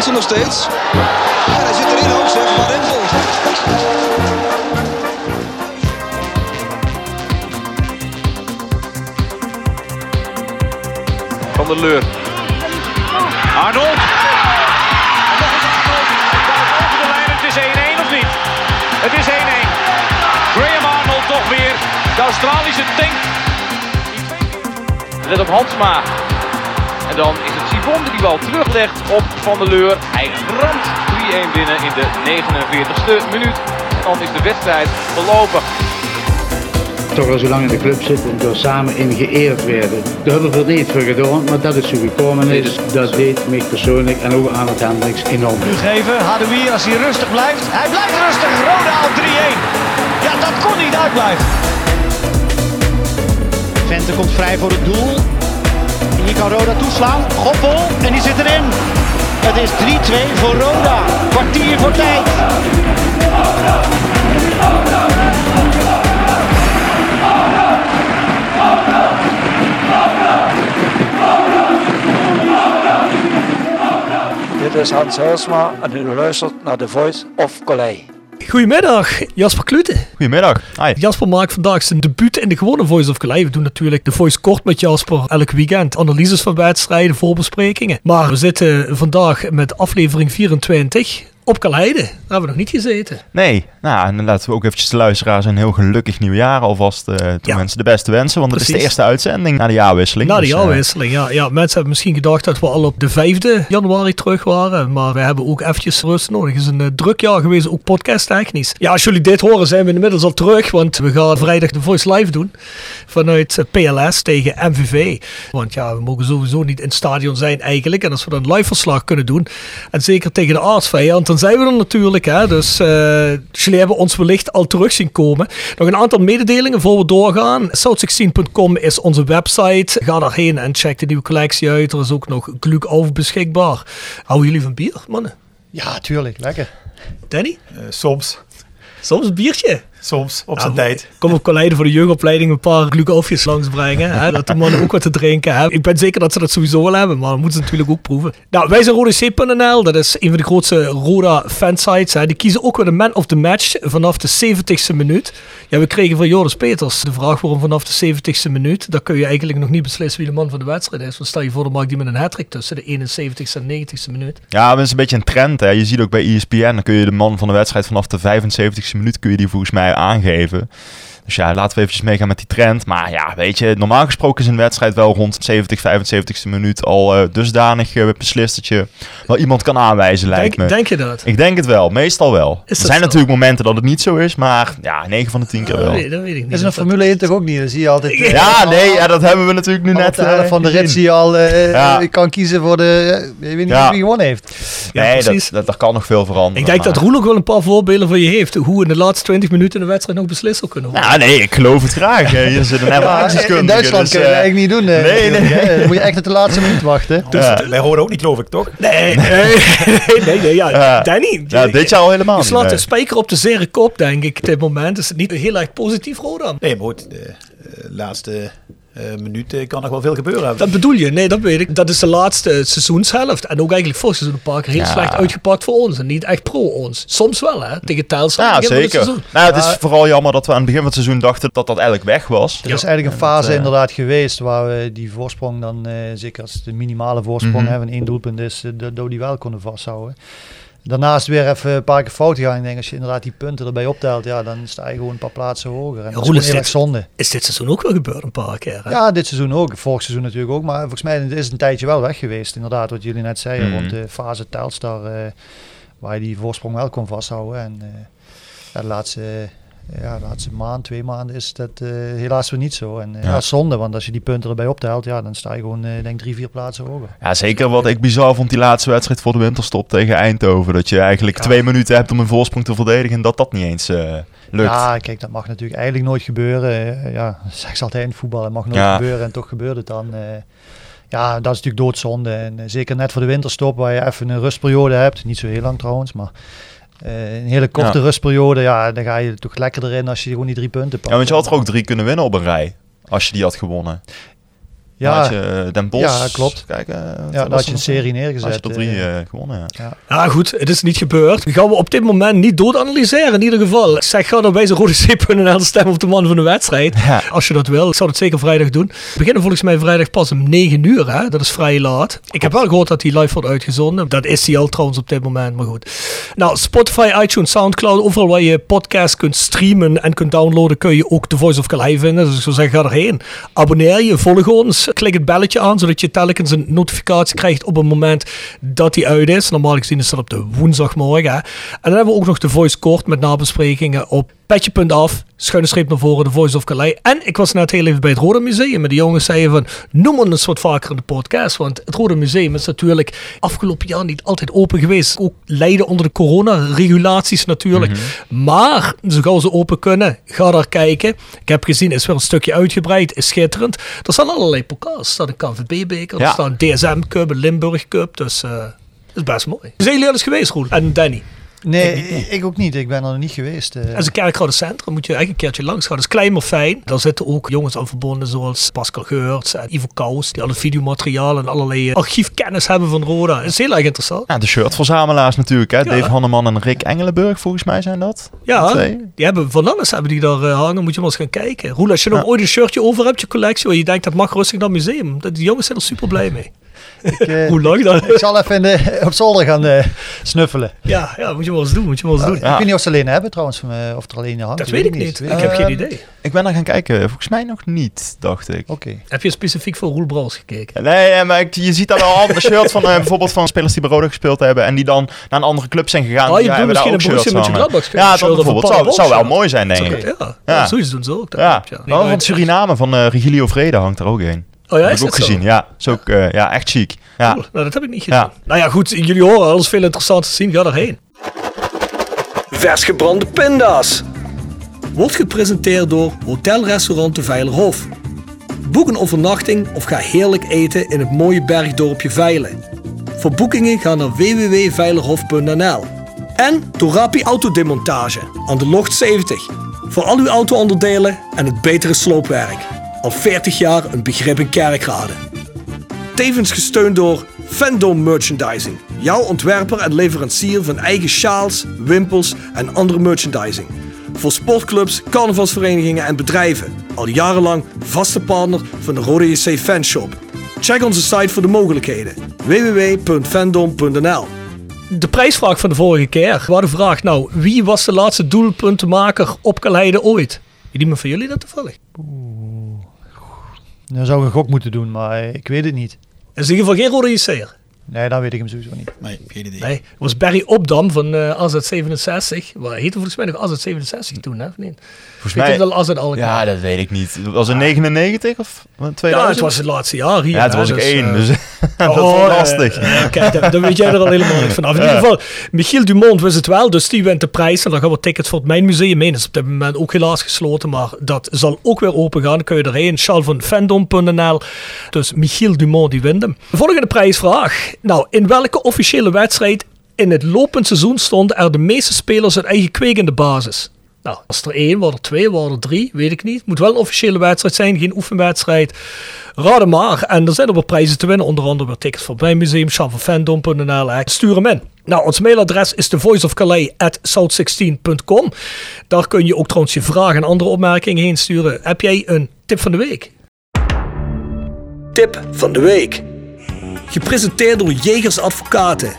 Hansen nog steeds. En hij zit erin ook zeg, Van Rempel. Van der Leur. Arnold. Over de lijn, het is 1-1 of niet? Het is 1-1. Graham Arnold toch weer. De Australische tank. Let op Hansma. En dan is het Sivon die die bal teruglegt op Van der Leur. Hij ramt 3-1 binnen in de 49ste minuut. En dan is de wedstrijd verlopen. toch al zo lang in de club zitten en door samen in geëerd werden. Daar hebben we niet voor gedaan, maar dat is zo gekomen is. Dat deed mij persoonlijk en ook aan het Hendricks enorm. Nu geven, Hadoui als hij rustig blijft. Hij blijft rustig, Roda op 3-1. Ja, dat kon niet uitblijven. Vente komt vrij voor het doel. Hier kan Roda toeslaan. Goppel, en die zit erin. Het is 3-2 voor Roda. Kwartier voor tijd. Dit is Hans Huisma en u luistert naar The Voice of Calais. Goedemiddag, Jasper Klute. Goedemiddag. Hi. Jasper maakt vandaag zijn debuut in de gewone Voice of Calais. We doen natuurlijk de Voice kort met Jasper elk weekend. Analyses van wedstrijden, voorbesprekingen. Maar we zitten vandaag met aflevering 24 op Calais. Daar hebben we nog niet gezeten. Nee, nou, en dan laten we ook eventjes de luisteraars een heel gelukkig nieuwjaar alvast uh, toe Ja. mensen de beste wensen. Want het is de eerste uitzending na de jaarwisseling. Na de Dus, eh, jaarwisseling, ja, ja. Mensen hebben misschien gedacht dat we al op de 5e januari terug waren. Maar we hebben ook eventjes rust nodig. Het is een eh, druk jaar geweest, ook podcasttechnisch. Ja, als jullie dit horen zijn we inmiddels al terug. Want we gaan vrijdag de Voice Live doen. Vanuit eh, PLS tegen MVV. Want ja, we mogen sowieso niet in het stadion zijn eigenlijk. En als we dan een live verslag kunnen doen. En zeker tegen de aardsvijand, dan zijn we er natuurlijk. Hè. Dus eh, jullie hebben ons wellicht al terug zien komen. Nog een aantal mededelingen voor we doorgaan. South16.com is onze website. Ga daarheen en check de nieuwe collectie uit. Er is ook nog Gluk over beschikbaar. Houden jullie van bier, mannen? Ja, tuurlijk. Lekker. Danny? soms. Soms een biertje. Soms, op zijn Nou, tijd. Kom op Colleiden voor de jeugdopleiding een paar glucofjes langsbrengen. Hè, dat de mannen ook wat te drinken hebben. Ik ben zeker dat ze dat sowieso wel hebben, maar dat moeten ze natuurlijk ook proeven. Nou, wij zijn RodaC.nl. Dat is een van de grootste Roda fansites. Hè. Die kiezen ook weer de man of the match vanaf de 70ste minuut. Ja, we kregen van Joris Peters de vraag waarom vanaf de 70ste minuut. Dan kun je eigenlijk nog niet beslissen wie de man van de wedstrijd is. Want stel je voor, dan maakt die met een hat tussen de 71ste en 90ste minuut. Ja, dat is een beetje een trend. Hè. Je ziet ook bij ESPN, dan kun je de man van de wedstrijd vanaf de 75ste minuut kun je die volgens mij aangeven. Dus ja, laten we eventjes meegaan met die trend. Maar ja, weet je, normaal gesproken is een wedstrijd wel rond 70, 75ste minuut al eh, dusdanig eh, beslist dat je wel iemand kan aanwijzen, lijkt me. denk je dat? Ik denk het wel, meestal wel. Er zijn zo? natuurlijk momenten dat het niet zo is, maar ja, 9 van de 10 keer wel. weet, dat weet ik niet. Dat is een Formule 1 toch ook niet? Dan zie je altijd... eh, Ja, nee, ja, dat hebben we natuurlijk nu net van de rit zie je al... eh, Ja. Kan kiezen voor de... Je weet niet Ja. wie gewonnen heeft. Ja, nee, precies. dat, dat, dat kan nog veel veranderen. Ik denk dat Roel ook wel een paar voorbeelden van je heeft. Hoe in de laatste 20 minuten een wedstrijd nog beslist zou kunnen worden. Nee, ik geloof het graag. Hier zit een Ja, ervaringsdeskundige. in Duitsland dus, kun je dat eh, eigenlijk niet doen. nee, nee. Dan moet je echt tot de laatste minuut wachten. Dus Ja. wij horen ook niet, geloof ik, toch? Nee, nee, nee, nee, ja. Ja. Danny. Ja, dit jaar al helemaal Je slaat niet, de spijker op de zere kop, denk ik. Op dit moment is het niet heel erg positief, Roda. Nee, maar goed, de eh, laatste eh, minuut eh, kan nog wel veel gebeuren. Dat bedoel je? Nee, dat weet ik. Dat is de laatste seizoenshelft. En ook eigenlijk vorig seizoen een paar keer heel Ja. slecht uitgepakt voor ons. En niet echt pro ons. Soms wel, hè. Tegen Telstra. Ja, het zeker. seizoen. Nou, het is vooral jammer dat we aan het begin van het seizoen dachten dat dat eigenlijk weg was. Er is eigenlijk een fase eh, inderdaad geweest waar we die voorsprong dan, eh, zeker als het de minimale voorsprong Mhm. hebben, één doelpunt is, dat dat we die wel konden vasthouden. Daarnaast weer even een paar keer fout gegaan. Ik denk, als je inderdaad die punten erbij optelt, ja, dan sta je gewoon een paar plaatsen hoger. En dat is is dit- zonde. Is dit seizoen ook wel gebeurd een paar keer, hè? Ja, dit seizoen ook. Vorig seizoen natuurlijk ook. Maar volgens mij is het een tijdje wel weg geweest. Inderdaad, wat jullie net zeiden. Mhm. Rond de fase Telstar. eh, waar je die voorsprong wel kon vasthouden. En ja, de laatste ja, de laatste maand, twee maanden is dat eh, helaas weer niet zo. En uh, Ja. ja. zonde, want als je die punten erbij optelt, ja, dan sta je gewoon, eh, denk drie, vier plaatsen hoger. Ja, zeker wat ik bizar vond die laatste wedstrijd voor de winterstop tegen Eindhoven. Dat je eigenlijk twee minuten hebt om een voorsprong te verdedigen en dat dat niet eens eh, lukt. Ja, kijk, dat mag natuurlijk eigenlijk nooit gebeuren. Eh, ja, zeg altijd in het voetbal, het mag nooit Ja. gebeuren en toch gebeurt het dan. Eh, ja, dat is natuurlijk doodzonde. En eh, zeker net voor de winterstop, waar je even een rustperiode hebt. Niet zo heel lang trouwens, maar eh, een hele korte Ja. rustperiode. Ja, dan ga je toch lekker erin als je gewoon die drie punten pakt. Ja, want je had er ook drie kunnen winnen op een rij. Als je die had gewonnen. Dan Ja, had je eh, Den Bosch. Ja, klopt. Kijk, wat ja, dan was had je een er serie neergezet. Had je er drie eh. gewonnen, ja. ja. Ja, goed, het is niet gebeurd. Die gaan we op dit moment niet dood analyseren, in ieder geval. Ik zeg, ga dan bij rodec.nl stemmen op de man van de wedstrijd. Ja. Als je dat wil. Ik zou dat zeker vrijdag doen. We beginnen volgens mij vrijdag pas om 9 uur, hè? Dat is vrij laat. Ik heb wel gehoord dat die live wordt uitgezonden. Dat is die al trouwens op dit moment, maar goed. Nou, Spotify, iTunes, Soundcloud, overal waar je podcast kunt streamen en kunt downloaden, kun je ook The Voice of Calais vinden. Dus ik zou zeggen, ga erheen. Abonneer je, volg ons, klik het belletje aan, zodat je telkens een notificatie krijgt op het moment dat die uit is. Normaal gezien is dat op de woensdagmorgen. Hè. En dan hebben we ook nog de Voice Kort met nabesprekingen op petje.af, schuine streep naar voren, de Voice of Calais. En ik was net heel even bij het Rode Museum. En de jongens zeiden van, noem ons eens wat vaker in de podcast. Want het Rode Museum is natuurlijk afgelopen jaar niet altijd open geweest. Ook lijden onder de coronaregulaties natuurlijk. Maar, zo gauw ze open kunnen, ga daar kijken. Ik heb gezien, is weer een stukje uitgebreid, is schitterend. Er staan allerlei pokaals. Er staat een KVB-beker, er Ja. staat een DSM Cup, een Limburg Cup. Dus eh, dat is best mooi. Zijn jullie al eens geweest, Roel? En Danny? Nee, ik, ook niet. Ik ben er nog niet geweest. is een kerkrade centrum, moet je eigenlijk een keertje langs gaan. Dat is klein maar fijn. Daar zitten ook jongens aan verbonden zoals Pascal Geurts en Ivo Kous. Die alle videomateriaal en allerlei eh, archiefkennis hebben van Roda. Dat is heel erg interessant. Ja, de shirtverzamelaars natuurlijk. Hè. Dave Hanneman en Rick Engelenburg, volgens mij zijn dat. Ja, Twee. die hebben van alles hebben die daar eh, hangen. Moet je maar eens gaan kijken. Roel, als je nog Ja. ooit een shirtje over hebt, je collectie, waar je denkt dat mag rustig naar het museum. Dat- Die jongens zijn er super blij mee. Ik, eh, Hoe lang dan? ik zal even de, op zolder gaan eh, snuffelen. Ja, ja, moet je maar eens doen. Moet je maar eens doen. Ja. Ik weet niet of ze alleen hebben trouwens, eh, of er alleen hangt. Dat weet ik niet. Ik heb geen idee. Ik ben er gaan kijken. Volgens mij nog niet, dacht ik. Oké. Heb je specifiek voor Roel Brouwers gekeken? Nee, eh, maar ik, je ziet daar wel andere shirts van, eh, bijvoorbeeld van spelers die bij Roda gespeeld hebben en die dan naar een andere club zijn gegaan. Oh, je Die bedoelt hebben daar misschien ook een Borussia shirts. Ja, dat bijvoorbeeld. Zou, zou wel mooi zijn, denk ik. Ja, Ja. ja. zoiets doen ze ook. Dat Ja, wel van Suriname, van eh Regilio Vrede hangt er ook een. Oh ja, heb is ik ook zo? gezien. Ja, is ook eh, ja, echt chic. Ja. Cool. Nou, dat heb ik niet gezien. Ja. Nou ja, goed. Jullie horen alles veel interessanter te zien. Ga erheen. Vers gebrande pinda's. Wordt gepresenteerd door Hotel Restaurant de Veilerhof. Boek een overnachting of ga heerlijk eten in het mooie bergdorpje Veilen. Voor boekingen ga naar www.veilerhof.nl. En door Rapi Autodemontage aan de Locht 70. Voor al uw auto-onderdelen en het betere sloopwerk. Al 40 jaar een begrip in Kerkrade. Tevens gesteund door Fandom Merchandising. Jouw ontwerper en leverancier van eigen sjaals, wimpels en andere merchandising. Voor sportclubs, carnavalsverenigingen en bedrijven. Al jarenlang vaste partner van de Rode JC Fanshop. Check onze site voor de mogelijkheden. www.fandom.nl De prijsvraag van de vorige keer. We hadden gevraagd, nou, wie was de laatste doelpuntenmaker op Kaleide ooit? Iemand van jullie dat toevallig? Dan zou ik een gok moeten doen, maar ik weet het niet. Dat is in geval geen Rode. Nee, dan weet ik hem sowieso niet. Nee, geen idee. Nee, het was Barry Opdam van eh AZ67. Waar heette volgens mij nog AZ67 toen, hè? Of niet? Volgens Weet je mij, wel AZ Alkmaar? ja, dat weet ik niet. Was het 99 of 2000? Ja, het was het laatste jaar hier. Ja, hè, was ik dus, één, eh, dus dat oh, was eh, lastig. eh, kijk, dan, dan weet jij er al helemaal niet vanaf. In ieder geval, Michiel Dumont wist het wel, dus die wint de prijs. En dan gaan we tickets voor het Mijn Museum heen. Dat is op dit moment ook helaas gesloten, maar dat zal ook weer open gaan. Dan kun je erheen. Charles van Fandom.nl. Dus Michiel Dumont die wint hem. De volgende prijsvraag. Nou, in welke officiële wedstrijd in het lopend seizoen stonden er de meeste spelers uit eigen kweek de basis? Nou, was er één, waren er twee, waren er drie, weet ik niet. Moet wel een officiële wedstrijd zijn, geen oefenwedstrijd. Raad maar. En er zijn er wel prijzen te winnen, onder andere weer tickets voor het museum, Fandom.nl. Stuur hem in. Nou, ons mailadres is thevoiceofcalais@south16.com. Daar kun je ook trouwens je vragen en andere opmerkingen heen sturen. Heb jij een tip van de week? Tip van de week. Gepresenteerd door Jegers Advocaten.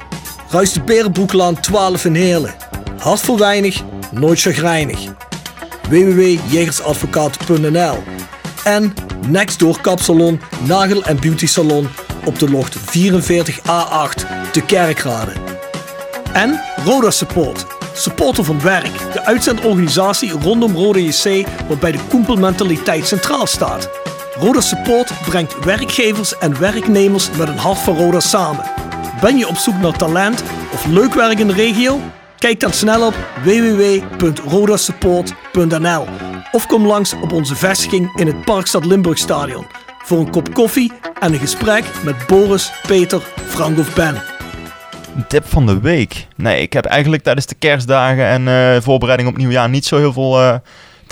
Ruist de Berenbroeklaan 12 in Heerlen. Hart voor weinig, nooit chagrijnig. www.jegersadvocaten.nl En Nextdoor Kapsalon, Nagel en Beauty Salon op de locht 44A8 te Kerkrade. En Roda Support. Supporter van Werk, de uitzendorganisatie rondom Rode JC waarbij de koempelmentaliteit centraal staat. Roda Support brengt werkgevers en werknemers met een hart voor Roda samen. Ben je op zoek naar talent of leuk werk in de regio? Kijk dan snel op www.rodasupport.nl of kom langs op onze vestiging in het Parkstad Limburgstadion voor een kop koffie en een gesprek met Boris, Peter, Frank of Ben. Een tip van de week. Nee, ik heb eigenlijk tijdens de kerstdagen en eh, voorbereiding op nieuwjaar niet zo heel veel eh,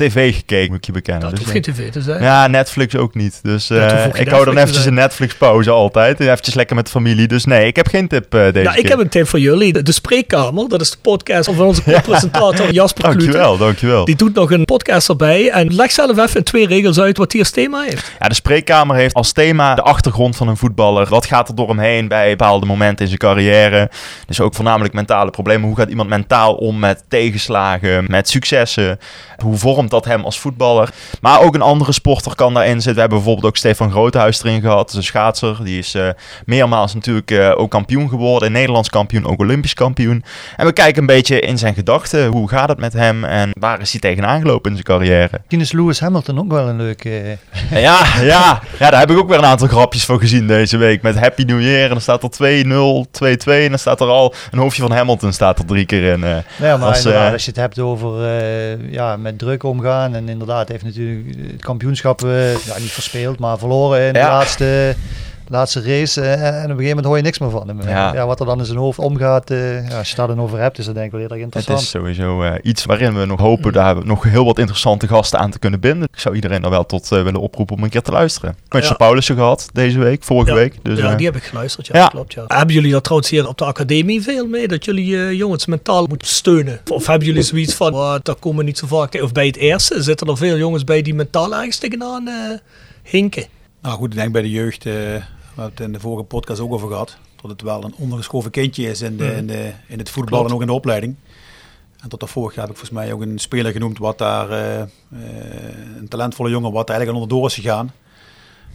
tv gekeken, moet ik je bekennen. Dat Dus, hoeft geen tv te zijn. ja, Netflix ook niet. Dus eh, ik hou dan eventjes een Netflix pauze altijd. Eventjes lekker met de familie. Dus nee, ik heb geen tip eh, deze Ja, ik keer. heb een tip voor jullie. De, de Spreekkamer, dat is de podcast van onze presentator Jasper. Dankjewel, dankjewel. Die doet nog een podcast erbij. En leg zelf even in twee regels uit wat die als thema heeft. Ja, de spreekkamer heeft als thema de achtergrond van een voetballer. Wat gaat er door hem heen bij bepaalde momenten in zijn carrière? Dus ook voornamelijk mentale problemen. Hoe gaat iemand mentaal om met tegenslagen, met successen? Hoe vormt dat hem als voetballer? Maar ook een andere sporter kan daarin zitten. We hebben bijvoorbeeld ook Stefan Groothuis erin gehad. Een schaatser. Die is eh, meermaals natuurlijk eh, ook kampioen geworden. Nederlands kampioen, ook Olympisch kampioen. En we kijken een beetje in zijn gedachten. Hoe gaat het met hem? En waar is hij tegenaan gelopen in zijn carrière? Misschien is Lewis Hamilton ook wel een leuke... eh, Ja, ja, ja, daar heb ik ook weer een aantal grapjes van gezien deze week. Met Happy New Year en dan staat er 2-0, 2-2 en dan staat er al een hoofdje van Hamilton staat er drie keer in. Ja, maar Als, als je het hebt over ja, met druk omgaan. En inderdaad, heeft natuurlijk het kampioenschap eh, ja, niet verspeeld, maar verloren in de laatste, laatste race. eh, en op een gegeven moment hoor je niks meer van hem. Ja. Ja. wat er dan in zijn hoofd omgaat, eh, ja, als je daar dan over hebt, is dat denk ik wel heel erg Het interessant. is sowieso eh, iets waarin we nog hopen daar nog heel wat interessante gasten aan te kunnen binden. Ik zou iedereen er wel tot eh, willen oproepen om een keer te luisteren. Met Ja. Paulussen gehad deze week, vorige Ja. week. Dus, ja, die heb ik geluisterd. Ja, ja. klopt. Ja. Hebben jullie dat trouwens hier op de academie veel mee? Dat jullie eh, jongens mentaal moeten steunen? Of hebben jullie zoiets van, dat komen we niet zo vaak? Of bij het eerste zitten er veel jongens bij die mentaal ergens tegenaan eh, hinken? Nou goed, ik denk bij de jeugd, eh, we hebben het in de vorige podcast ook over gehad, dat het wel een ondergeschoven kindje is in, de, Mhm. in, de, in het voetbal en ook in de opleiding. En tot daarvoor heb ik volgens mij ook een speler genoemd wat daar, eh, eh, een talentvolle jongen, wat eigenlijk onderdoor is gegaan.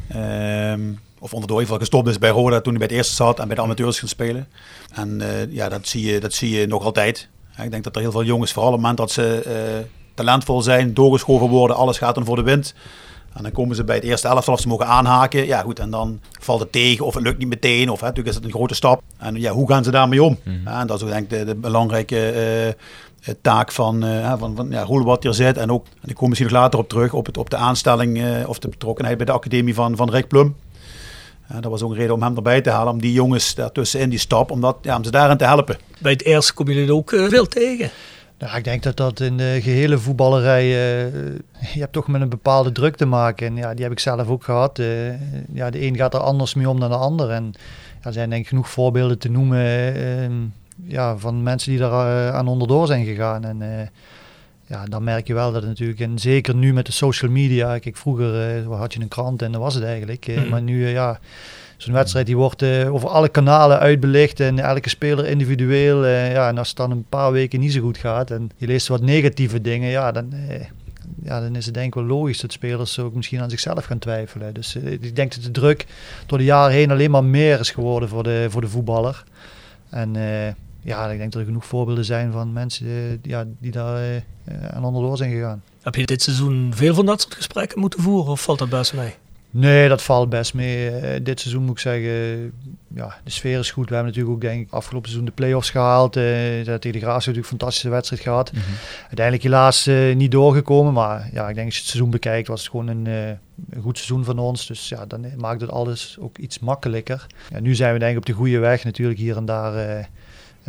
Ehm, of onderdoor in ieder geval gestopt is bij Roda toen hij bij het eerste zat en bij de amateurs ging spelen. En eh, ja, dat zie, je, dat zie je nog altijd. Ik denk dat er heel veel jongens, vooral op het moment dat ze talentvol zijn, doorgeschoven worden, alles gaat dan voor de wind. En dan komen ze bij het eerste elftal of ze mogen aanhaken. Ja goed, en dan valt het tegen of het lukt niet meteen. Of hè, natuurlijk is het een grote stap. En ja, hoe gaan ze daarmee om? Ja, en dat is ook denk ik de, de belangrijke eh, eh, taak van, eh, van, van ja, wat hier zit. En ook, en ik kom misschien nog later op terug, op, het, op de aanstelling eh, of de betrokkenheid bij de academie van, van Rick Plum. Ja, dat was ook een reden om hem erbij te halen. Om die jongens daartussenin die stap, om, dat, ja, om ze daarin te helpen. Bij het eerste komen jullie er ook veel tegen. Nou, ik denk dat dat in de gehele voetballerij, eh, je hebt toch met een bepaalde druk te maken. En ja, die heb ik zelf ook gehad. Eh, ja, de een gaat er anders mee om dan de ander. En ja, er zijn denk ik genoeg voorbeelden te noemen eh, ja, van mensen die daar aan onderdoor zijn gegaan. En ja, dan merk je wel dat het natuurlijk, en zeker nu met de social media, kijk vroeger had je een krant en dat was het eigenlijk. Mhm. Maar nu, ja, zo'n wedstrijd die wordt eh, over alle kanalen uitbelicht en elke speler individueel. eh, ja, en als het dan een paar weken niet zo goed gaat en je leest wat negatieve dingen, ja, dan, eh, ja, dan is het denk ik wel logisch dat spelers ook misschien aan zichzelf gaan twijfelen. Dus ik denk dat de druk door de jaren heen alleen maar meer is geworden voor de, voor de voetballer. En ja, ik denk dat er genoeg voorbeelden zijn van mensen ja, die daar aan onderdoor zijn gegaan. Heb je dit seizoen veel van dat soort gesprekken moeten voeren of valt dat best mee? Nee, dat valt best mee. Eh, dit seizoen moet ik zeggen, ja, de sfeer is goed. We hebben natuurlijk ook denk ik afgelopen seizoen de play-offs gehaald. Uh, tegen de Graafschap natuurlijk een fantastische wedstrijd gehad. Uiteindelijk helaas eh, niet doorgekomen. Maar ja, ik denk als je het seizoen bekijkt was het gewoon een, een goed seizoen van ons. Dus ja, dan maakt het alles ook iets makkelijker. Ja, nu zijn we denk ik op de goede weg. Natuurlijk hier en daar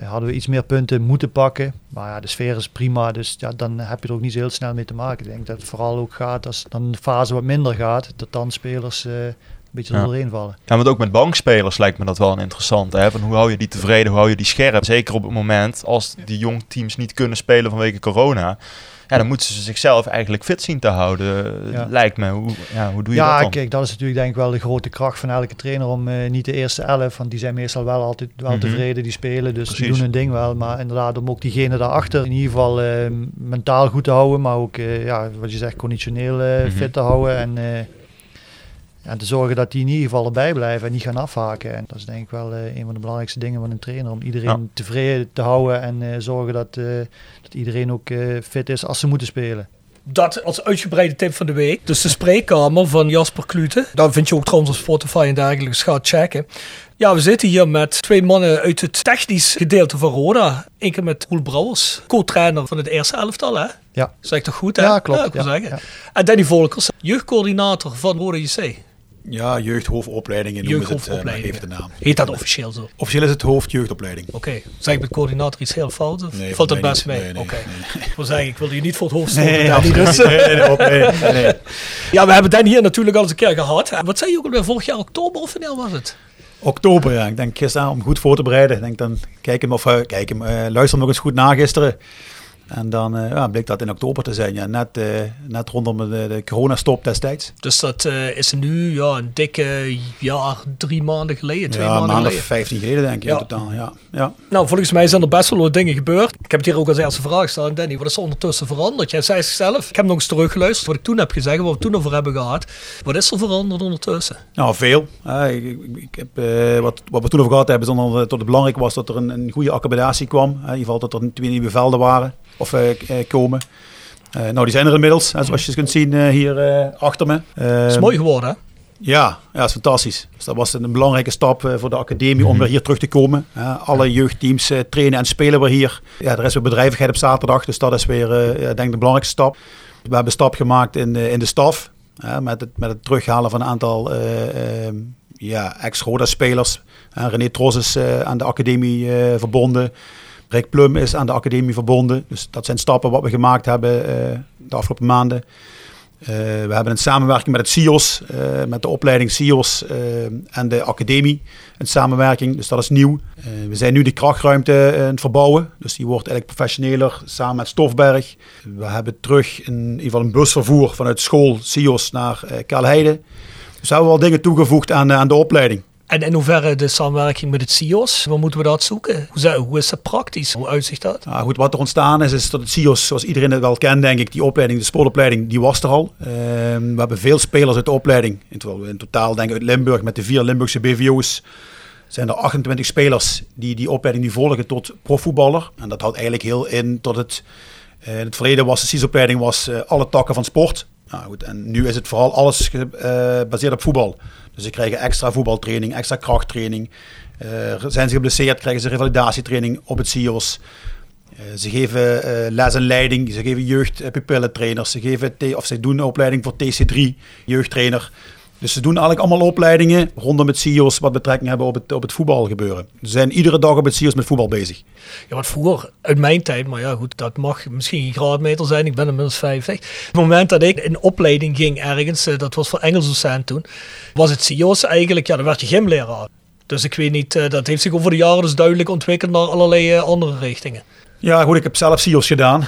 hadden we iets meer punten moeten pakken. Maar ja, de sfeer is prima, dus ja, dan heb je er ook niet zo heel snel mee te maken. Ik denk dat het vooral ook gaat als dan de fase wat minder gaat, dat dan spelers eh, een beetje Ja. doorheen vallen. Ja, want ook met bankspelers lijkt me dat wel een interessante. Hè? Van hoe hou je die tevreden, hoe hou je die scherp? Zeker op het moment als die jong teams niet kunnen spelen vanwege corona. Ja, dan moeten ze zichzelf eigenlijk fit zien te houden, Ja. lijkt me. Hoe, ja, hoe doe je ja, dat dan? kijk, dat is natuurlijk denk ik wel de grote kracht van elke trainer om eh, niet de eerste elf, want die zijn meestal wel altijd wel Mhm. tevreden, die spelen, dus die Precies. doen hun ding wel. Maar inderdaad, om ook diegene daarachter in ieder geval eh, mentaal goed te houden, maar ook, eh, ja, wat je zegt, conditioneel Mhm. fit te houden. En En te zorgen dat die in ieder geval erbij blijven en niet gaan afhaken. En dat is denk ik wel uh, een van de belangrijkste dingen van een trainer. Om iedereen Ja. tevreden te houden en eh, zorgen dat, eh, dat iedereen ook eh, fit is als ze moeten spelen. Dat als uitgebreide tip van de week. Dus de spreekkamer van Jasper Klute. Daar vind je ook trouwens op Spotify en dergelijke. Dus ga checken. Ja, we zitten hier met twee mannen uit het technisch gedeelte van Roda. Eén keer met Roel Brouwers, co-trainer van het eerste elftal, hè? Ja. Zeg ik toch goed, hè? Ja, klopt. ik wil Ja, zeggen. ja. En Danny Volkers, jeugdcoördinator van Roda JC. Ja, jeugdhoofdopleidingen noemen het, eh, de naam. Heet dat officieel zo? Oké, Officieel is het hoofdjeugdopleiding. zeg ik met coördinator iets heel fout? Of Nee, valt dat best mee? Nee, nee, Oké. Ik wil zeggen, ik wil je niet voor het hoofd stoten, Nee. Dus, nee, ja, we hebben Danny hier natuurlijk al eens een keer gehad. Wat zei je ook alweer vorig jaar oktober of wanneer was het? Oktober, ja. Ik denk gisteren om goed voor te bereiden. Ik denk dan kijk hem of uh, kijk hem, uh, luister hem nog eens goed na gisteren. En dan uh, ja, bleek dat in oktober te zijn. Ja, net, uh, net rondom de, de coronastop destijds. Dus dat uh, is nu ja, een dikke jaar, drie maanden geleden, twee ja, maanden maand geleden. of 15 geleden denk ik Ja. in totaal. Ja. Ja. Nou, volgens mij zijn er best wel wat dingen gebeurd. Ik heb het hier ook als eerste vraag staan. Danny, wat is er ondertussen veranderd? Jij zei zelf, ik heb nog eens teruggeluisterd wat ik toen heb gezegd, wat we toen over hebben gehad. Wat is er veranderd ondertussen? Nou, veel. Ik, ik, ik heb, wat, wat we toen over gehad hebben, zonder dat het belangrijk was dat er een, een goede accommodatie kwam. in ieder geval dat er twee nieuwe velden waren of uh, komen. Uh, nou, die zijn er inmiddels, zoals je kunt zien hier achter me. Is mooi geworden, hè? Ja, ja, dat is fantastisch. Dus dat was een belangrijke stap voor de academie om weer hier terug te komen. alle jeugdteams trainen en spelen weer hier. Ja, er is weer bedrijvigheid op zaterdag, dus dat is weer, denk ik, de belangrijkste stap. We hebben een stap gemaakt in, in de staf, met, het, met het terughalen van een aantal ja, ex-Roda-spelers. René Tros is aan de academie verbonden. Rick Plum is aan de academie verbonden. Dus dat zijn stappen wat we gemaakt hebben uh, de afgelopen maanden. Uh, we hebben een samenwerking met het CIOS, uh, met de opleiding CIOS en de academie. Een samenwerking, dus dat is nieuw. we zijn nu de krachtruimte aan het verbouwen. Dus die wordt eigenlijk professioneler samen met Stofberg. We hebben terug in ieder geval een busvervoer vanuit school CIOS naar uh, Kaalheide. Dus hebben we wel dingen toegevoegd aan, aan de opleiding. En in hoeverre de samenwerking met het CIOS? Waar moeten we dat zoeken? Hoe, is dat praktisch? Hoe uitzicht dat? Nou, goed, wat er ontstaan is, is dat het CIOS, zoals iedereen het wel kent, denk ik, die opleiding, de sportopleiding, die was er al. Uh, we hebben veel spelers uit de opleiding. In, in totaal, denk ik, uit Limburg, met de vier Limburgse BVO's, zijn er 28 spelers die die opleiding nu volgen tot profvoetballer. En dat houdt eigenlijk heel in tot het. Uh, in het verleden was de CIS-opleiding was, uh, alle takken van sport. Nou en nu is het vooral alles gebaseerd op voetbal. Dus ze krijgen extra voetbaltraining, extra krachttraining. Uh, zijn ze geblesseerd, krijgen ze revalidatietraining op het CIO's. Uh, ze geven uh, les en leiding, ze geven jeugdpupillentrainers, ze, geven of ze doen een opleiding voor TC3, jeugdtrainer. Dus ze doen eigenlijk allemaal opleidingen rondom het CIO's wat betrekking hebben op het, op het voetbalgebeuren. Ze zijn iedere dag op het CIO's met voetbal bezig. Ja, wat vroeger, uit mijn tijd, maar ja goed, dat mag misschien geen graadmeter zijn, ik ben inmiddels 50. Het moment dat ik in opleiding ging ergens, uh, dat was voor Engels docent toen, was het CIO's eigenlijk, ja dan werd je gymleraar. Dus ik weet niet, uh, dat heeft zich over de jaren dus duidelijk ontwikkeld naar allerlei uh, andere richtingen. Ja goed, ik heb zelf CIO's gedaan,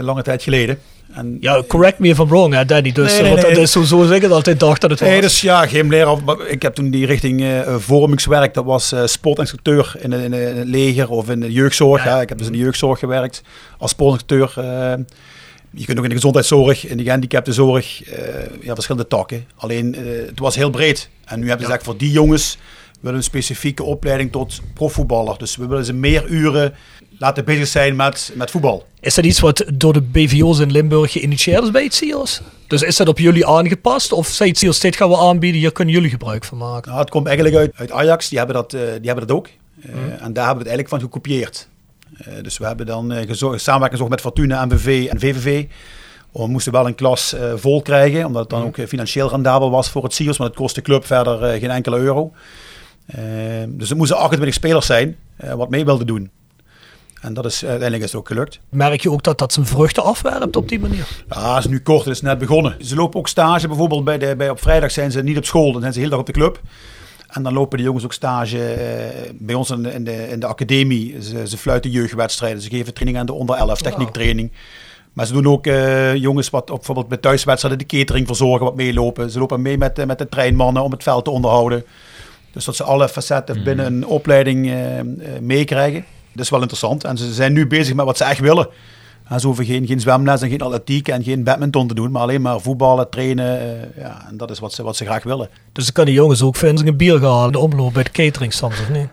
lange tijd geleden. En, ja, correct me if I'm wrong, hè, Danny. Dus, nee, nee, want nee. dat is zo, zo ik het altijd dacht dat het was. Nee, dus ja, gymleraar. Ik heb toen die richting uh, vormingswerk, dat was uh, sportinstructeur in, in, in, het leger of in de jeugdzorg. Ja. Ik heb dus in de jeugdzorg gewerkt als sportinstructeur. Uh, je kunt ook in de gezondheidszorg, in de gehandicaptenzorg, ja, verschillende takken. Alleen, het was heel breed. En nu heb je ja. gezegd, voor die jongens willen een specifieke opleiding tot profvoetballer. Dus we willen ze meer uren laten bezig zijn met, met voetbal. Is dat iets wat door de BVO's in Limburg geïnitieerd is bij het CIO's? Dus is dat op jullie aangepast? Of zei het CIO's, dit gaan we aanbieden, hier kunnen jullie gebruik van maken? Nou, het komt eigenlijk uit, uit Ajax, die hebben dat, uh, die hebben dat ook. Uh, mm. En daar hebben we het eigenlijk van gekopieerd. Uh, dus we hebben dan gezorgd, samenwerking gezocht met Fortuna, MVV en VVV. We moesten wel een klas vol krijgen, omdat het dan mm. ook financieel rendabel was voor het CIO's. Maar het kost de club verder geen enkele euro. dus er moesten 28 spelers zijn wat mee wilden doen. En dat is, uiteindelijk is het ook gelukt. Merk je ook dat dat zijn vruchten afwerpt op die manier? Ja, het is nu kort, het is net begonnen. Ze lopen ook stage, bijvoorbeeld bij de, bij, op vrijdag zijn ze niet op school, dan zijn ze heel dag op de club. En dan lopen de jongens ook stage eh, bij ons in de, in de, in de academie. Ze, ze fluiten jeugdwedstrijden, ze geven training aan de onder 11, techniektraining. Maar ze doen ook uh, jongens wat op, bijvoorbeeld bij thuiswedstrijden de catering verzorgen, wat meelopen. Ze lopen mee met, met de treinmannen om het veld te onderhouden. Dus dat ze alle facetten mm. binnen een opleiding uh, meekrijgen. Dat is wel interessant. En ze zijn nu bezig met wat ze echt willen. En ze hoeven geen, geen zwemles en geen atletiek en geen badminton te doen, maar alleen maar voetballen, trainen. eh, ja, en dat is wat ze, wat ze graag willen. Dus dan kan die jongens ook vinden een bier gaan halen de omloop bij de catering soms, of niet?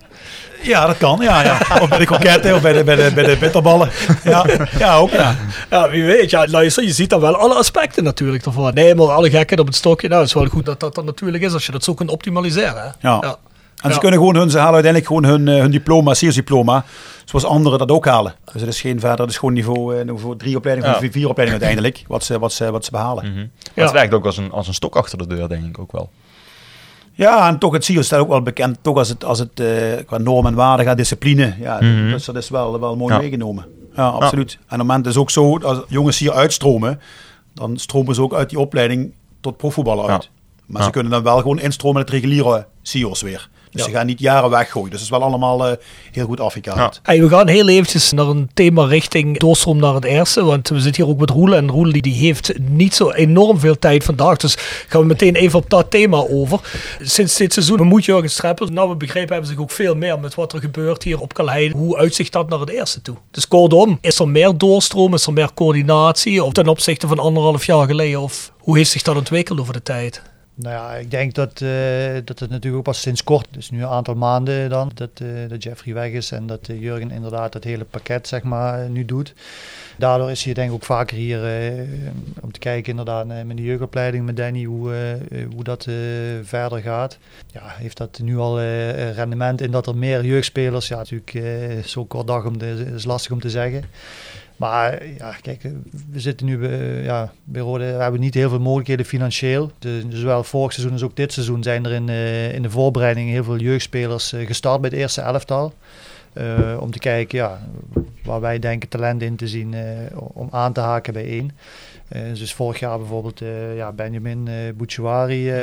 Ja, dat kan. Ja, ja. Of bij de kroketten of bij de, bij de, bij de bitterballen. Ja, ja ook. Ja. Ja, wie weet. Ja, luister, je ziet dan wel alle aspecten natuurlijk ervan. Nee, maar alle gekken op het stokje. Nou, het is wel goed dat dat dan natuurlijk is als je dat zo kunt optimaliseren. Hè? Ja. Ja. En ze kunnen gewoon hun, ze halen uiteindelijk gewoon hun, eh, hun diploma, diploma zoals anderen dat ook halen. Dus het is geen verder, het is gewoon niveau, eh, niveau drie opleidingen, Ja. of vier opleidingen uiteindelijk, wat ze, wat ze, wat ze behalen. Maar Ja. het werkt ook als een, als een stok achter de deur, denk ik ook wel. Ja, en toch het CIO staat ook wel bekend, toch als het, als het eh, qua norm en waarde gaat, discipline. Ja, dus dat is wel, wel mooi Ja. meegenomen. Ja, absoluut. En op het moment is ook zo, als jongens hier uitstromen, dan stromen ze ook uit die opleiding tot profvoetballer uit. Ja. Maar Ja. ze kunnen dan wel gewoon instromen in het reguliere CIO's weer. Dus Ja. ze gaan niet jaren weggooien. Dus het is wel allemaal eh, heel goed afgekaderd. Hey, we gaan heel eventjes naar een thema richting doorstroom naar het eerste. Want we zitten hier ook met Roel. En Roel die, die heeft niet zo enorm veel tijd vandaag. Dus gaan we meteen even op dat thema over. Sinds dit seizoen bemoeit Jurgen Streppel. Nou, we begrepen hebben zich ook veel meer met wat er gebeurt hier op Kalheide. Hoe uitzicht dat naar het eerste toe? Dus kortom, is er meer doorstroom? Is er meer coördinatie? Of ten opzichte van anderhalf jaar geleden? Of hoe heeft zich dat ontwikkeld over de tijd? Nou ja, ik denk dat, eh, dat het natuurlijk ook pas sinds kort, dus nu een aantal maanden dan, dat, eh, dat Jeffrey weg is en dat eh, Jurgen inderdaad dat hele pakket zeg maar nu doet. Daardoor is hij denk ik ook vaker hier om te kijken inderdaad met de jeugdopleiding met Danny hoe, hoe dat verder gaat. Ja, heeft dat nu al rendement in dat er meer jeugdspelers, ja natuurlijk zo kort dag om is lastig om te zeggen. Maar ja, kijk, eh, we zitten nu bij, ja, bij Rode, we hebben niet heel veel mogelijkheden financieel. De, zowel vorig seizoen als ook dit seizoen zijn er in, eh, in de voorbereiding heel veel jeugdspelers eh, gestart bij het eerste elftal. Eh, om te kijken ja, waar wij denken talent in te zien eh, om aan te haken bij één. Eh, dus vorig jaar bijvoorbeeld eh, ja, Benjamin uh, Bouchouari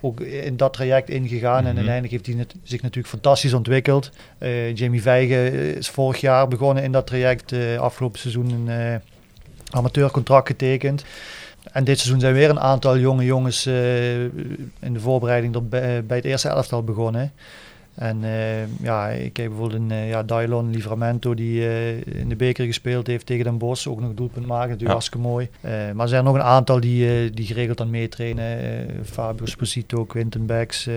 ook, in dat traject ingegaan. En Mhm. uiteindelijk heeft hij zich natuurlijk fantastisch ontwikkeld. Jamie Vijgen is vorig jaar begonnen in dat traject. afgelopen seizoen een amateurcontract getekend. En dit seizoen zijn weer een aantal jonge jongens in de voorbereiding er bij, bij het eerste elftal begonnen. En eh, ja, ik heb bijvoorbeeld een uh, ja, Dylon Livramento die eh, in de beker gespeeld heeft tegen Den Bosch. Ook nog een doelpunt maken, natuurlijk Ja. hartstikke mooi. Maar er zijn nog een aantal die, die geregeld aan meetrainen. Fabio Sposito, Quinten Becks,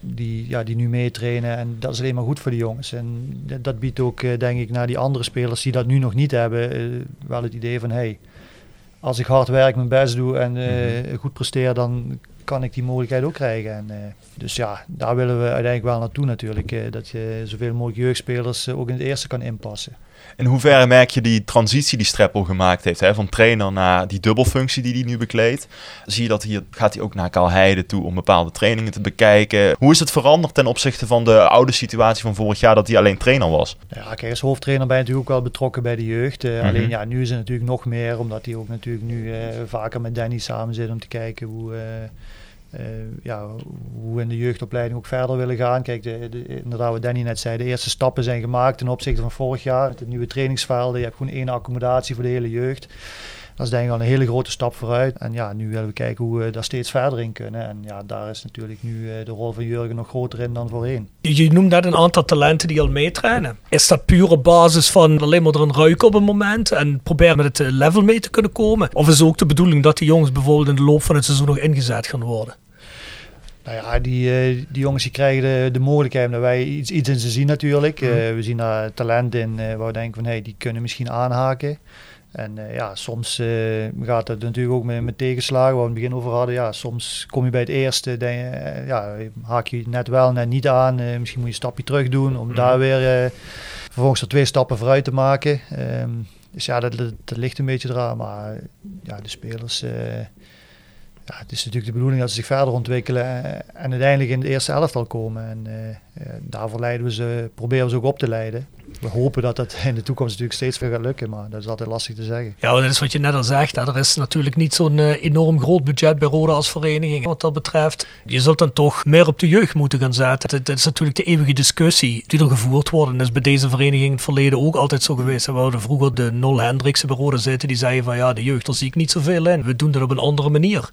die, ja, die nu meetrainen. En dat is alleen maar goed voor de jongens. En dat- biedt ook, denk ik, naar die andere spelers die dat nu nog niet hebben, wel het idee van... Hey, als ik hard werk, mijn best doe en eh, goed presteer, dan kan ik die mogelijkheid ook krijgen. En, eh, dus ja, daar willen we uiteindelijk wel naartoe natuurlijk. eh, dat je zoveel mogelijk jeugdspelers eh, ook in het eerste kan inpassen. In hoeverre merk je die transitie die Streppel gemaakt heeft, hè, van trainer naar die dubbelfunctie die hij nu bekleedt? Zie je dat hier gaat hij ook naar Kalheide toe om bepaalde trainingen te bekijken? Hoe is het veranderd ten opzichte van de oude situatie van vorig jaar dat hij alleen trainer was? Ja, kijk, als hoofdtrainer ben je natuurlijk ook wel betrokken bij de jeugd. Mhm. Alleen ja, nu is het natuurlijk nog meer, omdat hij ook natuurlijk nu vaker met Danny samen zit om te kijken hoe, eh, ja, hoe we in de jeugdopleiding ook verder willen gaan. Kijk, de, de, inderdaad wat Danny net zei, de eerste stappen zijn gemaakt ten opzichte van vorig jaar. De nieuwe trainingsvelden, je hebt gewoon één accommodatie voor de hele jeugd. Dat is denk ik al een hele grote stap vooruit. En ja, nu willen we kijken hoe we daar steeds verder in kunnen. En ja, daar is natuurlijk nu eh, de rol van Jurgen nog groter in dan voorheen. Je noemt net een aantal talenten die al meetrainen. Is dat puur op basis van alleen maar erin ruiken op een moment en proberen met het eh, level mee te kunnen komen? Of is het ook de bedoeling dat die jongens bijvoorbeeld in de loop van het seizoen nog ingezet gaan worden? Nou ja, die, eh, die jongens die krijgen de, de mogelijkheid dat wij iets, iets in ze zien natuurlijk. Eh, we zien daar talent in waar we denken van hey, die kunnen misschien aanhaken. En eh, ja, soms eh, gaat het natuurlijk ook met, met tegenslagen, waar we in het begin over hadden. Ja, soms kom je bij het eerste, denk je, eh, ja, haak je net wel, net niet aan. Misschien moet je een stapje terug doen om daar weer vervolgens er twee stappen vooruit te maken. Ehm, dus ja, dat, dat, dat ligt een beetje eraan. Maar ja, de spelers... ja, het is natuurlijk de bedoeling dat ze zich verder ontwikkelen en uiteindelijk in het eerste elftal komen. En daarvoor leiden we ze, proberen we ze ook op te leiden. We hopen dat dat in de toekomst natuurlijk steeds weer gaat lukken, maar dat is altijd lastig te zeggen. Ja, dat is wat je net al zegt. Hè. Er is natuurlijk niet zo'n eh, enorm groot budget bij Roda als vereniging wat dat betreft. Je zult dan toch meer op de jeugd moeten gaan zetten. Dat, is natuurlijk de eeuwige discussie die er gevoerd wordt. En dat is bij deze vereniging in het verleden ook altijd zo geweest. We hadden vroeger de Nol Hendriksen bij Roda zitten. Die zeiden van ja, de jeugd, daar zie ik niet zoveel in. We doen dat op een andere manier.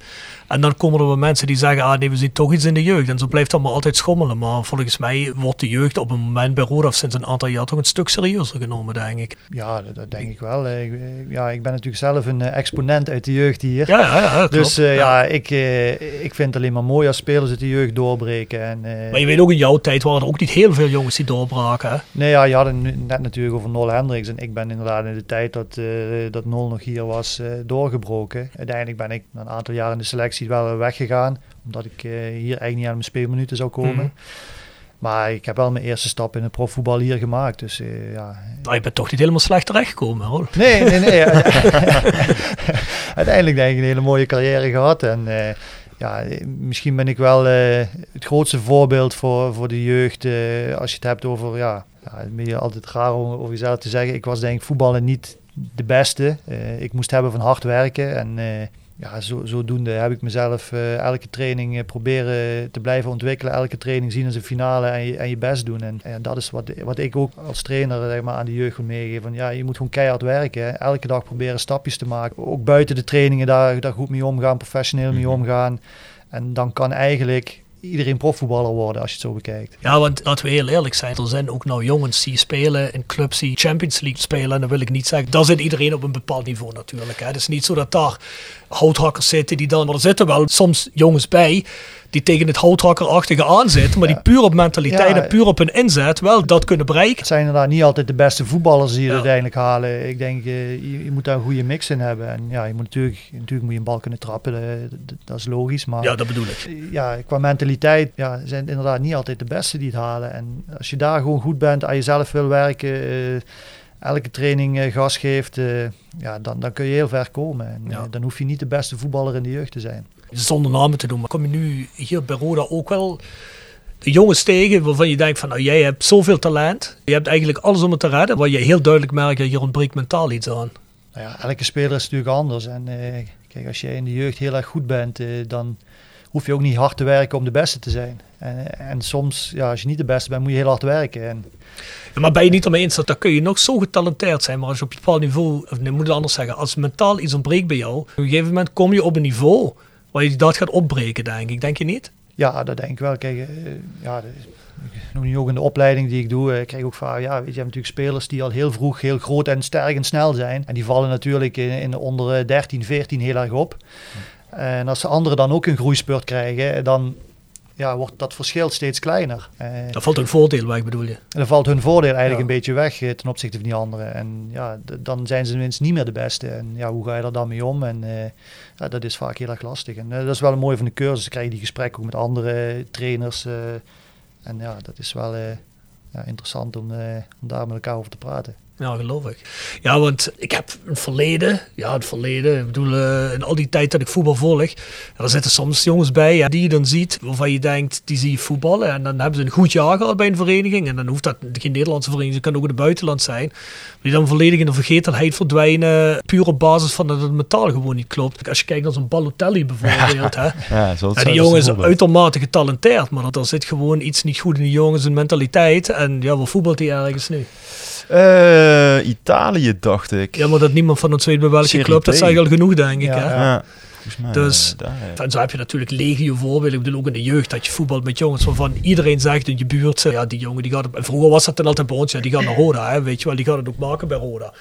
En dan komen er wel mensen die zeggen, ah nee, we zien toch iets in de jeugd. En zo blijft dat maar altijd schommelen. Maar volgens mij wordt de jeugd op een moment bij of sinds een aantal jaar toch een stuk serieuzer genomen, denk ik. Ja, dat, denk ik wel. Ik, eh, ja, ik ben natuurlijk zelf een eh, exponent uit de jeugd hier. Ja, ja, ja Dus uh, ja, ik, uh, ik vind het alleen maar mooi als spelers uit de jeugd doorbreken. En, uh, maar je weet ook, in jouw tijd waren er ook niet heel veel jongens die doorbraken. Hè? Nee, ja, je had het net natuurlijk over Nol Hendricks. En ik ben inderdaad in de tijd dat, dat Nol nog hier was doorgebroken. Uiteindelijk ben ik na een aantal jaar in de selectie wel weggegaan. Omdat ik hier eigenlijk niet aan mijn speelminuten zou komen. Mm. Maar ik heb wel mijn eerste stap in het profvoetbal hier gemaakt. Dus uh, ja. Nou, je bent toch niet helemaal slecht terechtgekomen hoor. Nee, nee, nee. Uiteindelijk denk ik een hele mooie carrière gehad. En uh, ja, misschien ben ik wel uh, het grootste voorbeeld voor, voor de jeugd. als je het hebt over, ja, ja het je altijd raar om over jezelf te zeggen. Ik was denk ik voetballen niet de beste. ik moest hebben van hard werken en ja, zo, zodoende heb ik mezelf uh, elke training uh, proberen te blijven ontwikkelen. Elke training zien als een finale en je, en je best doen. En, en dat is wat, wat ik ook als trainer zeg maar, aan de jeugd wil meegeven. Ja, je moet gewoon keihard werken. Elke dag proberen stapjes te maken. Ook buiten de trainingen daar, daar goed mee omgaan, professioneel mee mhm. omgaan. En dan kan eigenlijk iedereen profvoetballer worden als je het zo bekijkt. Ja, want laten we heel eerlijk zijn. Er zijn ook nou jongens die spelen in clubs die Champions League spelen. En dan wil ik niet zeggen, daar zit iedereen op een bepaald niveau natuurlijk. Hè. Het is niet zo dat daar houthakkers zitten die dan... Maar er zitten wel soms jongens bij die tegen het houthakkerachtige aanzitten, maar die puur op mentaliteit en puur op hun inzet wel dat kunnen bereiken. Het zijn inderdaad niet altijd de beste voetballers die je uiteindelijk halen. Ik denk, uh, je, je, moet daar een goede mix in hebben. En ja, je moet natuurlijk, natuurlijk moet je een bal kunnen trappen, dat, dat is logisch. Maar, ja, dat bedoel ik. Ja, qua mentaliteit ja, zijn het inderdaad niet altijd de beste die het halen. En als je daar gewoon goed bent, aan jezelf wil werken... Uh, elke training uh, gas geeft, uh, ja, dan, dan kun je heel ver komen. En, ja. dan hoef je niet de beste voetballer in de jeugd te zijn zonder namen te doen. Maar kom je nu hier bij Roda ook wel jongens tegen waarvan je denkt van nou jij hebt zoveel talent. Je hebt eigenlijk alles om het te redden. Waar je heel duidelijk merkt hier ontbreekt mentaal iets aan. Nou ja, elke speler is natuurlijk anders. En uh, kijk, als je in de jeugd heel erg goed bent, uh, dan hoef je ook niet hard te werken om de beste te zijn. En, en soms, ja, als je niet de beste bent, moet je heel hard werken. En, ja, maar ben je niet ermee eens dat dan kun je nog zo getalenteerd zijn, maar als je op een bepaald niveau, of nee, moet het anders zeggen, als mentaal iets ontbreekt bij jou, op een gegeven moment kom je op een niveau waar je dat gaat opbreken, denk ik. Denk je niet? Ja, dat denk ik wel. Kijk, uh, ja, nu ook in de opleiding die ik doe, uh, krijg ik ook vaak, ja, weet je, je hebt natuurlijk spelers die al heel vroeg heel groot en sterk en snel zijn. En die vallen natuurlijk in, in onder 13, 14 heel erg op. En als de anderen dan ook een groeispurt krijgen, dan ja, wordt dat verschil steeds kleiner. Uh, dat valt hun voordeel weg, bedoel je? En dan valt hun voordeel eigenlijk een beetje weg ten opzichte van die anderen. En ja, dan zijn ze tenminste niet meer de beste. En ja, hoe ga je er dan mee om? En ja, dat is vaak heel erg lastig. En dat is wel een mooie van de cursus. Dan krijg je die gesprekken ook met andere trainers. En ja, dat is wel ja, interessant om, om daar met elkaar over te praten. Ja, geloof ik. Ja, want ik heb een verleden. Ja, het verleden. Ik bedoel, uh, in al die tijd dat ik voetbal volg. Er zitten soms jongens bij ja, die je dan ziet. Waarvan je denkt, die zie je voetballen. En dan hebben ze een goed jaar gehad bij een vereniging. En dan hoeft dat geen Nederlandse vereniging. Het kan ook in het buitenland zijn. Die dan volledig in de vergetelheid verdwijnen. Puur op basis van dat het metaal gewoon niet klopt. Als je kijkt naar zo'n Balotelli bijvoorbeeld. Ja, hè. Ja, zo die jongen is uitermate getalenteerd. Maar er zit gewoon iets niet goed in die jongens en mentaliteit. En ja, waar voetbalt hij ergens nu? Uh, Italië, dacht ik. Ja, maar dat niemand van ons weet bij welke club, dat zei al genoeg, denk ik. Ja, hè? ja. Mij, dus en zo heb je natuurlijk legio voorbeelden. Ik bedoel ook in de jeugd dat je voetbalt met jongens waarvan iedereen zegt in je buurt, ja die jongen die gaat, vroeger was dat dan altijd bij ons, ja die gaat naar Roda, hè, weet je wel, die gaat het ook maken bij Roda.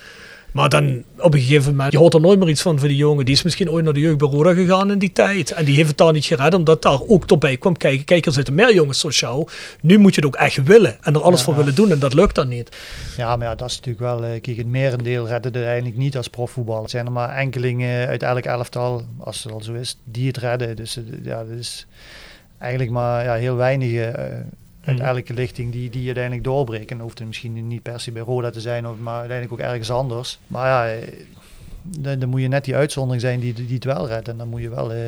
Maar dan op een gegeven moment, je hoort er nooit meer iets van van die jongen. Die is misschien ooit naar de jeugd gegaan in die tijd. En die heeft het daar niet gered, omdat daar ook tot bij kwam kijken. Kijk, er zitten meer jongens zoals jou. Nu moet je het ook echt willen en er alles voor willen doen. En dat lukt dan niet. Ja, maar ja, dat is natuurlijk wel, eh, kijk, het merendeel redden het eigenlijk niet als profvoetbal. Er zijn er maar enkelingen uit elk elftal, als het al zo is, die het redden. Dus eh, ja, dat is eigenlijk maar ja, heel weinig uh, uit mhm. elke lichting die, die uiteindelijk doorbreken. En hoeft het misschien niet per se bij Roda te zijn, of, maar uiteindelijk ook ergens anders. Maar ja, eh, dan, dan moet je net die uitzondering zijn die, die het wel redt. En dan moet je wel uh,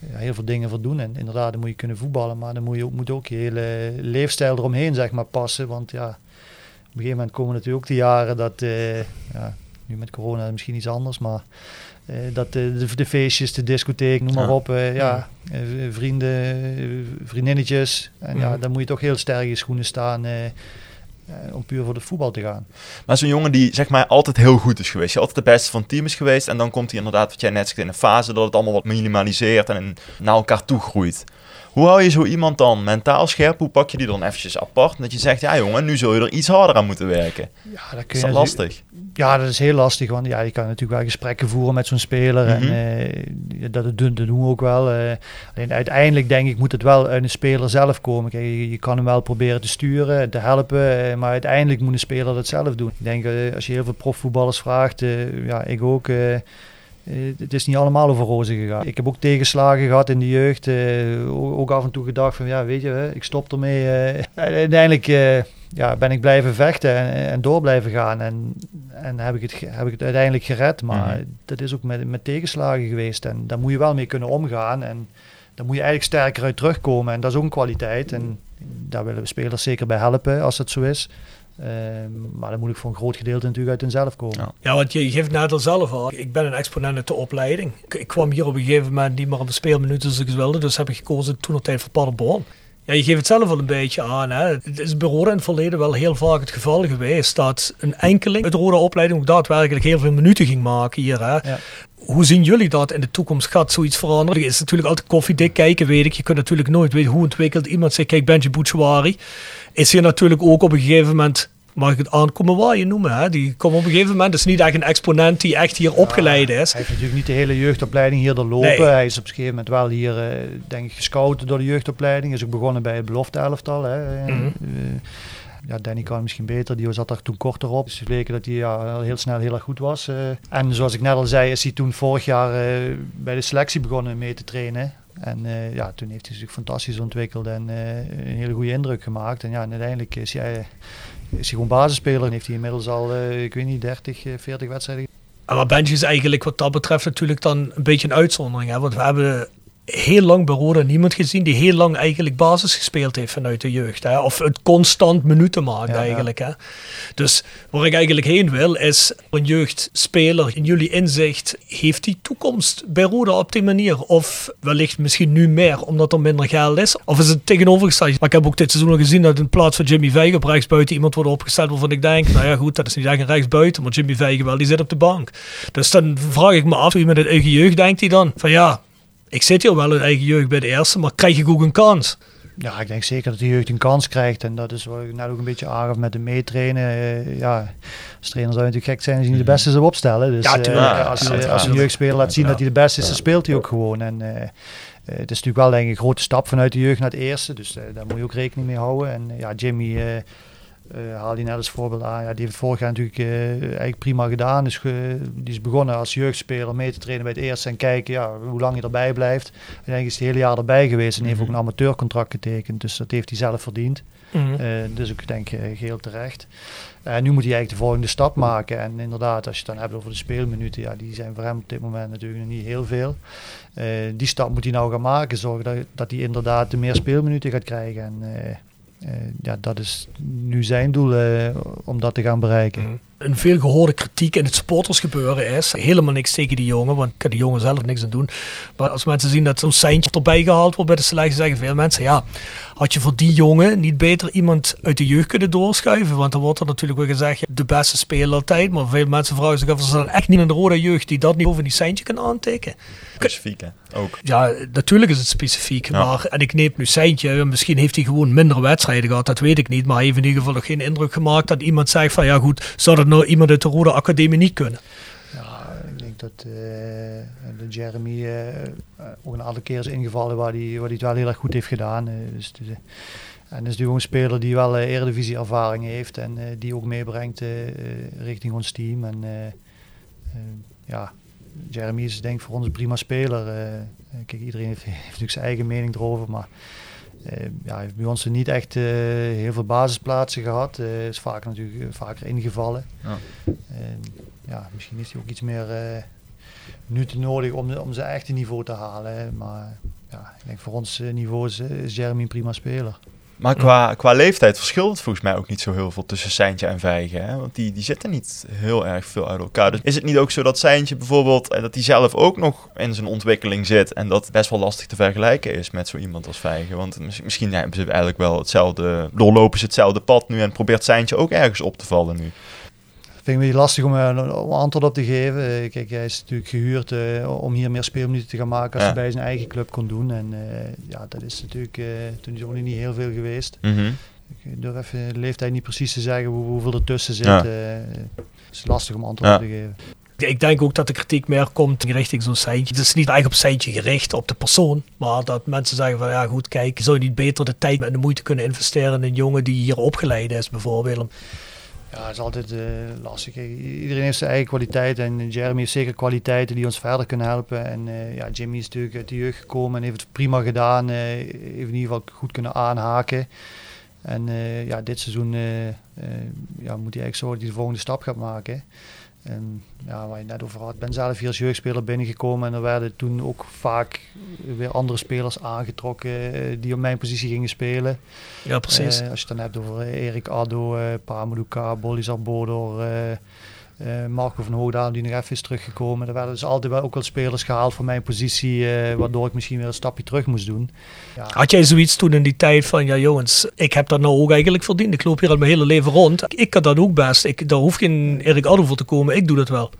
heel veel dingen voor doen. En inderdaad, dan moet je kunnen voetballen, maar dan moet, je, moet ook je hele leefstijl eromheen zeg maar, passen. Want ja, op een gegeven moment komen natuurlijk ook de jaren dat, uh, ja, nu met corona misschien iets anders, maar dat de, de, feestjes, de discotheek, noem maar op. Uh, ja, uh, vrienden, vriendinnetjes. En ja, dan moet je toch heel sterk in schoenen staan om puur voor de voetbal te gaan. Maar zo'n jongen die zeg maar altijd heel goed is geweest. Je altijd de beste van het team is geweest. En dan komt hij inderdaad, wat jij net zegt, in een fase dat het allemaal wat minimaliseert en naar elkaar toe groeit. Hoe hou je zo iemand dan mentaal scherp? Hoe pak je die dan eventjes apart? Dat je zegt, ja jongen, nu zul je er iets harder aan moeten werken. Ja, dat kun Is je dat natuurlijk- lastig? Ja, dat is heel lastig, want ja, je kan natuurlijk wel gesprekken voeren met zo'n speler. En eh, dat, dat, doen, we ook wel. eh. alleen uiteindelijk denk ik moet het wel uit een speler zelf komen. Kijk, je, je kan hem wel proberen te sturen, te helpen, eh, maar uiteindelijk moet een speler dat zelf doen. Ik denk, als je heel veel profvoetballers vraagt, ja, ik ook... eh, het is niet allemaal over rozen gegaan. Ik heb ook tegenslagen gehad in de jeugd. eh, ook af en toe gedacht van, ja, weet je, hè, ik stop ermee. eh. uiteindelijk ja, ben ik blijven vechten en, en door blijven gaan. En, en heb, ik het, heb ik het uiteindelijk gered. Maar Mhm. dat is ook met, met tegenslagen geweest. En daar moet je wel mee kunnen omgaan. En daar moet je eigenlijk sterker uit terugkomen. En dat is ook een kwaliteit. En daar willen we spelers zeker bij helpen als dat zo is. Ehm, maar dan moet ik voor een groot gedeelte natuurlijk uit hunzelf komen. Ja. Ja, want je, geeft net al zelf al. Ik ben een exponent uit de opleiding. Ik, ik kwam hier op een gegeven moment niet meer op de speelminuten als ik wilde. Dus heb ik gekozen toen op tijd voor Paderborn. Ja, je geeft het zelf al een beetje aan. Hè. Het is bij Roda in het verleden wel heel vaak het geval geweest dat een enkeling uit de opleiding ook daadwerkelijk heel veel minuten ging maken hier. Hè. Ja. Hoe zien jullie dat in de toekomst? Gaat zoiets veranderen? Het is natuurlijk altijd koffiedik kijken, weet ik. Je kunt natuurlijk nooit weten hoe ontwikkelt iemand zich. Kijk, Benji Bouchouari is hier natuurlijk ook op een gegeven moment... Mag ik het aankomen waar je noemen? Hè? Die komt op een gegeven moment, is niet echt een exponent die echt hier opgeleid is. Hij heeft natuurlijk niet de hele jeugdopleiding hier doorlopen. Nee. Hij is op een gegeven moment wel hier, eh, denk ik, gescout door de jeugdopleiding. Is ook begonnen bij het belofte elftal. Hè. Mhm. Eh, ja, Danny kan misschien beter. Die zat daar toen korter op. Dus het bleken dat hij ja, heel snel heel erg goed was. eh. en zoals ik net al zei, is hij toen vorig jaar bij de selectie begonnen mee te trainen. En eh, ja, toen heeft hij zich fantastisch ontwikkeld en eh, een hele goede indruk gemaakt. En ja, uiteindelijk is hij, is hij gewoon basisspeler. En heeft hij inmiddels al, eh, ik weet niet, 30, eh, 40 wedstrijden En Maar Benji is eigenlijk wat dat betreft natuurlijk dan een beetje een uitzondering. Want we hebben heel lang bij Roda niemand gezien die heel lang eigenlijk basis gespeeld heeft vanuit de jeugd. Hè? Of het constant minuten maakt Ja, ja. eigenlijk. Hè? Dus waar ik eigenlijk heen wil is een jeugdspeler in jullie inzicht, heeft die toekomst bij Roda op die manier? Of wellicht misschien nu meer omdat er minder geld is? Of is het tegenovergesteld? Maar ik heb ook dit seizoen al gezien dat in plaats van Jimmy Vijgen op rechtsbuiten iemand wordt opgesteld waarvan ik denk, nou ja goed, dat is niet echt een rechtsbuiten, maar Jimmy Vijgen wel, die zit op de bank. Dus dan vraag ik me af, wie met het eigen jeugd denkt hij dan? Van ja, ik zit hier wel in eigen jeugd bij de eerste, maar krijg ik ook een kans? Ja, ik denk zeker dat de jeugd een kans krijgt. En dat is wat ik net ook een beetje aangaf met de meetrainen. Eh, ja, als trainer zou je natuurlijk gek zijn als je niet de beste zou opstellen. Dus Ja, eh. Ja, als, ja, als een jeugdspeler laat zien Ja. dat hij de beste is, dan speelt hij ook gewoon. En eh, eh, het is natuurlijk wel denk ik een grote stap vanuit de jeugd naar het eerste. Dus daar moet je ook rekening mee houden. En ja, Jimmy... eh haal die net als voorbeeld aan. Ja, die heeft vorig jaar natuurlijk eh, eigenlijk prima gedaan. Dus die is begonnen als jeugdspeler mee te trainen bij het eerste en kijken ja, hoe lang je erbij blijft. En is het hele jaar erbij geweest en heeft ook een amateurcontract getekend. Dus dat heeft hij zelf verdiend. Mhm. Eh, dus ik denk eh, geheel terecht. En nu moet hij eigenlijk de volgende stap maken. En inderdaad, als je het dan hebt over de speelminuten, ja, die zijn voor hem op dit moment natuurlijk nog niet heel veel. Die stap moet hij nou gaan maken. Zorgen dat, dat hij inderdaad de meer speelminuten gaat krijgen. En ja, dat is nu zijn doel eh, om dat te gaan bereiken. Een veel gehoorde kritiek in het supportersgebeuren is helemaal niks tegen die jongen, want kan die jongen zelf niks aan doen. Maar als mensen zien dat zo'n seintje erbij gehaald wordt bij de selectie, zeggen veel mensen, ja, had je voor die jongen niet beter iemand uit de jeugd kunnen doorschuiven? Want dan wordt er natuurlijk wel gezegd, de beste speler altijd, maar veel mensen vragen zich af, is er echt niet de rode jeugd die dat niet over die seintje kan aantikken? Specifiek, hè? Ook. Ja, natuurlijk is het specifiek. Ja. Maar, en ik neem nu Seintje. Misschien heeft hij gewoon minder wedstrijden gehad. Dat weet ik niet. Maar hij heeft in ieder geval nog geen indruk gemaakt dat iemand zegt van ja goed, zou dat nou iemand uit de Rode Academie niet kunnen? Denk dat eh, de Jeremy eh, eh, ook een aantal keer is ingevallen waar hij waar die het wel heel erg goed heeft gedaan. dus de, en is natuurlijk ook een speler die wel eh, eredivisie ervaring heeft en die ook meebrengt richting ons team. En ja, Jeremy is denk ik voor ons een prima speler. kijk, iedereen heeft, heeft natuurlijk zijn eigen mening erover, maar ja, hij heeft bij ons niet echt heel veel basisplaatsen gehad. Eh is vaak natuurlijk vaker ingevallen. Ja. Ja, misschien heeft hij ook iets meer eh minuten nodig om, om zijn echte niveau te halen. Maar ja, ik denk voor ons eh, niveau is, eh, is Jeremy een prima speler. Maar qua, qua leeftijd verschilt het volgens mij ook niet zo heel veel tussen Seintje en Vijgen. Hè? Want die, die zitten niet heel erg veel uit elkaar. Dus is het niet ook zo dat Seintje bijvoorbeeld, eh, dat hij zelf ook nog in zijn ontwikkeling zit. En dat best wel lastig te vergelijken is met zo iemand als Vijgen. Want mis- misschien hebben ze eigenlijk wel hetzelfde, doorlopen ze hetzelfde pad nu en probeert Seintje ook ergens op te vallen nu. Vind ik een beetje lastig om er een antwoord op te geven. Eh, kijk, hij is natuurlijk gehuurd uh, om hier meer speelminuten te gaan maken als Ja. hij bij zijn eigen club kon doen. En uh, ja, dat is natuurlijk uh, toen is nog niet heel veel geweest. Mhm. Ik durf even de leeftijd niet precies te zeggen hoe, hoeveel er tussen zit. Ja. Het is lastig om antwoord Ja. te geven. Ik denk ook dat de kritiek meer komt richting zo'n seintje. Het is niet eigenlijk op seintje gericht, op de persoon. Maar dat mensen zeggen van ja goed, kijk, zou je niet beter de tijd en de moeite kunnen investeren in een jongen die hier opgeleid is bijvoorbeeld. Ja, het is altijd uh, lastig. Iedereen heeft zijn eigen kwaliteit en Jeremy heeft zeker kwaliteiten die ons verder kunnen helpen. En uh, ja, Jimmy is natuurlijk uit de jeugd gekomen en heeft het prima gedaan. Uh, heeft in ieder geval goed kunnen aanhaken. En ja, dit seizoen ja, moet hij eigenlijk zorgen dat hij de volgende stap gaat maken. En ja, waar je net over had, ik ben zelf hier als jeugdspeler binnengekomen en er werden toen ook vaak weer andere spelers aangetrokken uh, die op mijn positie gingen spelen. Ja, precies. Uh, als je het dan hebt over Erik Addo, uh, Pamadouka, Bolizar Bodor, Marco van Hoogdalen die nog even is teruggekomen. Er werden dus altijd wel ook wel spelers gehaald voor mijn positie, waardoor ik misschien weer een stapje terug moest doen. Had jij zoiets toen in die tijd van, ja jongens, ik heb dat nou ook eigenlijk verdiend. Ik loop hier al mijn hele leven rond. Ik kan dat ook best. Ik, daar hoeft geen Erik Addo voor te komen. Ik doe dat wel.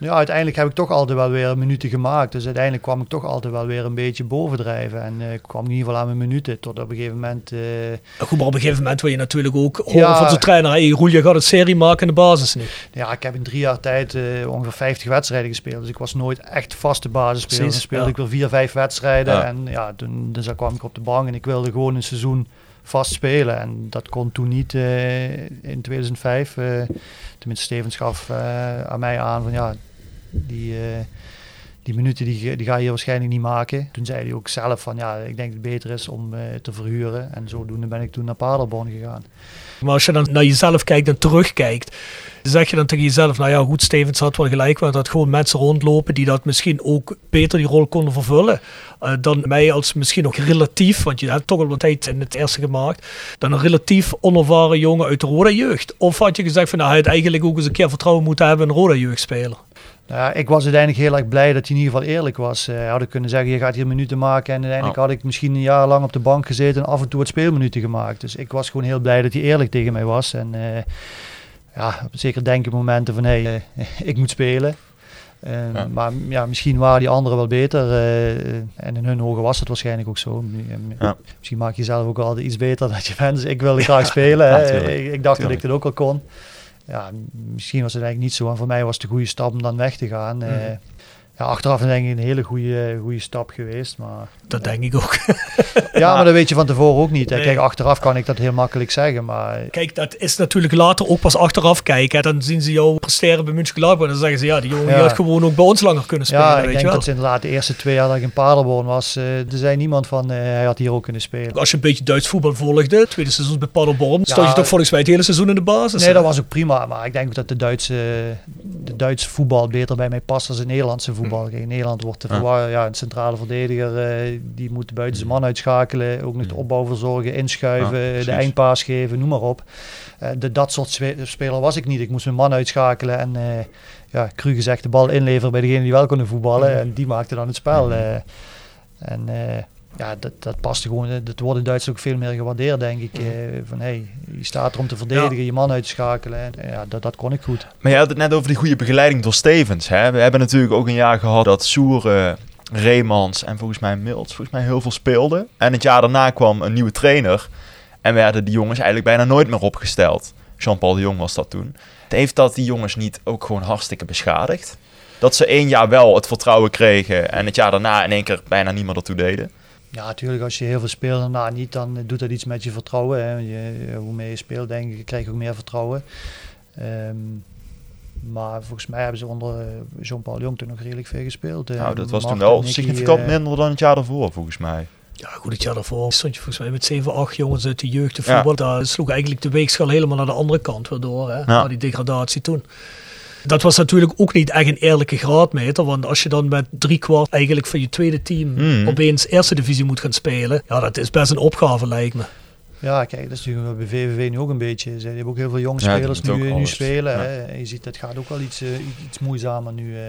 Ja, uiteindelijk heb ik toch altijd wel weer minuten gemaakt. Dus uiteindelijk kwam ik toch altijd wel weer een beetje bovendrijven. En uh, ik kwam in ieder geval aan mijn minuten. Tot op een gegeven moment... Uh... Goed, maar op een gegeven moment wil je natuurlijk ook horen ja, van zijn trainer. Hey, Roel, je gaat het serie maken in de basis niet. Ja, ik heb in drie jaar tijd uh, ongeveer 50 wedstrijden gespeeld. Dus ik was nooit echt vaste basisspeler. Dan speelde ja. ik weer vier, vijf wedstrijden. Ja. En ja, toen dus kwam ik op de bank en ik wilde gewoon een seizoen vast spelen. En dat kon toen niet in 2005. tenminste, Stevens gaf aan mij aan van ja die, uh, die minuten die, die ga je waarschijnlijk niet maken. Toen zei hij ook zelf van ja, ik denk het beter is om uh, te verhuren. En zodoende ben ik toen naar Paderborn gegaan. Maar als je dan naar jezelf kijkt en terugkijkt, zeg je dan tegen jezelf, nou ja goed, Stevens had wel gelijk, want dat gewoon mensen rondlopen die dat misschien ook beter die rol konden vervullen. Uh, dan mij als misschien nog relatief, want je hebt toch al wat tijd in het eerste gemaakt, dan een relatief onervaren jongen uit de Roda jeugd. Of had je gezegd van nou, hij had eigenlijk ook eens een keer vertrouwen moeten hebben in een Roda jeugdspeler? Nou ja, ik was uiteindelijk heel erg blij dat hij in ieder geval eerlijk was. Uh, had ik kunnen zeggen, je gaat hier minuten maken. En uiteindelijk oh. had ik misschien een jaar lang op de bank gezeten en af en toe wat speelminuten gemaakt. Dus ik was gewoon heel blij dat hij eerlijk tegen mij was. En uh, ja, zeker denken momenten van, hé, hey, uh, ik moet spelen. Ja. Maar ja, misschien waren die anderen wel beter. en in hun ogen was het waarschijnlijk ook zo. Ja. Misschien maak je zelf ook altijd iets beter dan je bent. Dus ik wilde graag spelen. ik, ik, dacht tuurlijk. dat ik het ook al kon ja, misschien was het eigenlijk niet zo. En voor mij was het een goede stap om dan weg te gaan. Mm. Uh, ja, achteraf denk ik een hele goede, goede stap geweest. Maar, dat denk ik ook. ja, maar dat weet je van tevoren ook niet. Kijk, achteraf kan ik dat heel makkelijk zeggen. Maar... Kijk, dat is natuurlijk later ook pas achteraf kijken. Dan zien ze jou presteren bij München Gladbach. En dan zeggen ze, ja, die jongen ja. had gewoon ook bij ons langer kunnen spelen. Ja, ik weet denk je wel. dat ze inderdaad de eerste twee jaar dat ik in Paderborn was, uh, er zei niemand van, uh, hij had hier ook kunnen spelen. Als je een beetje Duits voetbal volgde, tweede seizoen bij Paderborn, stond je toch volgens mij het hele seizoen in de basis. Nee, dat was ook prima. Maar ik denk dat de Duitse, de Duitse voetbal beter bij mij past dan het Nederlandse voetbal. Hm. In Nederland wordt de ja. ja, een centrale verdediger, uh, die moet buiten zijn man uitschakelen, ook nog de opbouw verzorgen, inschuiven, ja, de eindpaas geven, noem maar op. Uh, de, dat soort speler was ik niet. Ik moest mijn man uitschakelen en uh, ja, cru gezegd de bal inleveren bij degene die wel konden voetballen. En die maakte dan het spel. en ja, dat, dat past gewoon. Dat wordt in Duitsland ook veel meer gewaardeerd, denk ik. van hey, je staat er om te verdedigen, ja. je man uitschakelen. En, ja, dat, dat kon ik goed. Maar je had het net over die goede begeleiding door Stevens. Hè? We hebben natuurlijk ook een jaar gehad dat Soeren, Reemans en volgens mij Milts volgens mij heel veel speelden. En het jaar daarna kwam een nieuwe trainer. En werden die jongens eigenlijk bijna nooit meer opgesteld. Jean-Paul de Jong was dat toen. Heeft dat die jongens niet ook gewoon hartstikke beschadigd? Dat ze één jaar wel het vertrouwen kregen en het jaar daarna in één keer bijna niemand ertoe deden? Ja, natuurlijk. Als je heel veel speelt en daarna niet, dan doet dat iets met je vertrouwen. Hè. Je, hoe meer je speelt, denk ik, krijg je ook meer vertrouwen. Um, maar volgens mij hebben ze onder Jean-Paul Jong toen nog redelijk veel gespeeld. Nou, dat was toen wel significant minder dan het jaar daarvoor, volgens mij. Ja, goed, het jaar daarvoor stond je volgens mij met 7, 8 jongens uit de jeugd te voetbal. Ja. Daar sloeg eigenlijk de weegschaal helemaal naar de andere kant weer door. Hè? Ja. Naar die degradatie toen. Dat was natuurlijk ook niet echt een eerlijke graadmeter. Want als je dan met drie kwart eigenlijk van je tweede team mm. opeens eerste divisie moet gaan spelen. Ja, dat is best een opgave lijkt me. Ja, kijk, dat is natuurlijk bij VVV nu ook een beetje. Ze hebben ook heel veel jonge spelers ja, nu, nu spelen. Ja. Hè. En je ziet, dat gaat ook wel iets, uh, iets moeizamer nu. Uh,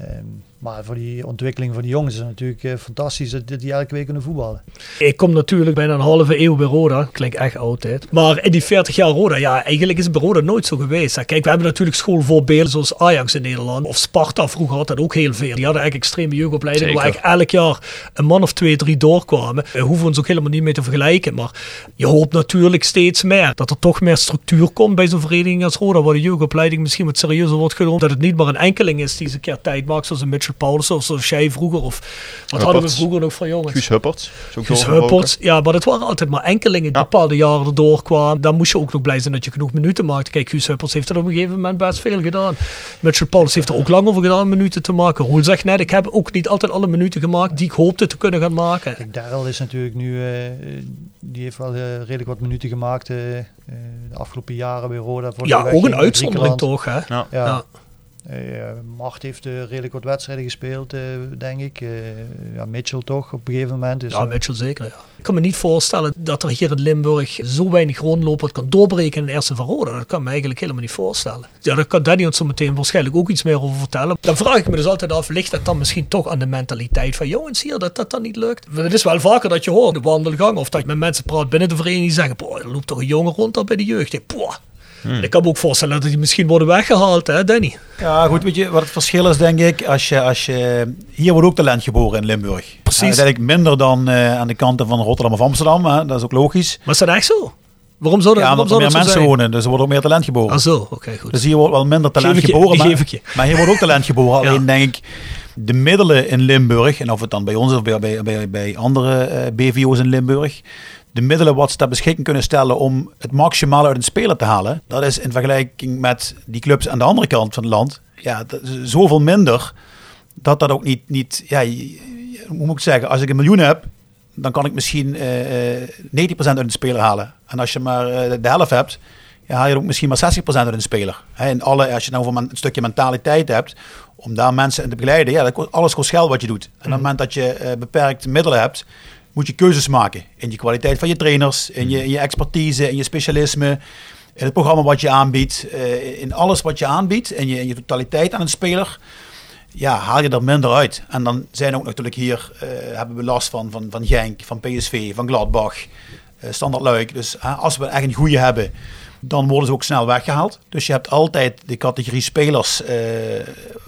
Ehm, maar voor die ontwikkeling van die jongens is het natuurlijk eh, fantastisch dat, die elke week kunnen voetballen. Ik kom natuurlijk bijna een halve eeuw bij Roda. Klinkt echt oud, hè. Maar in die 40 jaar Roda, ja, eigenlijk is het bij Roda nooit zo geweest. hè. Kijk, we hebben natuurlijk schoolvoorbeelden zoals Ajax in Nederland. Of Sparta vroeger had dat ook heel veel. Die hadden eigenlijk extreme jeugdopleidingen waar eigenlijk elk jaar een man of twee, drie doorkwamen. Daar hoeven we ons ook helemaal niet mee te vergelijken. Maar je hoopt natuurlijk steeds meer dat er toch meer structuur komt bij zo'n vereniging als Roda. Waar de jeugdopleiding misschien wat serieuzer wordt genomen. Dat het niet maar een enkeling is die eens een keer tijd maakt. Zoals een Mitchell Paulus of zoals jij vroeger. Of wat hadden we vroeger nog voor jongens? Guus Hupperts. Guus. Hupperts, ja, maar het waren altijd maar enkelingen die Ja. bepaalde jaren erdoor kwamen. Dan moest je ook nog blij zijn dat je genoeg minuten maakte. Kijk, Guus Hupperts heeft er op een gegeven moment best veel gedaan. Mitchell Paulus heeft er ook lang over gedaan minuten te maken. Roel zegt net, ik heb ook niet altijd alle minuten gemaakt die ik hoopte te kunnen gaan maken. Kijk, Daryl is natuurlijk nu, eh, die heeft wel eh, redelijk wat minuten gemaakt eh, eh, de afgelopen jaren bij Roda. voor Ja, ook een uitzondering toch, hè? Ja. Ja. Ja. Eh, Mart heeft eh, redelijk wat wedstrijden gespeeld, eh, denk ik. Ja, Mitchell toch op een gegeven moment. Dus, Ja, Mitchell zeker, ja. Ik kan me niet voorstellen dat er hier in Limburg zo weinig rondlopen kan doorbreken in de eerste van Roda. Dat kan me eigenlijk helemaal niet voorstellen. Ja, daar kan Danny ons zo meteen waarschijnlijk ook iets meer over vertellen. Dan vraag ik me dus altijd af, ligt dat dan misschien toch aan de mentaliteit van jongens hier, dat dat dan niet lukt? Het is wel vaker dat je hoort de wandelgang of dat je met mensen praat binnen de vereniging die zeggen, boah, er loopt toch een jongen rond daar bij de jeugd. Ik, boah. Ik kan me ook voorstellen dat die misschien worden weggehaald, hè Danny? Ja, goed, weet je wat het verschil is, denk ik? Als je, als je, hier wordt ook talent geboren in Limburg. Precies. Ja, uiteindelijk minder dan eh, aan de kanten van Rotterdam of Amsterdam, hè? dat is ook logisch. Maar is dat echt zo? Waarom zou dat, Ja, waarom omdat er meer mensen zijn? wonen, dus er wordt ook meer talent geboren. Ah zo, oké, goed. Dus hier wordt wel minder talent Geef ik je, geboren. die maar, geef ik je. maar hier wordt ook talent geboren. Ja. Alleen denk ik, de middelen in Limburg, en of het dan bij ons of bij, bij, bij, bij andere eh, BVO's in Limburg, de middelen wat ze ter beschikking kunnen stellen om het maximale uit een speler te halen, dat is in vergelijking met die clubs aan de andere kant van het land, ja, dat is zoveel minder dat dat ook niet, niet ja, hoe moet ik zeggen, als ik een miljoen heb, dan kan ik misschien eh, eh, 90% uit een speler halen. En als je maar eh, de helft hebt, ja, haal je ook misschien maar 60% uit een speler. En alle, als je nou voor een stukje mentaliteit hebt, om daar mensen in te begeleiden, ja, dat kost, alles kost geld wat je doet. En op het moment dat je eh, beperkt middelen hebt, moet je keuzes maken in je kwaliteit van je trainers, in je, in je expertise, in je specialisme, in het programma wat je aanbiedt, eh, in alles wat je aanbiedt, in je, je totaliteit aan een speler ja, haal je er minder uit. En dan zijn ook natuurlijk hier, eh, hebben we last van, van, van Genk, van PSV, van Gladbach, eh Standard Luik. Dus als we echt een goede hebben, dan worden ze ook snel weggehaald. Dus je hebt altijd de categorie spelers eh,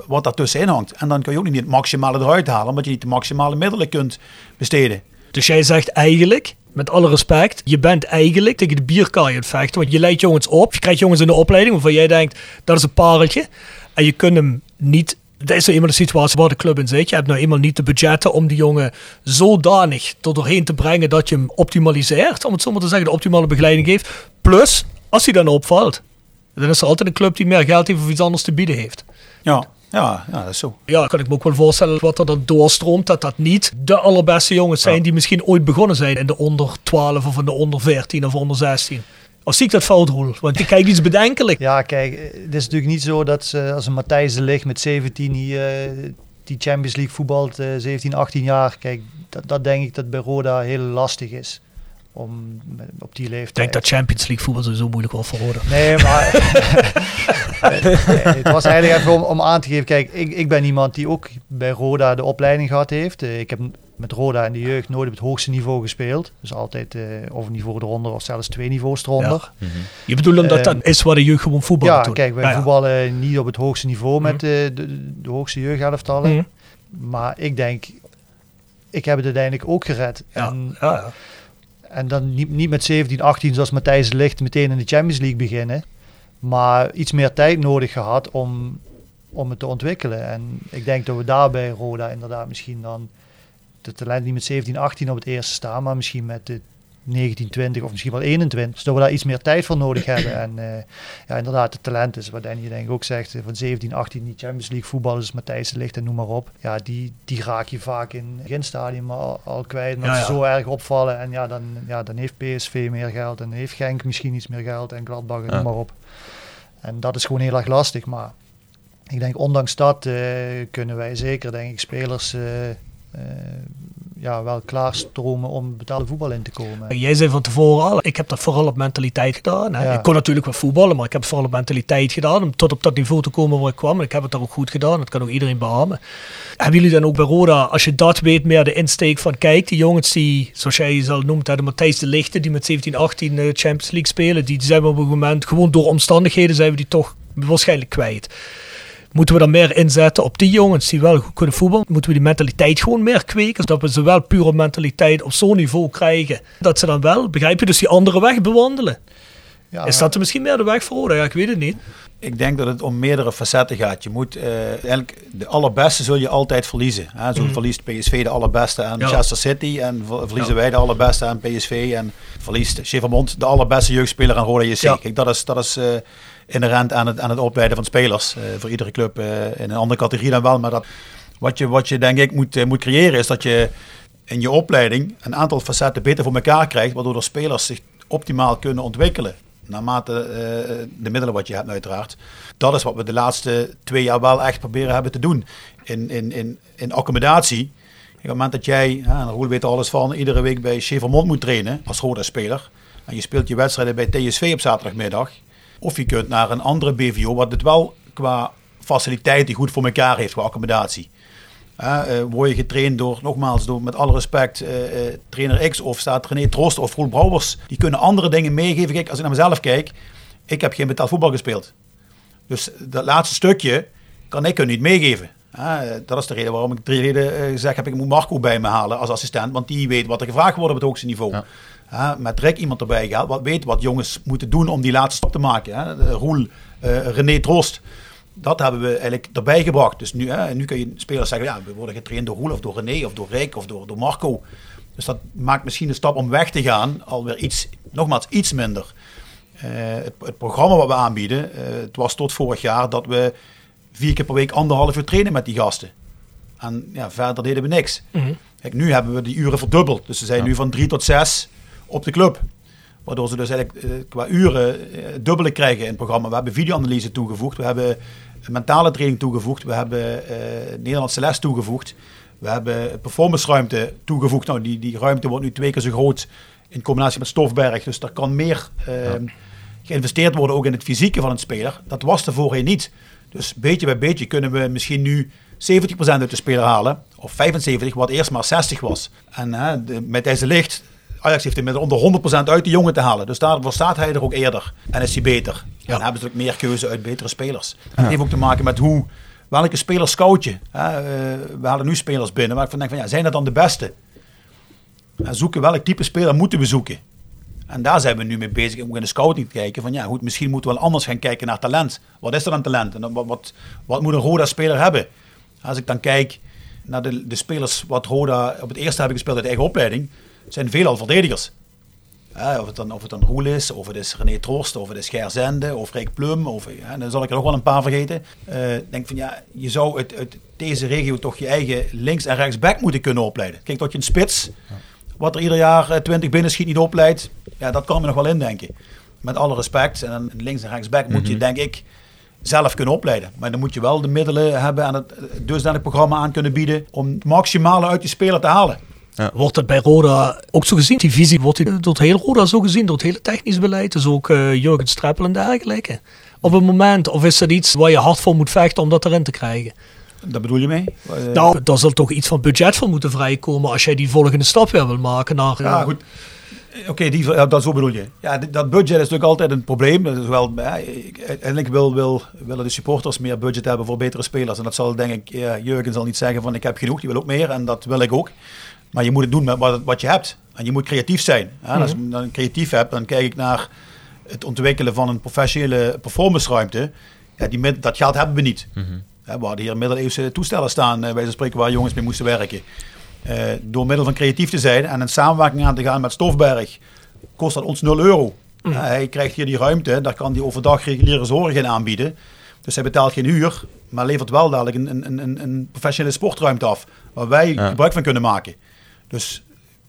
wat daartussenin hangt. En dan kun je ook niet het maximale eruit halen, omdat je niet de maximale middelen kunt besteden. Dus jij zegt eigenlijk, met alle respect, je bent eigenlijk tegen de bierkaai aan het vechten. Want je leidt jongens op, je krijgt jongens in de opleiding waarvan jij denkt, dat is een pareltje. En je kunt hem niet, dat is nou eenmaal de situatie waar de club in zit. Je hebt nou eenmaal niet de budgetten om die jongen zodanig er doorheen te brengen dat je hem optimaliseert. Om het zo maar te zeggen, de optimale begeleiding geeft. Plus, als hij dan opvalt, dan is er altijd een club die meer geld heeft of iets anders te bieden heeft. Ja, ja, ja dat is zo. Ja, kan ik me ook wel voorstellen wat er dan doorstroomt. Dat dat niet de allerbeste jongens zijn die misschien ooit begonnen zijn in de onder 12 of in de onder 14 of onder 16. Of zie ik dat fout, Roel? Want ik kijk iets bedenkelijk. Ja, kijk, eh, het is natuurlijk niet zo dat ze, als een Matthijs de Ligt met 17 hier, eh, die Champions League voetbalt, eh 17, 18 jaar. Kijk, dat, dat denk ik dat bij Roda heel lastig is. Om met- op die leeftijd. Ik denk dat Champions League voetbal sowieso moeilijk wordt voor Roda. Nee, maar het was eigenlijk even om, om aan te geven. Kijk, ik, ik ben iemand die ook bij Roda de opleiding gehad heeft. Eh, ik heb met Roda in de jeugd nooit op het hoogste niveau gespeeld. Dus altijd eh of een niveau eronder of zelfs twee niveaus eronder. Je bedoelt omdat Ehm, dat is waar de jeugd gewoon voetballen Ja, doet. kijk, wij Ja, ja. voetballen niet op het hoogste niveau met de, de, de hoogste jeugdelftallen. Mhm. Maar ik denk, ik heb het uiteindelijk ook gered. Ja, En, ja, ja. en dan niet, niet met 17, 18 zoals Matthijs Ligt meteen in de Champions League beginnen. Maar iets meer tijd nodig gehad om, om het te ontwikkelen. En ik denk dat we daar bij Roda inderdaad misschien dan de talent niet met 17, 18 op het eerste staan. Maar misschien met de 19, 20 of misschien wel 21. Dus dat we daar iets meer tijd voor nodig hebben. En eh, ja, inderdaad, het talent is wat Danny denk ik ook zegt. eh, Van 17, 18 die Champions League voetballers, Matthijs de Ligt en noem maar op. Ja, die, die raak je vaak in het beginstadium al, al kwijt. Ja, als ze zo erg opvallen en ja dan, ja, dan heeft PSV meer geld. En heeft Genk misschien iets meer geld en Gladbach en Ja. noem maar op. En dat is gewoon heel erg lastig. Maar ik denk, ondanks dat eh, kunnen wij zeker, denk ik, spelers ja, wel klaarstromen om betaalde voetbal in te komen. Jij zei van tevoren al, ik heb dat vooral op mentaliteit gedaan. Hè. Ja. Ik kon natuurlijk wel voetballen, maar ik heb het vooral op mentaliteit gedaan. Om tot op dat niveau te komen waar ik kwam. En ik heb het daar ook goed gedaan. Dat kan ook iedereen beamen. Hebben jullie dan ook bij Roda, als je dat weet, meer de insteek van kijk, die jongens die, zoals jij ze al noemt, de Matthijs de Lichte, die met 17, 18 eh, Champions League spelen, die zijn we op een moment, gewoon door omstandigheden zijn we die toch waarschijnlijk kwijt. Moeten we dan meer inzetten op die jongens die wel goed kunnen voetballen? Moeten we die mentaliteit gewoon meer kweken? Zodat we ze wel pure mentaliteit op zo'n niveau krijgen. Dat ze dan wel, begrijp je, dus die andere weg bewandelen. Ja, Is dat er misschien meer de weg voor Roda? Ja, ik weet het niet. Ik denk dat het om meerdere facetten gaat. Je moet eh, eigenlijk de allerbeste zul je altijd verliezen. Hè? Zo verliest PSV de allerbeste aan Ja. Manchester City en ver- verliezen Ja. wij de allerbeste aan PSV en verliest Chevermond de allerbeste jeugdspeler aan Roda JC. Kijk, dat is, dat is eh, inherent aan het, aan het opleiden van spelers. eh, voor iedere club eh, in een andere categorie dan wel. Maar dat, wat, je, wat je denk ik moet, eh, moet creëren is dat je in je opleiding een aantal facetten beter voor elkaar krijgt, waardoor de spelers zich optimaal kunnen ontwikkelen. Naarmate de middelen wat je hebt uiteraard. Dat is wat we de laatste twee jaar wel echt proberen hebben te doen. In, in, in, in accommodatie. Op het moment dat jij, en Roel weet er alles van, iedere week bij Chevermond moet trainen als Roda-speler. En je speelt je wedstrijden bij TSV op zaterdagmiddag. Of je kunt naar een andere BVO, wat het wel qua faciliteiten goed voor elkaar heeft, qua accommodatie. Eh, word je getraind door, nogmaals, door met alle respect, eh, eh, trainer X of staat René Troost of Roel Brouwers. Die kunnen andere dingen meegeven. Kijk, als ik naar mezelf kijk, ik heb geen betaald voetbal gespeeld. Dus dat laatste stukje kan ik hun niet meegeven. Dat is de reden waarom ik drie reden zeg heb ik moet Marco bij me halen als assistent. Want die weet wat er gevraagd wordt op het hoogste niveau. Hè, met Rick iemand erbij gehaald, wat weet wat jongens moeten doen om die laatste stap te maken. Hè. Roel, eh, René Troost. Dat hebben we eigenlijk erbij gebracht. Dus nu, hè, nu kun je spelers zeggen, ja, we worden getraind door Roel of door René of door Rick of door, door Marco. Dus dat maakt misschien de stap om weg te gaan alweer iets, nogmaals, iets minder. Eh, het, het programma wat we aanbieden, eh, het was tot vorig jaar dat we vier keer per week anderhalf uur trainen met die gasten. En ja, verder deden we niks. Kijk, nu hebben we die uren verdubbeld. Dus ze zijn nu van drie tot zes op de club. Waardoor ze dus eigenlijk eh, qua uren eh, dubbele krijgen in het programma. We hebben videoanalyse toegevoegd. We hebben mentale training toegevoegd. We hebben eh Nederlandse les toegevoegd. We hebben performance ruimte toegevoegd. Nou, die, die ruimte wordt nu twee keer zo groot in combinatie met Stofberg. Dus er kan meer geïnvesteerd worden ook in het fysieke van een speler. Dat was er voorheen niet. Dus beetje bij beetje kunnen we misschien nu 70% uit de speler halen. Of 75, wat eerst maar 60 was. En hè, de, met deze licht, Ajax heeft inmiddels om de 100% uit de jongen te halen. Dus daarvoor staat hij er ook eerder. En is hij beter. En hebben ze ook meer keuze uit betere spelers. En dat heeft ook te maken met hoe, welke spelers scout je. Hè, eh, we halen nu spelers binnen waar ik van denk van ja, zijn dat dan de beste? En zoeken welk type speler moeten we zoeken? En daar zijn we nu mee bezig om in de scouting te kijken van ja, goed, misschien moeten we wel anders gaan kijken naar talent. Wat is er aan talent? En wat, wat, wat moet een Roda-speler hebben? Als ik dan kijk naar de, de spelers wat Roda op het eerste hebben gespeeld uit eigen opleiding, zijn veelal verdedigers. Ja, of, het dan, of het dan Roel is, of het is René Troost, of het is Ger Zende, of Rick Plum, of ja, dan zal ik er nog wel een paar vergeten. Eh, Ik denk van ja, je zou uit, uit deze regio toch je eigen links- en rechtsback moeten kunnen opleiden. Kijk, dat je een spits, wat er ieder jaar eh, 20 binnenschiet niet opleidt, ja, dat kan me nog wel indenken. Met alle respect, en een links- en rechtsback moet je denk ik zelf kunnen opleiden. Maar dan moet je wel de middelen hebben en het eh, dusdanig programma aan kunnen bieden om het maximale uit die speler te halen. Wordt het bij Roda ook zo gezien? Die visie wordt door het hele Roda zo gezien, door het hele technisch beleid. Dus ook eh, Jurgen Streppel en dergelijke. Op een moment, of is dat iets waar je hard voor moet vechten om dat erin te krijgen? Daar bedoel je mee? Eh, Nou, daar zal toch iets van budget voor moeten vrijkomen als jij die volgende stap weer wil maken naar... Ja, eh, goed. Oké, die ja, dat zo bedoel je. Ja, dat budget is natuurlijk altijd een probleem. Dat is wel, ja, uiteindelijk wil, wil, willen de supporters meer budget hebben voor betere spelers. En dat zal denk ik, ja, Jurgen zal niet zeggen van ik heb genoeg, die wil ook meer. En dat wil ik ook. Maar je moet het doen met wat, wat je hebt. En je moet creatief zijn. Ja, Als je dan creatief hebt, dan kijk ik naar het ontwikkelen van een professionele performance ruimte. Ja, die, dat geld hebben we niet. Ja, we hadden hier middeleeuwse toestellen staan, eh, bij zo'n spreken, waar jongens mee moesten werken. Eh, door middel van creatief te zijn en een samenwerking aan te gaan met Stofberg, kost dat ons 0 euro. Ja, hij krijgt hier die ruimte, daar kan hij overdag reguliere zorg in aanbieden. Dus hij betaalt geen huur, maar levert wel dadelijk een, een, een, een professionele sportruimte af, waar wij gebruik van kunnen maken. Dus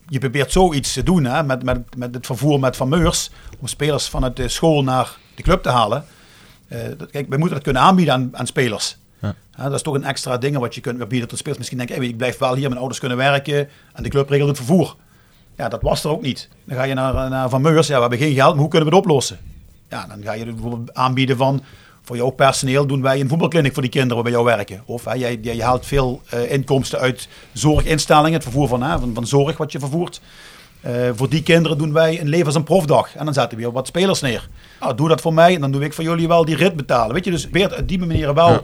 je probeert zoiets te doen hè, met, met, met het vervoer met Van Meurs, om spelers vanuit de school naar de club te halen. Eh, dat- kijk, wij moeten dat kunnen aanbieden aan, aan spelers. Ja. Ja, dat is toch een extra ding wat je kunt bieden tot spelers. Misschien denken, hey, ik blijf wel hier, mijn ouders kunnen werken en de club regelt het vervoer. Ja, dat was er ook niet. Dan ga je naar, naar Van Meurs, ja, we hebben geen geld, maar hoe kunnen we het oplossen? Ja, dan ga je bijvoorbeeld aanbieden van, voor jouw personeel doen wij een voetbalkliniek voor die kinderen waar bij jou werken. Of hè, jij, jij haalt veel uh, inkomsten uit zorginstellingen, het vervoer van, hè, van, van zorg wat je vervoert. Uh, voor die kinderen doen wij een levens- en profdag. En dan zetten we weer wat spelers neer. Nou, doe dat voor mij en dan doe ik voor jullie wel die rit betalen. Weet je, dus weer op die manier wel ja.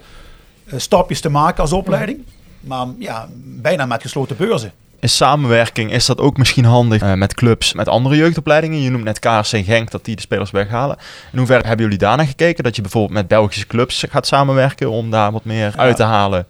uh, stapjes te maken als opleiding. Maar ja, bijna met gesloten beurzen. In samenwerking is dat ook misschien handig uh, met clubs, met andere jeugdopleidingen. Je noemt net KRC Genk dat die de spelers weghalen. In hoeverre hebben jullie daarna gekeken? Dat je bijvoorbeeld met Belgische clubs gaat samenwerken om daar wat meer ja. uit te halen?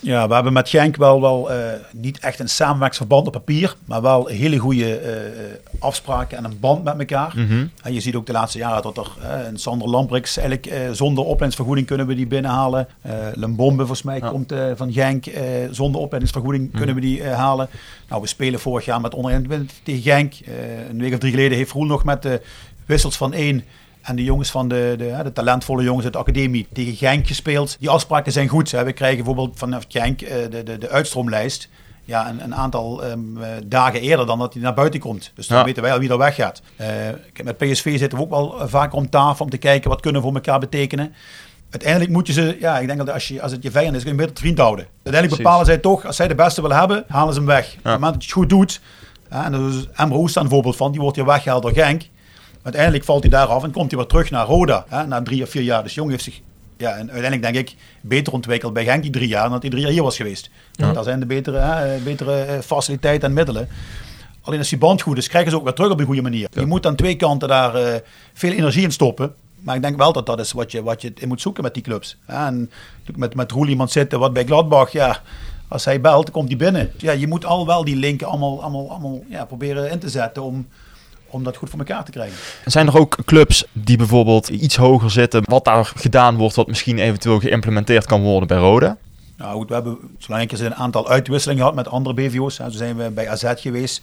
Ja, we hebben met Genk wel, wel uh, niet echt een samenwerksverband op papier, maar wel hele goede uh, afspraken en een band met elkaar. Mm -hmm. En je ziet ook de laatste jaren dat er uh, een Sander Lambrix eigenlijk zonder opleidingsvergoeding kunnen we die binnenhalen. Lembombe volgens mij ja. komt van Genk, zonder opleidingsvergoeding mm -hmm. kunnen we die halen. Nou, we spelen vorig jaar met onder 21 tegen Genk. een week of drie geleden heeft Roel nog met de wissels van één en de jongens van de, de, de, talentvolle jongens uit de academie tegen Genk gespeeld. Die afspraken zijn goed. Hè. We krijgen bijvoorbeeld vanaf Genk de, de, de uitstroomlijst. Ja, een, een aantal um, dagen eerder dan dat hij naar buiten komt. Dus dan ja. weten wij al wie er weggaat. Uh, met PSV zitten we ook wel vaker om tafel om te kijken wat kunnen we voor elkaar betekenen. Uiteindelijk moet je ze, ja, ik denk dat als, je, als het je vijand is, kun je beter vriend houden. Uiteindelijk Precies. bepalen zij toch, als zij de beste willen hebben, halen ze hem weg. Ja. Op het moment dat je het goed doet, ja, en is Emre Hoest een voorbeeld van, die wordt hier weggehaald door Genk. Uiteindelijk valt hij daar af en komt hij weer terug naar Roda. Hè, na drie of vier jaar. Dus Jong heeft zich ja, en uiteindelijk denk ik beter ontwikkeld bij Genk die drie jaar dan dat hij drie jaar hier was geweest. Ja. Daar zijn de betere, hè, betere faciliteiten en middelen. Alleen als die band goed is, krijgen ze ook weer terug op een goede manier. Ja. Je moet aan twee kanten daar uh, veel energie in stoppen. Maar ik denk wel dat dat is wat je, wat je in moet zoeken met die clubs. En met, met Roel iemand zitten, wat bij Gladbach, ja, als hij belt, komt hij binnen. Ja, je moet al wel die linken allemaal, allemaal, allemaal ja, proberen in te zetten om om dat goed voor elkaar te krijgen. Zijn er ook clubs die bijvoorbeeld iets hoger zitten, wat daar gedaan wordt, wat misschien eventueel geïmplementeerd kan worden bij Rode? Nou goed, we hebben zolang ik een aantal uitwisselingen gehad met andere BVO's. Zo zijn we bij AZ geweest.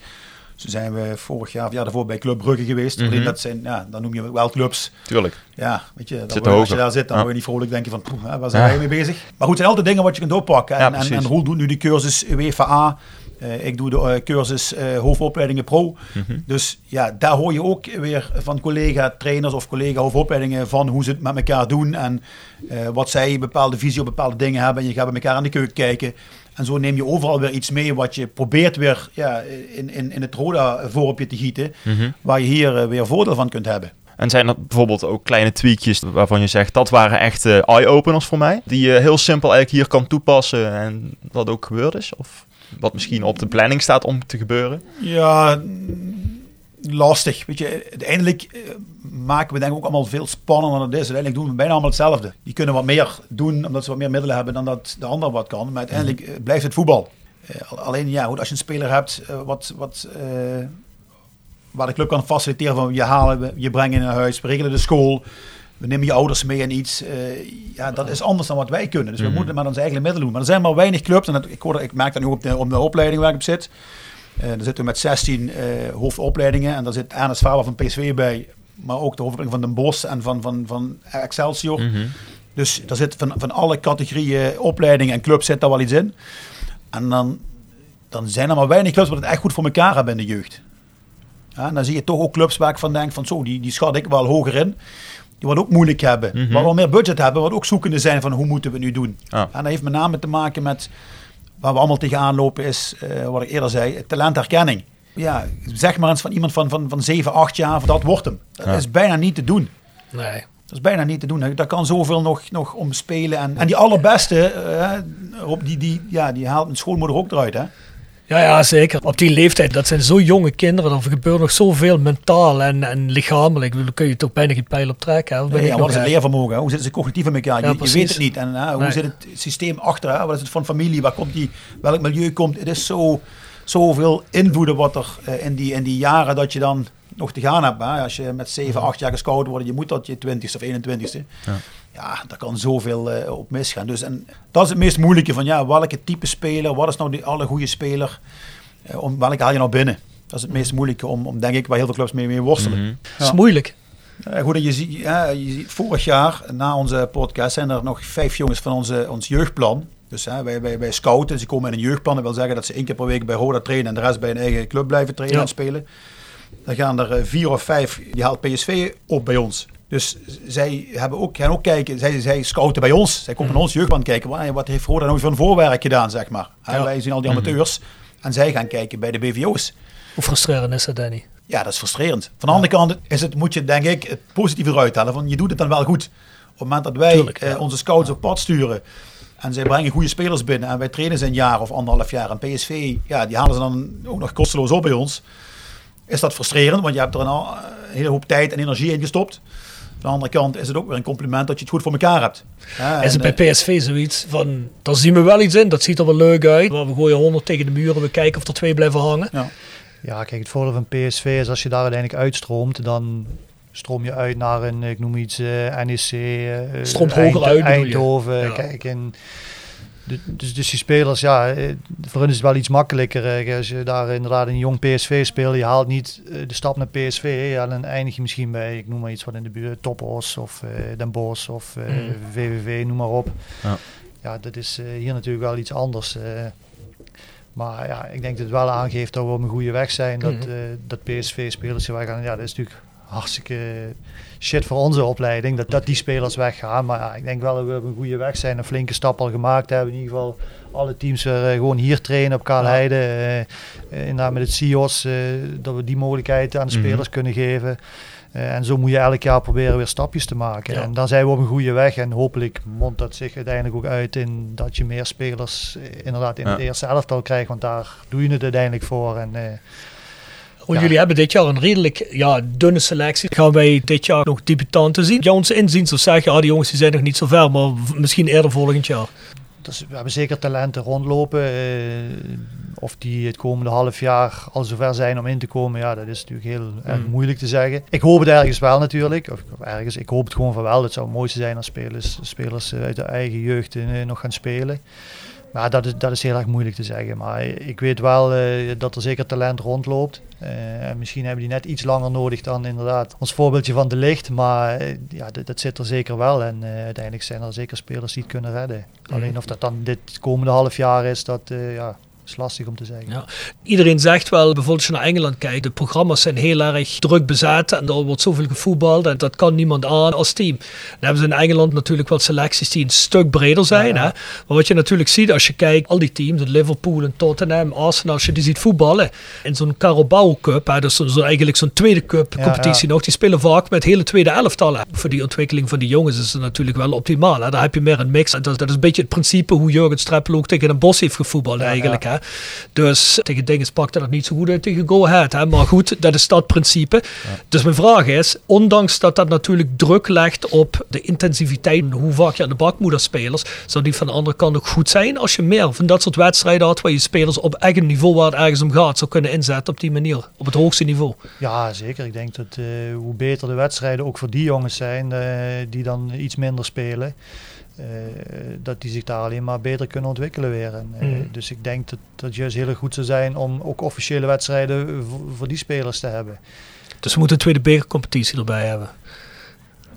Zo zijn we vorig jaar jaar daarvoor bij Club Brugge geweest. Mm -hmm. dat zijn, ja, dan noem je wel clubs. Tuurlijk. Ja, weet je, dan als je daar zit, dan ja. word je niet vrolijk denken van, poeh, waar zijn ja. wij mee bezig? Maar goed, het zijn altijd dingen wat je kunt oppakken. En, ja, en, en Roel doet nu die cursus UEFA uh, ik doe de uh, cursus uh, hoofdopleidingen pro. Mm -hmm. Dus ja, daar hoor je ook weer van collega-trainers of collega-hoofdopleidingen van hoe ze het met elkaar doen. En wat zij bepaalde visie op bepaalde dingen hebben. En je gaat bij elkaar aan de keuken kijken. En zo neem je overal weer iets mee wat je probeert weer ja, in, in, in het Roda vooropje te gieten. Mm -hmm. Waar je hier weer voordeel van kunt hebben. En zijn er bijvoorbeeld ook kleine tweakjes waarvan je zegt dat waren echt eye-openers voor mij? Die je heel simpel eigenlijk hier kan toepassen en dat ook gebeurd is? Of wat misschien op de planning staat om te gebeuren? Ja, lastig. Weet je, uiteindelijk uh, maken we denk ik ook allemaal veel spannender dan het is. Uiteindelijk doen we bijna allemaal hetzelfde. Die kunnen wat meer doen omdat ze wat meer middelen hebben dan dat de ander wat kan. Maar uiteindelijk uh, blijft het voetbal. Uh, alleen ja, als je een speler hebt wat, wat waar de club kan faciliteren van je halen, je brengen naar huis, we regelen de school, we nemen je ouders mee in iets. Uh, ja, dat is anders dan wat wij kunnen. Dus we Mhm. moeten maar onze eigen middelen doen. Maar er zijn maar weinig clubs. En dat, ik, hoor, ik merk dat nu op de, op de opleiding waar ik op zit. Uh, daar zitten we met 16 uh, hoofdopleidingen. En daar zit Ernest Faber van PSV bij. Maar ook de hoofdopleiding van Den Bosch en van, van, van Excelsior. Mhm. Dus daar zit van, van alle categorieën opleidingen en clubs zit daar wel iets in. En dan, dan zijn er maar weinig clubs wat het echt goed voor elkaar hebben in de jeugd. Ja, en dan zie je toch ook clubs waar ik van denk van zo, die, die schat ik wel hoger in. Die wat ook moeilijk hebben. Mhm. Waar we meer budget hebben, wat ook zoekende zijn van hoe moeten we het nu doen. Ah. En dat heeft met name te maken met waar we allemaal tegenaan lopen is, eh, wat ik eerder zei, talentherkenning. Ja, zeg maar eens van iemand van, van, van 7, 8 jaar, dat wordt hem. Dat Ja. is bijna niet te doen. Nee. Dat is bijna niet te doen. Daar kan zoveel nog, nog om spelen. En, en die allerbeste, eh, Rob, die, die, ja, die haalt een schoolmoeder ook eruit. Hè? Ja, ja, zeker. Op die leeftijd, dat zijn zo jonge kinderen. Er gebeurt nog zoveel mentaal en, en lichamelijk. Daar kun je toch bijna geen pijl op trekken. Hè? Nee, ja, wat is het leervermogen? hè? Hoe zitten ze cognitief in elkaar? Ja, je, weet het niet. En hè, hoe Nee. zit het systeem achter? Hè? Wat is het van familie? Waar komt die, welk milieu komt? Het is zo, zoveel invloeden wat er eh, in, die, in die jaren dat je dan nog te gaan hebt. Hè? Als je met 7, 8 jaar gescout wordt, je moet tot je 20ste of 21ste. Ja. Ja, daar kan zoveel eh, op misgaan. Dus en dat is het meest moeilijke van ja, welke type speler, wat is nou die alle goede speler? Eh, om, welke haal je nou binnen? Dat is het meest moeilijke om, om denk ik, waar heel veel clubs mee, mee worstelen. Mhm. Dat is moeilijk. Goed, je ziet, ja, je ziet, vorig jaar, na onze podcast, zijn er nog vijf jongens van onze, ons jeugdplan. Dus hè, wij, wij, wij scouten, ze komen in een jeugdplan. Dat wil zeggen dat ze één keer per week bij Roda trainen en de rest bij een eigen club blijven trainen Ja. en spelen. Dan gaan er eh, vier of vijf, die haalt PSV op bij ons. Dus zij hebben ook, gaan ook kijken, zij, zij scouten bij ons. Zij komen naar ons jeugdplan kijken, wat, heeft Roda nou van voorwerk gedaan, zeg maar. Ja. Wij zien al die amateurs en zij gaan kijken bij de BVO's. Hoe frustrerend is dat, Danny? Ja, dat is frustrerend. Van de andere kant is het, moet je denk ik het positieve eruit halen. Van je doet het dan wel goed. Op het moment dat wij Tuurlijk, ja. eh, onze scouts op pad sturen. En zij brengen goede spelers binnen. En wij trainen ze een jaar of anderhalf jaar. En PSV, ja, die halen ze dan ook nog kosteloos op bij ons. Is dat frustrerend, want je hebt er een, een hele hoop tijd en energie in gestopt. De andere kant is het ook weer een compliment dat je het goed voor elkaar hebt. Ja, Is het bij eh, PSV zoiets van, daar zien we wel iets in, dat ziet er wel leuk uit. Maar we gooien 100 tegen de muren, we kijken of er twee blijven hangen. ja. Ja, kijk, het voordeel van PSV is als je daar uiteindelijk uitstroomt, dan stroom je uit naar een, ik noem iets, eh, NEC, eh, Stroomt Eind- hoger uit? Eindhoven. Ja. Kijk, en dus, dus die spelers, ja, eh, voor hun is het wel iets makkelijker. eh, Als je daar inderdaad een jong PSV speelt, je haalt niet eh, de stap naar PSV. Ja, dan eindig je misschien bij, ik noem maar iets wat in de buurt, Topos of Den Bosch of Mm. VVV, noem maar op. Ja. Ja, dat is hier natuurlijk wel iets anders. maar ja, ik denk dat het wel aangeeft dat we op een goede weg zijn. Dat, Mhm. dat PSV-spelers. Ja, dat is natuurlijk hartstikke shit voor onze opleiding. Dat, dat die spelers weggaan. Maar ja, ik denk wel dat we op een goede weg zijn. Een flinke stap al gemaakt hebben. In ieder geval alle teams weer eh, gewoon hier trainen op Kaalheide. eh, eh, inderdaad met het CIO's. eh, dat we die mogelijkheid aan de Mhm. spelers kunnen geven. En zo moet je elk jaar proberen weer stapjes te maken. Ja. En dan zijn we op een goede weg. En hopelijk mondt dat zich uiteindelijk ook uit in dat je meer spelers inderdaad in Ja. het eerste elftal krijgt. Want daar doe je het uiteindelijk voor. En, Want Ja. jullie hebben dit jaar een redelijk ja, dunne selectie. Gaan wij dit jaar nog debutanten zien? Ja, ons inzien of zeggen, ja, die jongens die zijn nog niet zo ver, maar misschien eerder volgend jaar. Dus we hebben zeker talenten rondlopen. eh, of die het komende half jaar al zover zijn om in te komen, ja, dat is natuurlijk heel erg Mm. moeilijk te zeggen. Ik hoop het ergens wel natuurlijk. Of, of ergens, ik hoop het gewoon van wel. Het zou het mooiste zijn als spelers, spelers eh, uit de eigen jeugd eh, nog gaan spelen. Maar dat is, dat is heel erg moeilijk te zeggen. Maar ik weet wel eh, dat er zeker talent rondloopt. Eh, en misschien hebben die net iets langer nodig dan inderdaad ons voorbeeldje van de licht. Maar eh, ja, dat, dat zit er zeker wel. En uiteindelijk zijn er zeker spelers die het kunnen redden. Alleen of dat dan dit komende half jaar is, dat eh, ja, is lastig om te zeggen. Ja. Iedereen zegt wel, bijvoorbeeld als je naar Engeland kijkt, de programma's zijn heel erg druk bezet en er wordt zoveel gevoetbald en dat kan niemand aan als team. Dan hebben ze in Engeland natuurlijk wel selecties die een stuk breder zijn. Ja. Hè? Maar wat je natuurlijk ziet als je kijkt, al die teams, Liverpool en Tottenham, Arsenal, als je die ziet voetballen in zo'n Carabao Cup, hè, dus zo, eigenlijk zo'n tweede cup competitie ja. nog, die spelen vaak met hele tweede elftallen. Voor die ontwikkeling van die jongens is het natuurlijk wel optimaal. Hè? Daar heb je meer een mix. En dat, dat is een beetje het principe hoe Jurgen Streppel ook tegen een Bos heeft gevoetbald eigenlijk. Hè? Dus tegen Dinges pakte dat niet zo goed uit tegen Go Ahead. Hè? Maar goed, dat is dat principe. Dus mijn vraag is, ondanks dat dat natuurlijk druk legt op de intensiviteit en hoe vaak je aan de bak moet als spelers, zou die van de andere kant ook goed zijn als je meer van dat soort wedstrijden had waar je spelers op eigen niveau waar het ergens om gaat zou kunnen inzetten op die manier, op het hoogste niveau. Ja, zeker. Ik denk dat eh, hoe beter de wedstrijden ook voor die jongens zijn, eh, die dan iets minder spelen, eh, dat die zich daar alleen maar beter kunnen ontwikkelen weer. En, eh, Mm. Dus ik denk dat dat juist heel goed zou zijn om ook officiële wedstrijden voor, voor die spelers te hebben. Dus we moeten een tweede bekercompetitie erbij hebben.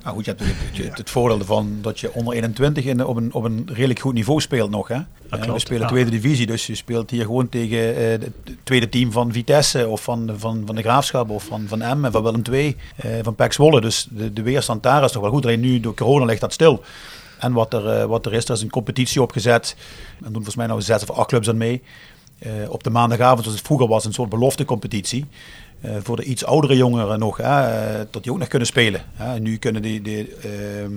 Nou goed, je hebt het, het, het voordeel ervan dat je onder 21 in, op, een, op een redelijk goed niveau speelt nog. Hè? Eh, we spelen ja. tweede divisie, dus je speelt hier gewoon tegen eh, het tweede team van Vitesse of van, van, van de Graafschap of van, van Emmen, van Willem II, eh, van PEC Zwolle. Dus de, de weerstand daar is toch wel goed. Alleen nu door corona ligt dat stil. En wat er, eh, wat er is, er is een competitie opgezet. En doen volgens mij nou zes of acht clubs aan mee. Eh, op de maandagavond, zoals het vroeger was, een soort beloftecompetitie. Eh, voor de iets oudere jongeren nog, hè, dat die ook nog kunnen spelen. Hè. Nu kunnen die, die, ehm,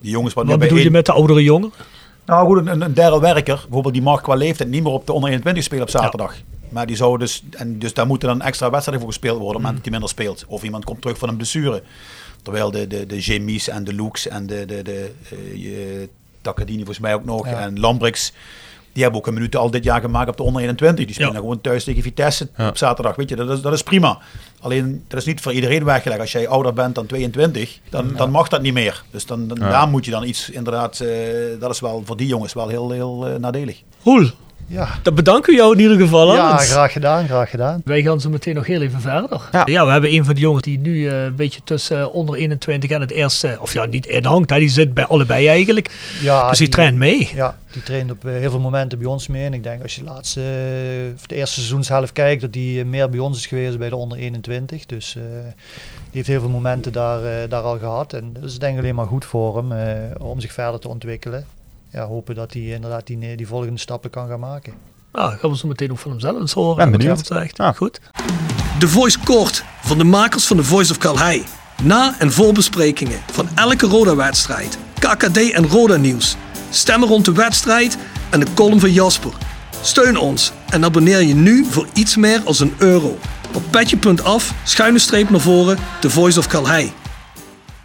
die jongens wat, Wat bij bedoel je één- met de oudere jongen? Nou goed, een, een derde werker, bijvoorbeeld die mag qua leeftijd niet meer op de onder 21 spelen op zaterdag. Maar die zou dus, en dus daar moeten dan extra wedstrijden voor gespeeld worden, op het moment dat hij minder speelt. Of iemand komt terug van een blessure. Terwijl de, de, de Jimmy's en de Lukes en de, de, de eh, Takadini volgens mij ook nog Ja. en Lambrix. Die hebben ook een minuut al dit jaar gemaakt op de onder 21. Die spelen Ja. gewoon thuis tegen Vitesse Ja. op zaterdag. Weet je, dat is, dat is prima. Alleen, dat is niet voor iedereen weggelegd. Als jij ouder bent dan 22, dan, dan mag dat niet meer. Dus dan, dan, daar moet je dan iets, inderdaad, eh, dat is wel voor die jongens wel heel, heel eh, nadelig. Roel, Ja, Dan bedanken we jou in ieder geval. ja graag gedaan, graag gedaan. Wij gaan zo meteen nog heel even verder. Ja. we hebben een van de jongens die nu eh, een beetje tussen eh, onder 21 en het eerste, of ja, niet in hangt, hè, die zit bij allebei eigenlijk. Ja, dus die traint mee. Ja, die traint op eh, heel veel momenten bij ons mee. En ik denk als je de laatste, of de eerste seizoenshelft kijkt, dat die meer bij ons is geweest bij de onder 21. Dus eh, die heeft heel veel momenten daar, daar al gehad. En dat is denk ik alleen maar goed voor hem eh, om zich verder te ontwikkelen. Ja, hopen dat hij inderdaad die, die volgende stappen kan gaan maken. Nou, gaan we zo meteen ook van hemzelf eens horen. Ben wat hij benieuwd. zegt. Ja. Goed. De Voice Kort van de makers van The Voice of Calhei. Na- en voorbesprekingen van elke Roda-wedstrijd. KKD en Roda-nieuws. Stemmen rond de wedstrijd en de column van Jasper. Steun ons en abonneer je nu voor iets meer als een euro. Op petje.af, schuine streep naar voren, The Voice of Calhei.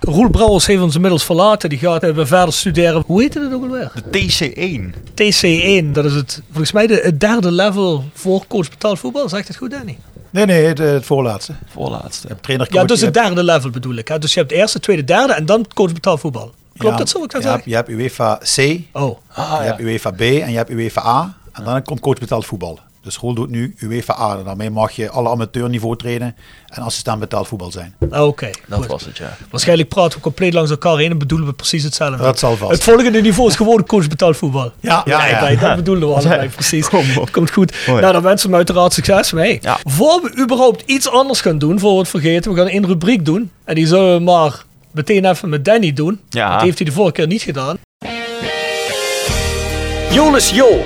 Roel Brouwers heeft ons inmiddels verlaten. Die gaat even verder studeren. Hoe heet het ook alweer? De TC1. TC1, dat is het, volgens mij de, het derde level voor coach betaald voetbal. Zegt het goed, Danny? Nee, nee, het, het voorlaatste. Voorlaatste. Je hebt trainer, Ja, dus het hebt- derde level bedoel ik. Hè? Dus je hebt eerste, tweede, derde en dan coach betaald voetbal. Klopt ja, dat zo? Ik dat je, hebt, je hebt UEFA C, Oh, Ah, je hebt UEFA B en je hebt UEFA A. En dan komt coach betaald voetbal. Dus Roel doet nu UEFA A. Daarmee mag je alle amateurniveau trainen en assistent betaald voetbal zijn. ah, oké. Dat goed. was het, ja. Waarschijnlijk praten we compleet langs elkaar heen en bedoelen we precies hetzelfde. Dat zal vast. Het volgende niveau is gewoon coach betaald voetbal. Ja, ja, ja. Dat bedoelen we allebei precies. Kom. Komt goed. Mooi. Nou, dan wensen we hem uiteraard succes mee. Ja. Voor we überhaupt iets anders gaan doen, voor we het vergeten, we gaan één rubriek doen. En die zullen we maar meteen even met Danny doen. Ja. Dat heeft hij de vorige keer niet gedaan. Jonas Jo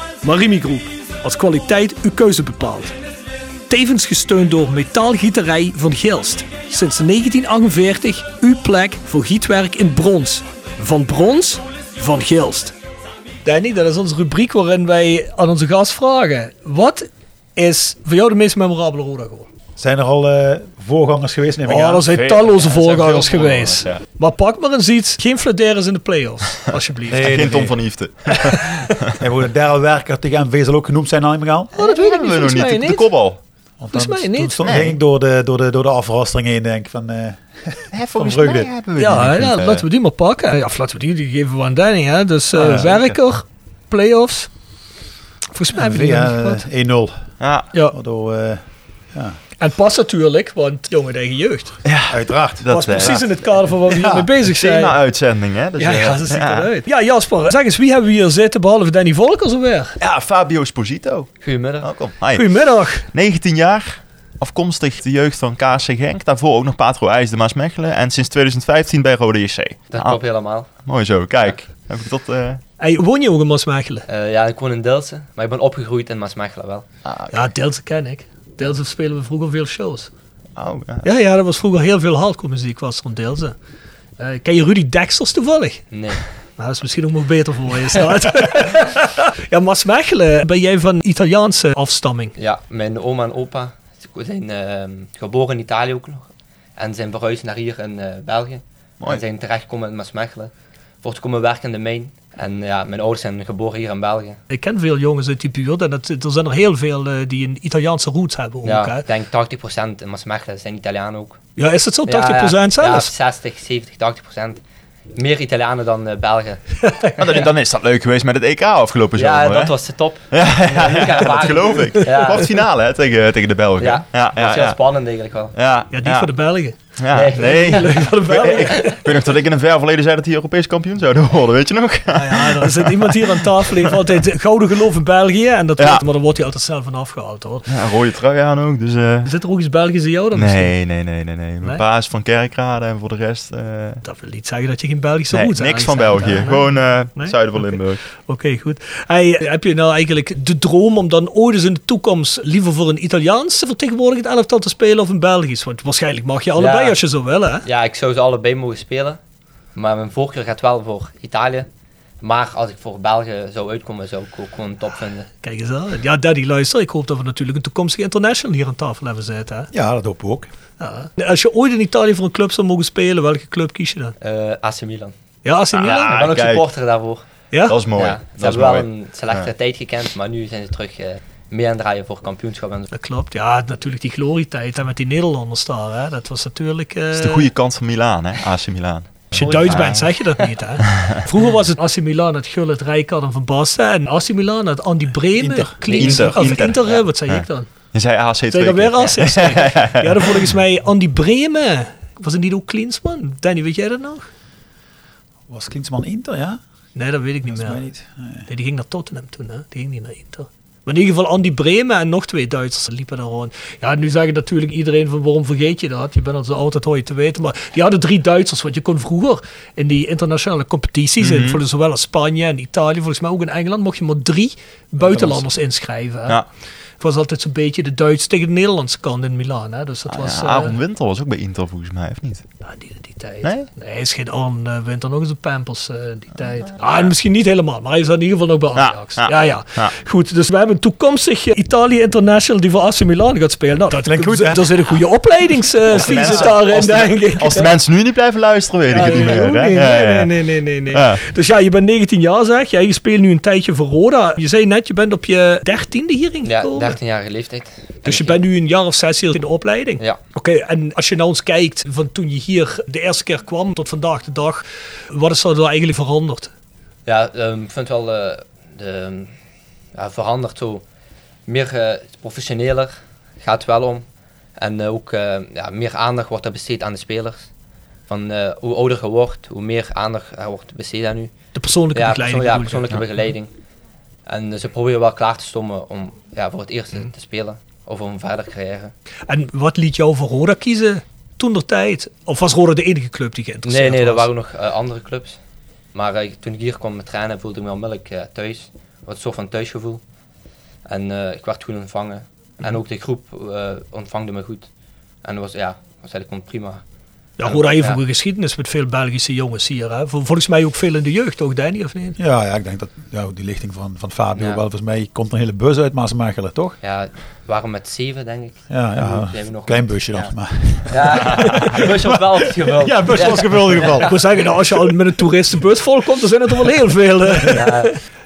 Marimi Groep, als kwaliteit uw keuze bepaalt. Tevens gesteund door Metaalgieterij van Gilst. Sinds 1948 uw plek voor gietwerk in brons. Van brons, van Gilst. Danny, dat is onze rubriek waarin wij aan onze gast vragen. Wat is voor jou de meest memorabele Roda? Zijn er al eh, voorgangers geweest? Neem ik Oh, aan? er zijn Veel- talloze ja, er zijn voorgangers geweest. voorgangers, Maar pak maar eens iets. Geen fladders in de play-offs, alsjeblieft. Nee, En geen nee, Tom nee. van Hiefte. En voor de derde werker tegen MV zal ook genoemd zijn, neem ik aan. Oh, dat weet ik niet, we nog niet. niet. De kopbal. Want Volgens dan- mij Toen niet. stond, Nee. ging ik door de, door, de, door de afrastering heen, denk ik. Van, eh, volgens Vreugde. mij hebben we Ja, ja, laten we die maar pakken. Ja, of laten we die, die geven we aan Danny. Hè. Dus ja, werker, play-offs. Volgens mij hebben we die nog niet via gehad. eh, 1-0. Ja, Ja, Waardoor, eh, en pas natuurlijk, want jongen eigen jeugd. uiteraard. dat was eh, precies in het kader van waar we hiermee bezig zijn. Thema-uitzending, hè? Dus, Ja, eh, ja, dat ziet ja. eruit. Ja, Jasper, zeg eens, wie hebben we hier zitten behalve Danny Volkers alweer? Ja, Fabio Esposito. Goedemiddag. Welkom. Hi. Goedemiddag. 19 jaar, afkomstig de jeugd van KC Genk. Daarvoor ook nog Patro IJs de Maasmechelen. En sinds 2015 bij Rode JC. Dat Ah, klopt helemaal. Mooi zo, kijk. Heb ik dat... eh, Hey, woon je ook in Maasmechelen? Eh, ja, ik woon in Delsen, maar ik ben opgegroeid in Maasmechelen wel. ah, oké. Ja, Delta ken ik. Delta spelen we vroeger veel shows. Oh, ja. Ja, ja, er was vroeger heel veel hardcore muziek was er rond. Eh, ken je Rudy Dexters toevallig? Nee. Nou, dat is misschien ook nog beter voor je staat. ja, Maasmechelen, ben jij van Italiaanse afstamming? Ja, mijn oma en opa zijn ehm, geboren in Italië ook nog. En zijn verhuisd naar hier in eh, België. Mooi. En zijn terechtgekomen in Maasmechelen. Voor te komen werken in de mijn. En ja, mijn ouders zijn geboren hier in België. Ik ken veel jongens uit die buurt en dat, er zijn er heel veel eh, die een Italiaanse roots hebben ook. Ja, hè? ik denk 80% in Maasmechelen zijn Italianen ook. Ja, is het zo? 80% ja, ja, zelfs? Ja, 60, 70, 80%. Meer Italianen dan eh, Belgen. Maar dan, dan is dat leuk geweest met het EK afgelopen zomer, Ja, hè? dat was de top. Ja, dat geloof ik. Ja. Kwartfinale, hè, tegen, tegen de Belgen. Ja, ja, dat was ja. heel ja. spannend eigenlijk wel. Ja, Ja, die voor de Belgen. Ja, Nee. nee. Ik, ik weet nog dat ik in een ver verleden zei dat die Europees kampioen zouden worden, weet je nog? Nou ja, er zit iemand hier aan tafel, die heeft altijd gouden geloof in België. En dat Ja. wordt, maar dan wordt hij altijd zelf van afgehaald hoor. Ja, rode trui aan ook, dus... eh, Zit er ook iets Belgisch in jou dan nee, nee, nee, nee, nee. Mijn Nee? is van Kerkrade en voor de rest... eh, Dat wil niet zeggen dat je geen Belgische nee, hebt. niks van België. Gewoon eh Nee? zuiden van Oké. Limburg. Oké, goed. Hey, heb je nou eigenlijk de droom om dan ooit eens in de toekomst liever voor een Italiaans vertegenwoordigend elftal te spelen of een Belgisch? Want waarschijnlijk mag je allebei Ja. als je zo wil, hè? Ja, ik zou ze allebei mogen spelen. Maar mijn voorkeur gaat wel voor Italië. Maar als ik voor België zou uitkomen, zou ik ook gewoon top vinden. Kijk eens aan. Ja, Daddy, luister. Ik hoop dat we natuurlijk een toekomstige international hier aan tafel hebben zitten. Hè? Ja, dat hopen we ook. Ja. Als je ooit in Italië voor een club zou mogen spelen, welke club kies je dan? Eh AC Milan. Ja, AC Milan? Ah, ik ben ook kijk. supporter daarvoor. Ja? Dat is mooi. Ja, ze dat is hebben wel mooi. een slechtere tijd gekend, maar nu zijn ze terug eh mee aan draaien voor kampioenschap. En zo. Dat klopt. Ja, natuurlijk die glorietijd hè, met die Nederlanders daar. Hè? Dat was natuurlijk... eh, Dat is de goede kant van Milaan, hè? AC Milan. Als je Duits bent, zeg je dat niet, hè? Vroeger was het AC Milan, het Gullit, Rijkaard en Van Basten. En AC Milan, het Andy Bremen, Inter. Klinsmann- Inter, Of Inter, Inter, ja. wat zei Ja. ik dan? Je zei AC twee Zeg weer AC? ja, dan volgens mij Andy Bremen. Was het niet ook Klinsman? Danny, weet jij dat nog? Was Klinsman Inter, ja? Nee, dat weet ik niet Dat meer. mij niet. Nee. Nee, die ging naar Tottenham toen, hè? Die ging niet naar Inter. Maar in ieder geval Andy Bremen en nog twee Duitsers liepen daar rond. Ja, nu zeggen natuurlijk iedereen van waarom vergeet je dat? Je bent al zo dat hoor je te weten. Maar die hadden drie Duitsers, want je kon vroeger in die internationale competities, in, voor zowel als Spanje en Italië, volgens mij ook in Engeland, mocht je maar drie buitenlanders inschrijven. Ja. Het was altijd zo'n beetje de Duits tegen de Nederlandse kant in Milaan. Hè? Dus dat Ah, was... ja, eh, Aaron Winter was ook bij Inter volgens mij, of niet? ja, die, die tijd. Nee? hij is geen uh, Winter, nog eens een Pampers eh, die tijd. Ah, misschien niet helemaal, maar hij is in ieder geval nog bij Ja, Ajax. ja, Ja, ja. ja. Goed, dus we hebben een toekomstig eh, Italië International die voor AC Milan gaat spelen. Nou, dat klinkt goed, Er hè? zit een goede opleidingsvisie daarin, als de- denk ik. Als de mensen nu niet blijven luisteren, weet ik Ja, het niet meer. Nee, nee, nee, nee, nee. Ja. Dus ja, je bent 19 jaar zeg. Ja, je speelt nu een tijdje voor Roda. Je zei net, je bent op je dertiende hierin Ja, gekomen. 13-jarige leeftijd. Dus je bent nu een jaar of zes hier in de opleiding. Ja. Oké, en als je nou eens kijkt van toen je hier de eerste keer kwam tot vandaag de dag, wat is er nou eigenlijk veranderd? Ja, ehm, ik vind wel eh, de, veranderd zo. Meer eh, professioneler gaat het wel om. En eh, ook ja, meer aandacht wordt er besteed aan de spelers. Van hoe ouder je wordt, hoe meer aandacht er wordt besteed aan u. De persoonlijke Ja, begeleiding. persoon- ja persoonlijke begeleiding. En ze proberen wel klaar te stomen om ja, voor het eerste Mm. te spelen. Of om verder carrière. En wat liet jou voor Roda kiezen toen der tijd? Of was Roda de enige club die Nee, geïnteresseerd nee, er was? waren ook nog eh, andere clubs. Maar eh, toen ik hier kwam met trainen voelde ik me onmiddellijk eh, thuis. Wat een soort van thuisgevoel. En eh, ik werd goed ontvangen. En ook de groep eh ontvangde me goed. En dat was, ja, was eigenlijk prima. Ja, Roda heeft Ja. geschiedenis met veel Belgische jongens hier. Hè? Vol- Volgens mij ook veel in de jeugd, toch Danny, of niet? Ja, ja, ik denk dat ja, die lichting van, van Fabio Ja. wel, volgens mij komt een hele bus uit Maasmechelen, toch? Ja, waren met zeven, denk ik. Ja, ja nog klein busje dan. Ja, Maar, ja de bus was wel gevuld. ja, bus was gevuld in ieder geval. Ik moet zeggen, nou, als je al met een toeristenbus volkomt, dan zijn het er wel heel veel. hè. Ja,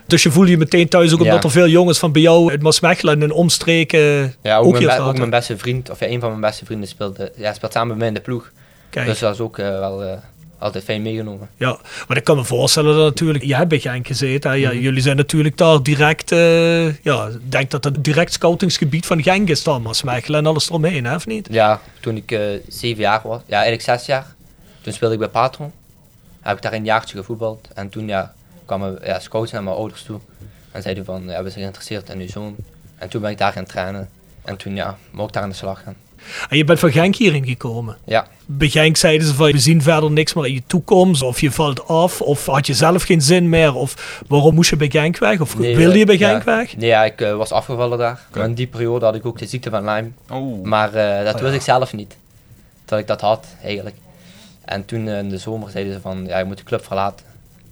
Dus je voelde je meteen thuis, ook omdat Ja. er veel jongens van bij jou uit Maasmechelen en omstreken ja ook, ook mijn, ook mijn beste vriend, of ja, een van mijn beste vrienden speelde, ja, speelt samen met mij in de ploeg. Kijk. Dus dat is ook eh, wel eh, altijd fijn meegenomen. Ja, maar ik kan me voorstellen dat natuurlijk, je hebt bij Genk gezeten, hè? Ja, Mhm. jullie zijn natuurlijk daar direct, eh, ja, ik denk dat het direct scoutingsgebied van Genk is dan, Maasmechelen en alles eromheen, hè, of niet? Ja, toen ik eh, zeven jaar was, ja eigenlijk zes jaar, toen speelde ik bij Patron. Heb ik daar een jaartje gevoetbald en toen ja, kwamen ja, scouts naar mijn ouders toe en zeiden van, ja, we zijn geïnteresseerd in uw zoon. En toen ben ik daar gaan trainen en toen ja, mocht ik daar aan de slag gaan. En je bent van Genk hierin gekomen. Ja, Bij Genk zeiden ze van, we zien verder niks meer in je toekomst, of je valt af, of had je zelf geen zin meer, of waarom moest je bij Genk weg, of Nee, wilde je bij ja, Genk weg? Nee, ja, ik eh, was afgevallen daar. In die periode had ik ook de ziekte van Lyme. Oh. Maar eh, dat Oh, wist ja. ik zelf niet. Dat ik dat had, eigenlijk. En toen eh, in de zomer zeiden ze van, ja, je moet de club verlaten.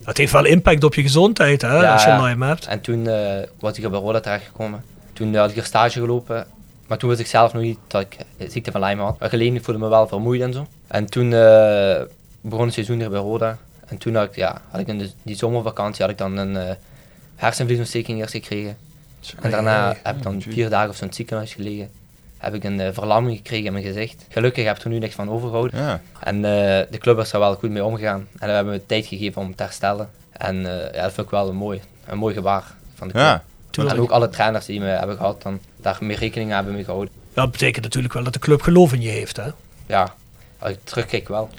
Het heeft wel impact op je gezondheid, hè, Ja, als je. Lyme hebt. En toen eh, was ik bij Roda terechtgekomen. Toen eh, had ik hier stage gelopen. Maar toen wist ik zelf nog niet dat ik de ziekte van Lyme had. Maar geleden ik voelde me wel vermoeid en zo. En toen eh, begon het seizoen hier bij Roda. En toen had ik, ja, had ik in de, die zomervakantie had ik dan een eh hersenvliesontsteking eerst gekregen. En daarna heb ik dan vier dagen op zo'n ziekenhuis gelegen. Heb ik een eh, verlamming gekregen in mijn gezicht. Gelukkig heb ik er nu niks van overgehouden. Ja. En eh, de club is er wel goed mee omgegaan. En we hebben me tijd gegeven om te herstellen. En eh, ja, dat vind ik wel een mooi, een mooi gebaar van de club. Ja. En ook alle trainers die me hebben gehad, dan daar meer rekening mee hebben mee gehouden. Dat betekent natuurlijk wel dat de club geloof in je heeft, hè. Ja, Als ik terugkijk wel.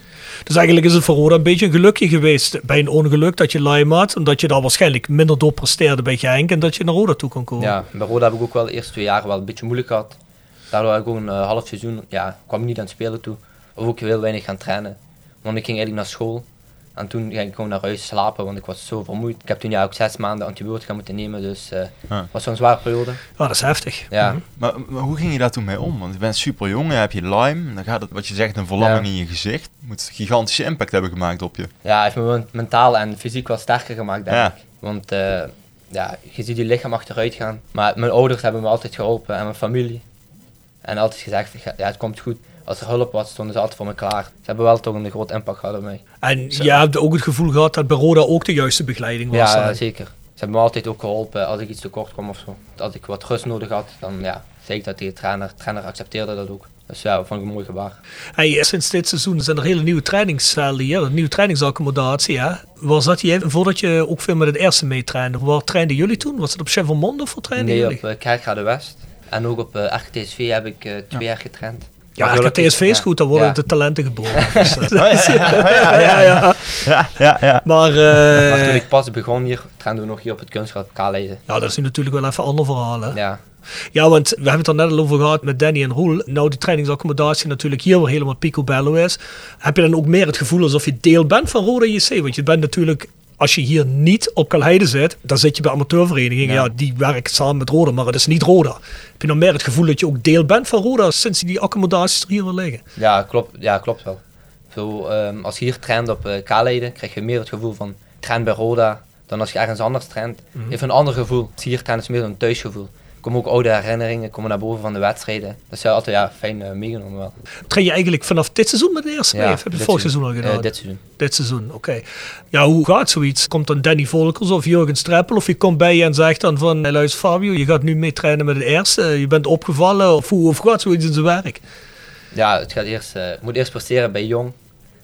Dus eigenlijk is het voor Roda een beetje een gelukje geweest bij een ongeluk dat je Lime had. Omdat je daar waarschijnlijk minder door presteerde bij Genk en dat je naar Roda toe kon komen. Ja, bij Roda heb ik ook wel de eerste twee jaar wel een beetje moeilijk gehad. Daardoor heb ik ook een eh, half seizoen, ja, kwam niet aan het spelen toe. Of ook heel weinig gaan trainen. Want ik ging eigenlijk naar school. En toen ging ik gewoon naar huis slapen, want ik was zo vermoeid. Ik heb toen ja ook zes maanden antibiotica moeten nemen, dus eh, Ah. het was zo'n zware periode. Ah, dat is heftig. Ja, Mhm. Maar, maar hoe ging je daar toen mee om? Want je bent super jong, heb je Lyme, dan gaat het, wat je zegt, een verlamming Ja. in je gezicht. Moet gigantische impact hebben gemaakt op je. ja heeft me men- mentaal en fysiek wel sterker gemaakt, denk Ja. ik. Want eh, ja, je ziet je lichaam achteruit gaan. Maar mijn ouders hebben me altijd geholpen en mijn familie. En altijd gezegd, ja, het komt goed. Als er hulp was, stonden ze altijd voor me klaar. Ze hebben wel toch een groot impact gehad op mij. En je hebt ook het gevoel gehad dat bij Roda ook de juiste begeleiding was. Ja, zeker. Ze hebben me altijd ook geholpen als ik iets tekort kwam of zo. Als ik wat rust nodig had, dan ja, zei ik dat tegen de trainer. De trainer accepteerde dat ook. Dus ja, dat vond ik een mooi gebaar. Hey, sinds dit seizoen zijn er hele nieuwe trainingscellen hier, een nieuwe trainingsaccommodatie. Hè? Waar zat je voordat je ook veel met het eerste meetrainde? Waar trainden jullie toen? Was het op Chevermond of waar trainden Nee, jullie? op uh, Kerkrade West. En ook op uh, RKTSV heb ik uh, twee jaar getraind. Ja, Maar RKTSV is goed, dan worden ja. de talenten geboren. Dus, ja, ja, ja, ja. Ja, ja, ja. Maar, Maar toen eh ik pas begon hier, trainden we nog hier op het kunstgrad Kaleiden. ja, dat is nu natuurlijk wel even een ander verhaal. Hè? Ja, Ja, want we hebben het er net al over gehad met Danny en Roel. Nou, die trainingsaccommodatie natuurlijk hier weer helemaal picobello is. Heb je dan ook meer het gevoel alsof je deel bent van Roda JC? Want je bent natuurlijk, als je hier niet op Kalheide zit, dan zit je bij amateurverenigingen. Ja. Ja. die werken samen met Roda, maar het is niet Roda. Heb je dan meer het gevoel dat je ook deel bent van Roda sinds die accommodaties er hier weer liggen? ja, klopt, ja klopt wel. Zo, ehm, als je hier traint op uh, krijg je meer het gevoel van train bij Roda dan als je ergens anders traint. Mhm. Even een ander gevoel. Als je hier traint is meer een thuisgevoel. Komen ook oude herinneringen, komen naar boven van de wedstrijden. Dat is ja, altijd ja, fijn eh, meegenomen wel. Train je eigenlijk vanaf dit seizoen met de eerste mee? Of heb je het vorig seizoen al gedaan? Eh, dit seizoen. Dit seizoen, oké. Ja, hoe gaat zoiets? Komt dan Danny Volkers of Jurgen Streppel of je komt bij je en zegt dan van, hey, luister Fabio, je gaat nu mee trainen met het eerste, je bent opgevallen of hoe of gaat zoiets in zijn werk? Ja, het gaat eerst, eh, moet eerst presteren bij Jong.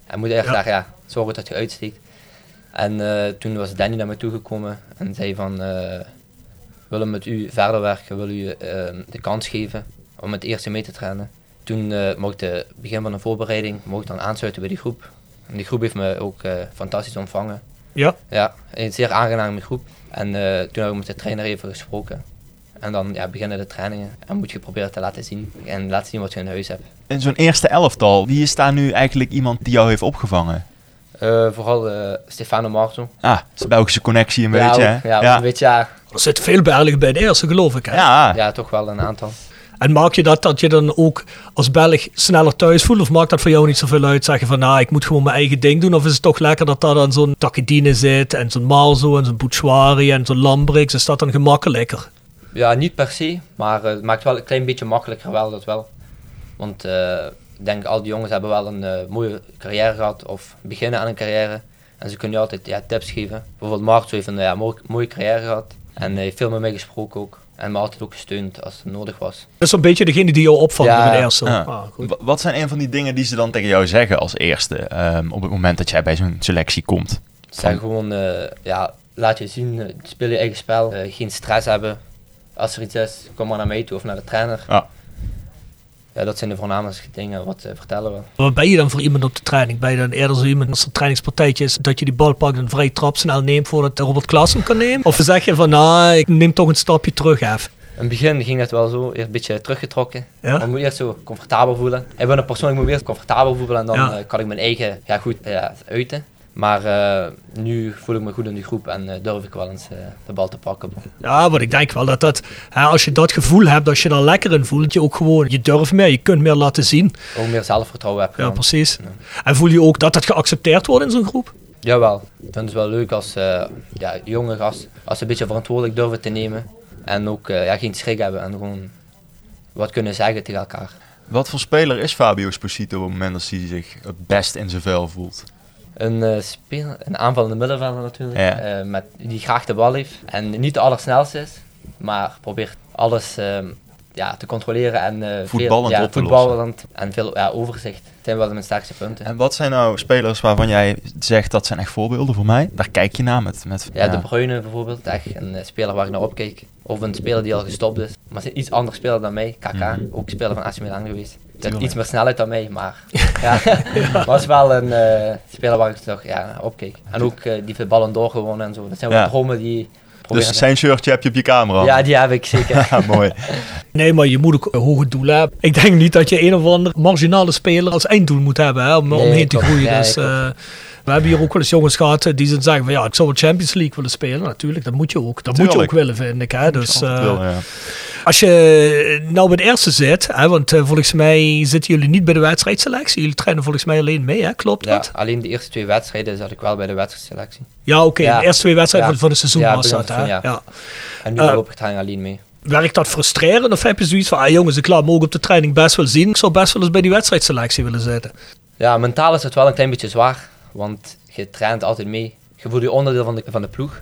En moet eerst Ja. daar ja, zorgen dat je uitsteekt. En eh, toen was Danny naar me toegekomen en zei van, eh willen met u verder werken, wil u eh, de kans geven om het eerste mee te trainen. Toen eh mocht ik begin van de voorbereiding mocht dan aansluiten bij die groep. En die groep heeft me ook eh, fantastisch ontvangen. Ja, Ja, een zeer aangename groep. En eh, toen heb ik met de trainer even gesproken. En dan ja, beginnen de trainingen en moet je proberen te laten zien. En laten zien wat je in huis hebt. In zo'n eerste elftal, wie is daar nu eigenlijk iemand die jou heeft opgevangen? Eh, vooral Stefano Marto. Ah, dat is de Belgische connectie een ja, beetje, ook, hè? ja, ja. een beetje, ja, er zit veel Belgen bij de eerste, geloof ik. Hè? Ja, ja, toch wel een aantal. En maak je dat dat je dan ook als Belg sneller thuis voelt? Of maakt dat voor jou niet zoveel uit? Zeggen van, nou, ik moet gewoon mijn eigen ding doen. Of is het toch lekker dat daar dan zo'n Takedine zit en zo'n Malzo en zo'n Bouchouari en zo'n Lambrix? Is dat dan gemakkelijker? Ja, niet per se, maar eh, het maakt wel een klein beetje makkelijker wel, dat wel. Want eh, ik denk, al die jongens hebben wel een eh, mooie carrière gehad of beginnen aan een carrière. En ze kunnen je altijd ja, tips geven. Bijvoorbeeld Marto heeft een ja, mooi, mooie carrière gehad. En hij heeft veel met mij gesproken ook. En me altijd ook gesteund als het nodig was. Dat is een beetje degene die jou opvangt Ja. bij de eerste. Ja. Ah, Wat zijn een van die dingen die ze dan tegen jou zeggen als eerste ehm, op het moment dat jij bij zo'n selectie komt? Zeg gewoon, eh, ja, laat je zien, eh, speel je eigen spel, eh, geen stress hebben. Als er iets is, kom maar naar mij toe of naar de trainer. Ja. Ja, dat zijn de voornaamste dingen wat ze vertellen wel. Wat ben je dan voor iemand op de training? Ben je dan eerder zo iemand als er trainingspartijtje is dat je die bal pakt en vrij trap snel neemt voordat Robert Klaas hem kan nemen? Of zeg je van nou, ik neem toch een stapje terug even? In het begin ging het wel zo, eerst een beetje teruggetrokken. Ja? Maar ik moet eerst zo comfortabel voelen. Ik ben een persoon, ik moet eerst comfortabel voelen en dan Ja. eh, kan ik mijn eigen ja, goed ja, uiten. Maar eh, nu voel ik me goed in die groep en eh, durf ik wel eens eh, de bal te pakken. Ja, maar ik denk wel dat dat, hè, als je dat gevoel hebt, als je daar lekker in voelt, je ook gewoon, je durft meer, je kunt meer laten zien. Ook meer zelfvertrouwen heb Ja, precies. En voel je ook dat dat geaccepteerd wordt in zo'n groep? Jawel, ik vind het wel leuk als eh, ja, jonge gast, als ze een beetje verantwoordelijk durven te nemen. En ook eh, ja, geen schrik hebben en gewoon wat kunnen zeggen tegen elkaar. Wat voor speler is Fabio Esposito op het moment dat hij zich het best in zijn vel voelt? Een, eh speel, een aanvallende middenvelder natuurlijk, Ja. eh, met, die graag de bal heeft. En niet de allersnelste is, maar probeert alles ehm, ja, te controleren en eh, Voetballend veel, ja, voetballend en veel ja, overzicht. Dat zijn wel mijn sterkste punten. En wat zijn nou spelers waarvan jij zegt dat zijn echt voorbeelden voor mij? Daar kijk je naar met... met Ja, De Bruyne bijvoorbeeld, echt een speler waar ik naar opkijk. Of een speler die al gestopt is, maar is een iets anders speler dan mij, KK, Mhm. ook speler van AC Milan geweest. Hebt iets meer snelheid dan mij, maar ja, was wel een eh, speler waar ik toch ja, naar opkeek. En ook eh, die veel ballen doorgewonnen en zo. Dat zijn wel Ja. dromen die... Dus zijn shirtje heb je op je camera. Ja, die heb ik zeker. Mooi. Nee, maar je moet ook een hoge doelen hebben. Ik denk niet dat je een of ander marginale speler als einddoel moet hebben hè, om Nee, omheen te groeien. Nee, dus. Eh, we hebben hier ook wel eens jongens gehad eh, die ze zeggen van ja, ik zou wel Champions League willen spelen. Natuurlijk, dat moet je ook. Dat moet je ook willen, vind ik. Hè. Dus, eh, ja. Als je nou bij de eerste zit, hè, want eh, volgens mij zitten jullie niet bij de wedstrijdselectie. Jullie trainen volgens mij alleen mee, hè? klopt Ja, dat? alleen de eerste twee wedstrijden zat ik wel bij de wedstrijdselectie. Ja, oké. Ja. De eerste twee wedstrijden Ja. van, van het seizoen Ja, was dat. Hè? het Ja. En nu Eh, loop ik trainen alleen mee. Werkt dat frustrerend of heb je zoiets van, ah jongens, ik laat me ook op de training best wel zien. Ik zou best wel eens bij die wedstrijdselectie willen zitten. Ja, mentaal is het wel een klein beetje zwaar, want je traint altijd mee. Je voelt je onderdeel van de, van de ploeg.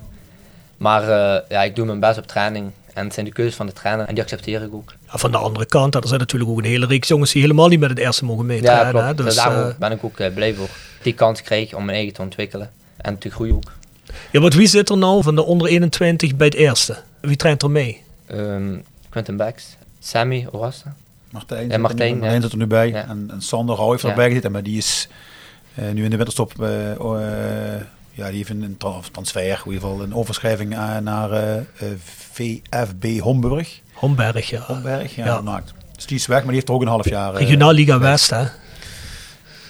Maar eh, ja, ik doe mijn best op training. En het zijn de keuzes van de trainer en die accepteer ik ook. Ja, van de andere kant, er zijn natuurlijk ook een hele reeks jongens die helemaal niet met het eerste mogen Ja, meetrainen. klopt. hè. Dus Dus, daarom eh, ben ik ook eh, blij voor. Die kans krijg om mijn eigen te ontwikkelen en te groeien ook. ja, want wie zit er nou van de onder 21 bij het eerste? Wie traint er mee? Ehm Quentin Becks, Sammy Orasta. Martijn, Ja, zit er Martijn, nu- Martijn ja. zit er nu bij. Ja. En, en Sander Hou heeft Ja. erbij gezeten, maar die is nu in de winterstop. eh, oh, eh, ja, die heeft een, transfer, in ieder geval een overschrijving eh, naar eh, eh, VFB Homburg. Homberg, ja. Homberg, ja, Ja. gemaakt. Dus die is weg, maar die heeft er ook een half jaar. eh, Regionaal Liga West, hè?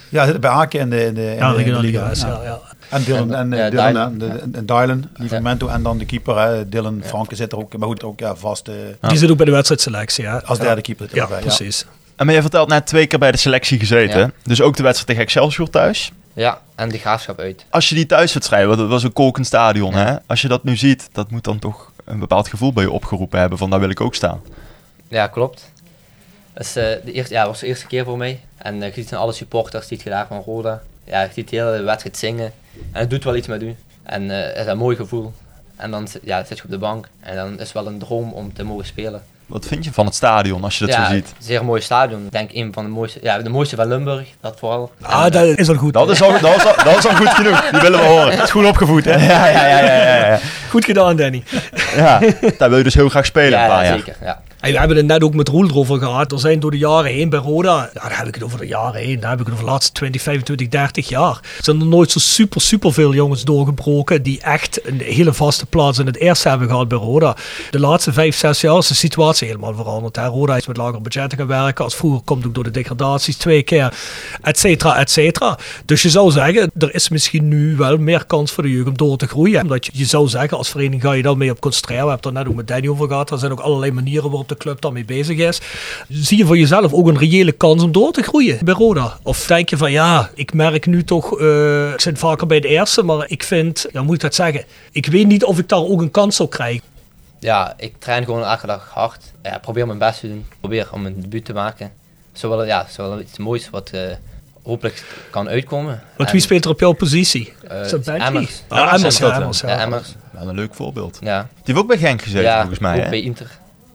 Ja, zit bij Aken in de, in de, in Ja, de- in de Regionaal liga. West, ja. ja. ja. En Dylan, en, Ja, eh, Dylan, de- en Dylan, en dan de keeper, hè, Dylan Franke zit er ook, maar goed, ook ja, vast eh, Die zit ook bij de wedstrijdselectie, hè? als derde keeper zit er Ja, precies. En maar je vertelt net twee keer bij de selectie gezeten. Ja. Dus ook de wedstrijd tegen Excelsior thuis. Ja, en de graafschap uit. Als je die thuiswedstrijd, want het was een kolkend stadion, hè? Als je dat nu ziet, dat moet dan toch een bepaald gevoel bij je opgeroepen hebben van daar wil ik ook staan. Ja, klopt. Dat is, eh, de eerste, ja, dat was de eerste keer voor mij. En eh, je ziet dan alle supporters die het gedaan van Roda. Ja, je ziet de hele wedstrijd zingen. En het doet wel iets met u. En eh, het is een mooi gevoel. En dan ja, zit je op de bank. En dan is het wel een droom om te mogen spelen. Wat vind je van het stadion als je dat ja, zo ziet? zeer mooi stadion. Ik denk een van de mooiste, ja, de mooiste van Limburg, dat vooral. Ah, En, dat is al goed. Dat is al, dat is al, dat is al goed genoeg. Die willen we horen. is goed opgevoed, hè? Ja, ja, ja, ja, ja, ja. Goed gedaan, Danny. ja. Daar wil je dus heel graag spelen ja, een paar ja, jaar. zeker. Ja. Hey, we hebben het net ook met Roel erover gehad. Er zijn door de jaren heen bij Roda, ja, daar heb ik het over de jaren heen, daar heb ik het over de laatste 20, 25, 30 jaar. Zijn er nooit zo super, super veel jongens doorgebroken die echt een hele vaste plaats in het eerste hebben gehad bij Roda. De laatste 5, 6 jaar is de situatie helemaal veranderd. Hè. Roda is met lagere budgetten gaan werken. Als vroeger komt ook door de degradaties twee keer, et cetera, et cetera. Dus je zou zeggen, er is misschien nu wel meer kans voor de jeugd om door te groeien. Omdat je, je zou zeggen, als vereniging ga je daar mee op concentreren. We hebben het er net ook met Danny over gehad. Er zijn ook allerlei manieren waarop de club daarmee bezig is. Zie je voor jezelf ook een reële kans om door te groeien bij Roda? Of denk je van ja, ik merk nu toch, eh, ik zit vaker bij de eerste, maar ik vind, ja, moet ik dat zeggen? Ik weet niet of ik daar ook een kans zou krijgen. ja, ik train gewoon elke dag hard. Ja, probeer mijn best te doen. Probeer om een debuut te maken. Zowel, ja, zowel iets moois wat eh, hopelijk kan uitkomen. Want En, wie speelt er op jouw positie? Bentley? Emmers. Ja, Emmers, Ja, ja. Een leuk voorbeeld. Ja, Die heeft ook bij Genk gezeten ja volgens mij. ook Hè? bij Inter.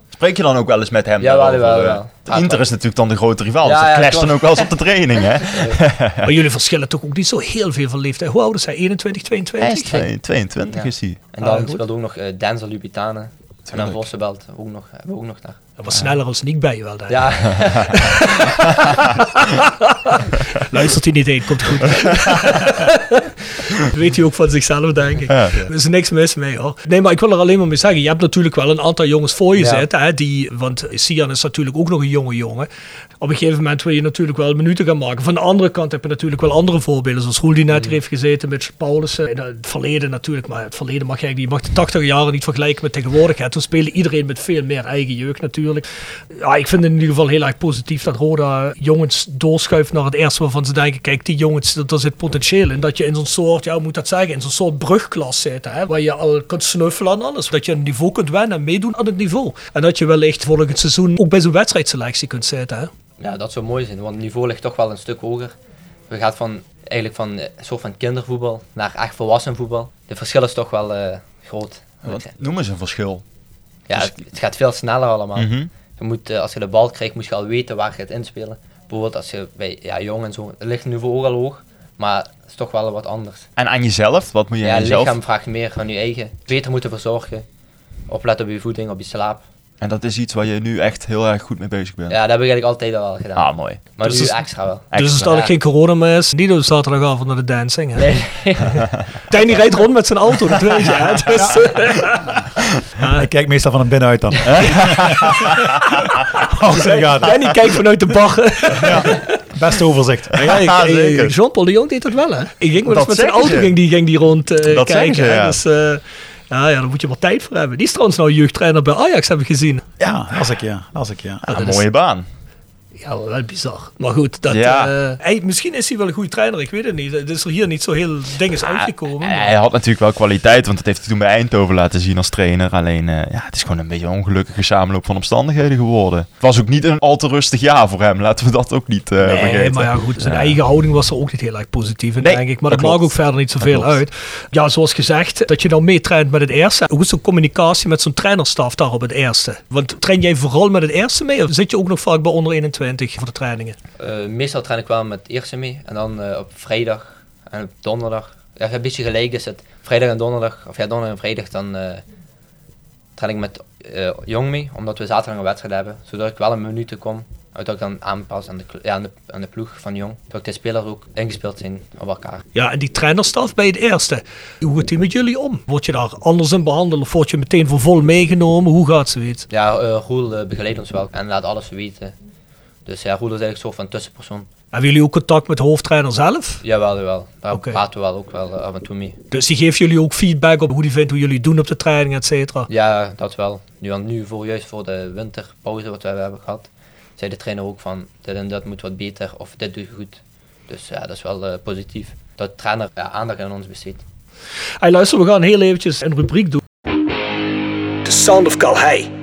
Spreek je dan ook wel eens met hem? Ja, wel, wel, wel. De Inter is natuurlijk dan de grote rival. Ja, dus dat ja, clasht dan ook wel eens op de training. Hè? Maar jullie verschillen toch ook niet zo heel veel van leeftijd. Hoe oud is hij? 21, 22? Hij is twee- 22 Ja. is hij. En dan Ah, speelt ook nog eh Denzel Lubitane. En dan. Vossenbelt ook nog, hebben we ook nog daar. Dat was sneller als Nick bij je wel. Ik. Ja, Luistert hij niet heen, komt goed. Dat weet hij ook van zichzelf, denk ik. Ja. Er is niks mis mee hoor. Nee, maar ik wil er alleen maar mee zeggen. Je hebt natuurlijk wel een aantal jongens voor je Ja. zitten. Hè, die, want Sian is natuurlijk ook nog een jonge jongen. Op een gegeven moment wil je natuurlijk wel minuten gaan maken. Van de andere kant heb je natuurlijk wel andere voorbeelden. Zoals Roel die net Mm. hier heeft gezeten met Paulussen. In het verleden natuurlijk. Maar het verleden mag je, eigenlijk- je mag de 80 jaren niet vergelijken met tegenwoordig. Hè. Toen speelde iedereen met veel meer eigen jeugd natuurlijk. Ja, ik vind het in ieder geval heel erg positief dat Roda jongens doorschuift naar het eerste waarvan ze denken, kijk, die jongens, daar zit potentieel in. Dat je in zo'n soort, ja, hoe moet dat zeggen, in zo'n soort brugklas zit, hè, waar je al kunt snuffelen aan alles. Dat je een niveau kunt wennen en meedoen aan het niveau. En dat je wellicht volgend seizoen ook bij zo'n wedstrijdselectie kunt zitten. Hè. ja, dat zou mooi zijn, want het niveau ligt toch wel een stuk hoger. We gaan van, eigenlijk van eh, een soort van kindervoetbal naar echt volwassen voetbal. De verschil is toch wel eh, groot. Wat, noem eens een verschil. Ja, dus- het, het gaat veel sneller allemaal. Mhm. Je moet, eh, als je de bal krijgt, moet je al weten waar je het inspelen. Bijvoorbeeld als je bij ja, jong en zo, het ligt het niveau ook al hoog, maar het is toch wel wat anders. En aan jezelf, wat moet je Ja, aan jezelf? lichaam vraagt meer van je eigen. Beter moeten verzorgen. Opletten op je voeding, op je slaap. En dat is iets waar je nu echt heel erg goed mee bezig bent. Ja, dat heb ik eigenlijk altijd al wel gedaan. Ah, mooi. Maar Dus nu is- extra wel. Dus als Extra. het dadelijk Ja. geen corona meer is, niet op zaterdagavond naar de dancing. Hè? Nee. Danny rijdt rond met zijn auto, dat weet je. Hè? Dus, Ik kijk meestal van een binnenuit dan. Als het gaat. Danny kijkt vanuit de bar. Beste overzicht. Ja, ik- Ja. Jean-Paul de Jong deed dat wel, hè? Ik ging wel eens Dat met zijn auto ging die, ging die rond eh, Dat kijken. ze, ja. Dus, eh, ja, ja, daar moet je wel tijd voor hebben. Die is trouwens nou jeugdtrainer bij Ajax, heb ik gezien. Ja, als ik ja. Als ik ja. Ja, Een dat mooie baan. Ja, wel bizar. Maar goed, dat, Ja. eh, hij, misschien is hij wel een goede trainer, ik weet het niet. Het is er hier niet zo heel ding is uitgekomen. maar- Hij had natuurlijk wel kwaliteit, want dat heeft hij toen bij Eindhoven laten zien als trainer. Alleen, eh, ja, het is gewoon een beetje een ongelukkige samenloop van omstandigheden geworden. Het was ook niet een al te rustig jaar voor hem, laten we dat ook niet eh Nee, vergeten. maar ja, goed. Zijn Ja. eigen houding was er ook niet heel erg positief in, Nee, denk ik. Maar dat dat, maakt ook verder niet zoveel uit. Ja, zoals gezegd, dat je nou meetraint met het eerste. Hoe is de communicatie met zo'n trainerstaf daar op het eerste? Want train jij vooral met het eerste mee? Of zit je ook nog vaak bij onder 21 voor de trainingen? Eh, meestal train ik wel met eerste mee. En dan eh, op vrijdag en op donderdag. Ja, een beetje gelijk is het. Vrijdag en donderdag, of ja, donderdag en vrijdag, dan eh train ik met Jong mee. Omdat we zaterdag een wedstrijd hebben. Zodat ik wel een minuten kom. Dat ik dan aanpas aan de, ja, aan de, aan de ploeg van Jong. Dat de spelers ook ingespeeld zijn op elkaar. Ja, en die trainerstaf bij het eerste. Hoe gaat die met jullie om? Word je daar anders in behandeld of word je meteen voor vol meegenomen? Hoe gaat zoiets? Ja, eh Roel begeleidt ons wel en laat alles weten. Dus ja, Roel is eigenlijk zo van tussenpersoon. Hebben jullie ook contact met de hoofdtrainer zelf? Jawel, jawel. Daar praten we wel ook wel eh, af en toe mee. Dus die geeft jullie ook feedback op hoe die vindt hoe jullie doen op de training, et cetera. Ja, dat wel. Nu, want nu voor, juist voor de winterpauze wat we hebben gehad, zei de trainer ook van dit en dat moet wat beter of dit doe je goed. Dus ja, dat is wel eh, positief. Dat de trainer ja, aandacht aan ons besteedt. Hey, luister, we gaan heel eventjes een rubriek doen. The Sound of Calhei.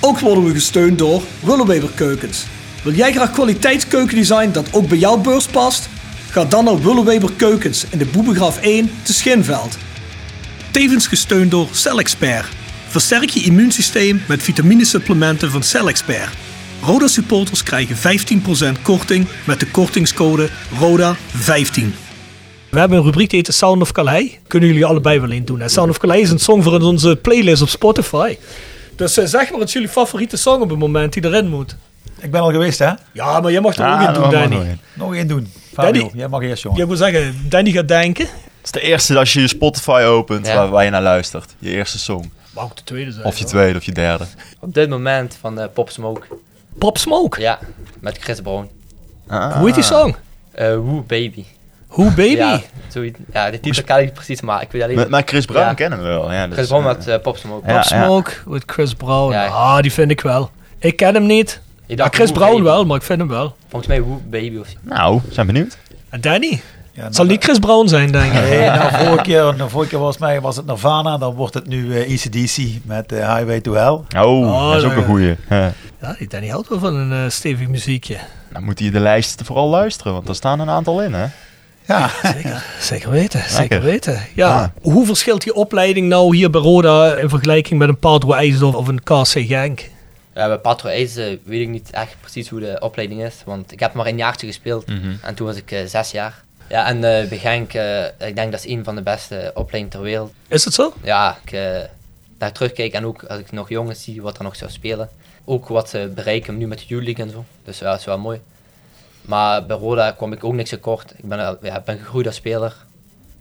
Ook worden we gesteund door Willeweber Keukens. Wil jij graag kwaliteitskeukendesign dat ook bij jouw beurs past? Ga dan naar Willeweber Keukens in de Boebegraaf 1 te Schinveld. Tevens gesteund door CellExpert. Versterk je immuunsysteem met vitaminesupplementen van CellExpert. Roda supporters krijgen 15% korting met de kortingscode RODA15. We hebben een rubriek die heet Sound of Calais. Kunnen jullie allebei wel in doen. Sound of Calais is een song voor onze playlist op Spotify. Dus eh, zeg maar, het is jullie favoriete song op het moment die erin moet. Ik ben al geweest, hè? Ja, maar jij mag er Ah, ook in doen, nog maar Danny. nog. Nog één doen. Fabio, Danny. jij mag eerst, jongen. Je moet zeggen, Danny gaat denken. Het is de eerste als je je Spotify opent Ja. waar, waar je naar luistert. Je eerste song. Mag ook de tweede zijn. Of je hoor. tweede of je derde. Op dit moment van eh, Pop Smoke. Pop Smoke. Ja, met Chris Brown. Ah. Hoe heet die song? Woo Baby. Who Baby? Ja, zoiets. ja, de titel kan ik niet precies, maar ik weet alleen... Met, met Chris Brown Ja. kennen we wel. Ja, dus, Chris Brown eh, met eh, Pop Smoke. Pop Smoke met Chris Brown. Ja. Ah, die vind ik wel. Ik ken hem niet. Dacht Chris Brown Baby. wel, maar ik vind hem wel. Volgens mij Woo Baby of zo. Nou, zijn benieuwd. En Danny? Ja, nou, Zal niet Chris Brown zijn, denk ik. Nee, nou, vorige keer, nou, vorige keer was, mij, was het Nirvana, dan wordt het nu ECDC met eh, Highway to Hell. Oh, Oh, dat is ook een goeie. Ja. Ja, die Danny houdt wel van een eh, stevig muziekje. Dan moet hij de lijst vooral luisteren, want er staan een aantal in, hè? Ja, Zeker, zeker weten, zeker Lekker. weten. Ja, Ah. hoe verschilt die opleiding nou hier bij Roda in vergelijking met een Padro IJsdorf of een KC Genk? Ja, bij Patro IJs eh, weet ik niet echt precies hoe de opleiding is, want ik heb maar een jaartje gespeeld Mhm. en toen was ik eh, zes jaar. Ja, en eh bij Genk, ik denk dat is een van de beste opleidingen ter wereld. Is het zo? Ja, ik daar terugkijk en ook als ik nog jongens zie wat er nog zou spelen. Ook wat ze bereiken nu met de Youth League en zo. Dus ja, dat is wel mooi. Maar bij Roda kwam ik ook niks tekort. Ik ben, al- ja, ik ben gegroeid als speler.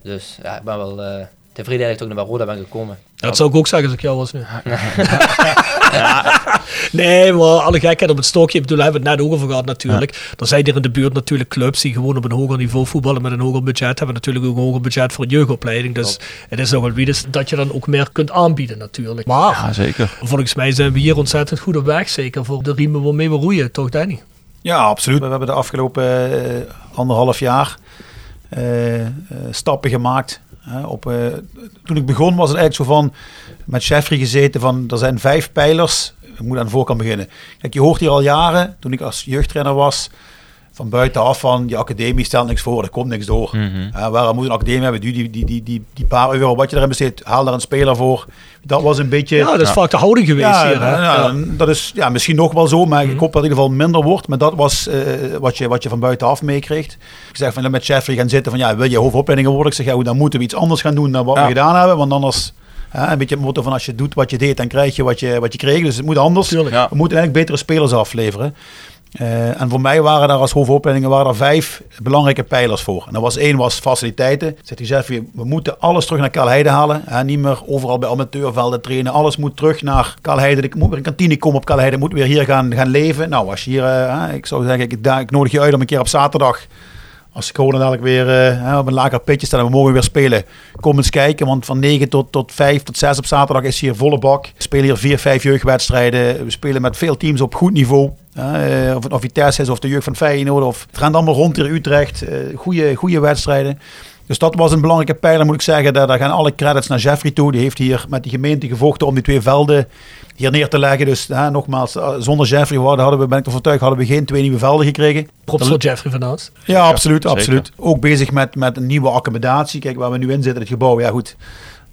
Dus ja, ik ben wel eh, tevreden dat ik ook naar Roda ben gekomen. Dat zou ik ook zeggen als ik jou was nu. nee, maar alle gekheid op het stokje. Ik bedoel, daar hebben we het net ook over gehad natuurlijk. Er zijn hier in de buurt natuurlijk clubs die gewoon op een hoger niveau voetballen met een hoger budget. Hebben natuurlijk ook een hoger budget voor een jeugdopleiding. Dus het is nogal wie dat je dan ook meer kunt aanbieden natuurlijk. Maar Ja, zeker. volgens mij zijn we hier ontzettend goed op weg. Zeker voor de riemen waarmee we roeien, toch Danny? Ja, absoluut. We hebben de afgelopen eh, anderhalf jaar eh, eh, stappen gemaakt. Op, toen ik begon was het eigenlijk zo van met Jeffrey gezeten van er zijn vijf pijlers ik moet aan de voorkant beginnen. Kijk, je hoort hier al jaren, toen ik als jeugdtrainer was, van buitenaf van, je academie stelt niks voor, er komt niks door. Mhm. Ja, waarom moet een academie hebben? Die, die, die, die, die, die paar euro wat je erin besteedt, haal daar een speler voor. Dat was een beetje... Ja, dat is vaak de houding geweest Ja, hier. Hè? ja, Ja. dat is ja, misschien nog wel zo, maar Mhm. ik hoop dat het in ieder geval minder wordt. Maar dat was eh, wat, je, wat je van buitenaf meekreeg. Ik zeg van met Jeffrey gaan zitten van ja, wil je hoofdopleidingen worden? Ik zeg ja, dan moeten we iets anders gaan doen dan wat Ja. we gedaan hebben. Want anders, hè, een beetje het motto van als je doet wat je deed, dan krijg je wat je, wat je kreeg. Dus het moet anders. Tuurlijk. Ja. We moeten eigenlijk betere spelers afleveren. Eh, en voor mij waren daar als hoofdopleidingen waren er vijf belangrijke pijlers voor. En dat was één was faciliteiten. Zegt hij zelf, we moeten alles terug naar Kalheide halen. Hè, niet meer overal bij amateurvelden trainen. Alles moet terug naar Kalheide. Ik moet weer een kantine komen op Kalheide. Moet weer hier gaan, gaan leven. Nou, als je hier, eh, ik zou zeggen, ik, ik nodig je uit om een keer op zaterdag als ik gewoon dadelijk weer eh, op een lager pitje sta en we mogen weer spelen, kom eens kijken. Want van 9 tot, tot 5 tot 6 op zaterdag is hier volle bak. We spelen hier 4, 5 jeugdwedstrijden. We spelen met veel teams op goed niveau. Eh, of het of Vitesse is of de jeugd van Feyenoord. Of het gaat allemaal rond hier Utrecht. eh goede, goede wedstrijden. Dus dat was een belangrijke pijler, moet ik zeggen. Daar, daar gaan alle credits naar Jeffrey toe. Die heeft hier met die gemeente gevochten om die twee velden hier neer te leggen. Dus nogmaals, eh, zonder Jeffrey hadden hadden we, ben ik ervan overtuigd, hadden we geen twee nieuwe velden gekregen. Props voor Jeffrey van Aast. Ja, absoluut, absoluut. Ook bezig met, met een nieuwe accommodatie. Kijk, waar we nu in zitten, het gebouw. Ja goed,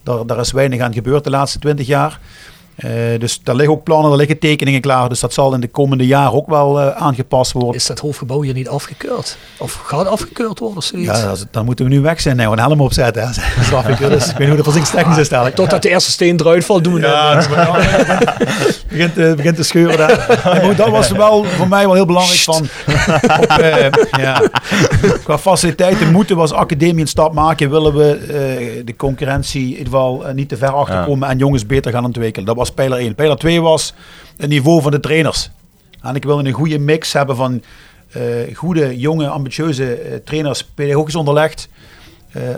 daar, daar is weinig aan gebeurd de laatste twintig jaar. Eh, dus daar liggen ook plannen, daar liggen tekeningen klaar. Dus dat zal in de komende jaren ook wel eh, aangepast worden. Is dat hoofdgebouw hier niet afgekeurd? Of gaat afgekeurd worden of zoiets? Ja, dat dan moeten we nu weg zijn. Nee, we een helm opzetten. hè. Dat is afgekeurd. Dus ik weet niet hoe de voorzieningstechnisch is dadelijk. Totdat de eerste steen eruit valt, doen we Ja, dat. het begint, eh, begint te scheuren daar. Dat was wel voor mij wel heel belangrijk. Van, op, ja, qua faciliteiten moeten we als academie een stap maken. Willen we eh, de concurrentie in ieder geval eh, niet te ver achterkomen en jongens beter gaan ontwikkelen. Dat was pijler 1. Pijler 2 was het niveau van de trainers. En ik wil een goede mix hebben van eh, goede, jonge, ambitieuze trainers, pedagogisch onderlegd.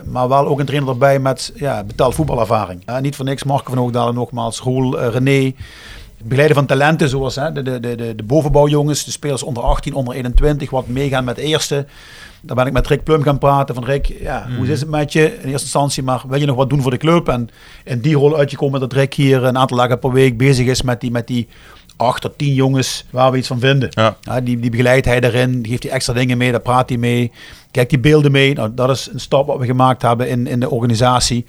Maar wel ook een trainer erbij met ja, betaald voetbalervaring. Niet voor niks Marco van Hoogdalen nogmaals, Roel, René. Begeleiden van talenten zoals hè, de, de, de, de, bovenbouwjongens, de spelers onder 18, onder 21, wat meegaan met de eerste. Daar ben ik met Rick Plum gaan praten. Van Rick, ja, hoe is het met je in eerste instantie? Maar wil je nog wat doen voor de club? En in die rol uitgekomen dat Rick hier een aantal dagen per week bezig is met die, met die acht tot tien jongens waar we iets van vinden. Ja. Ja, die, die begeleidt hij daarin, die geeft hij extra dingen mee, daar praat hij mee. Kijkt die beelden mee. Nou, dat is een stap wat we gemaakt hebben in, in de organisatie.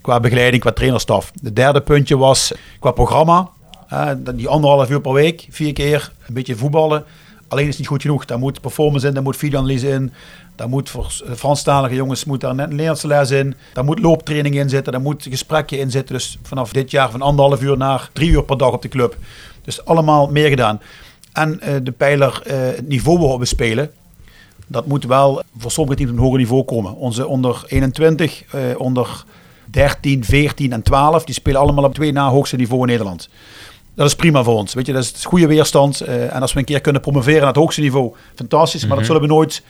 Qua begeleiding, qua trainerstaf. De derde puntje was qua programma. Eh, die anderhalf uur per week, vier keer, een beetje voetballen. Alleen is niet goed genoeg. Daar moet performance in, daar moet videoanalyse in. Daar moet voor Franstalige jongens moet daar net een Nederlandse in. Daar moet looptraining in zitten. Daar moet gesprekje in zitten. Dus vanaf dit jaar van anderhalf uur naar drie uur per dag op de club. Dus allemaal meer gedaan. En eh, de pijler, eh, het niveau waarop we spelen. Dat moet wel voor sommige teams op een hoger niveau komen. Onze onder 21, eh, onder 13, 14 en 12, die spelen allemaal op twee na hoogste niveau in Nederland. Dat is prima voor ons. Weet je, dat is goede weerstand. eh, en als we een keer kunnen promoveren naar het hoogste niveau, fantastisch. Maar dat zullen we nooit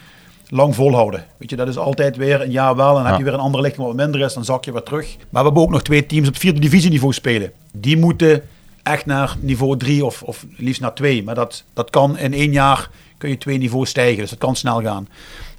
lang volhouden. Weet je, dat is altijd weer een jaar wel. Dan heb je weer een andere lichting wat minder is. Dan zak je weer terug. Maar we hebben ook nog twee teams op vierde divisieniveau spelen. Die moeten echt naar niveau 3 of, of liefst naar 2. Maar dat, dat kan in één jaar kun je twee niveaus stijgen. Dus dat kan snel gaan.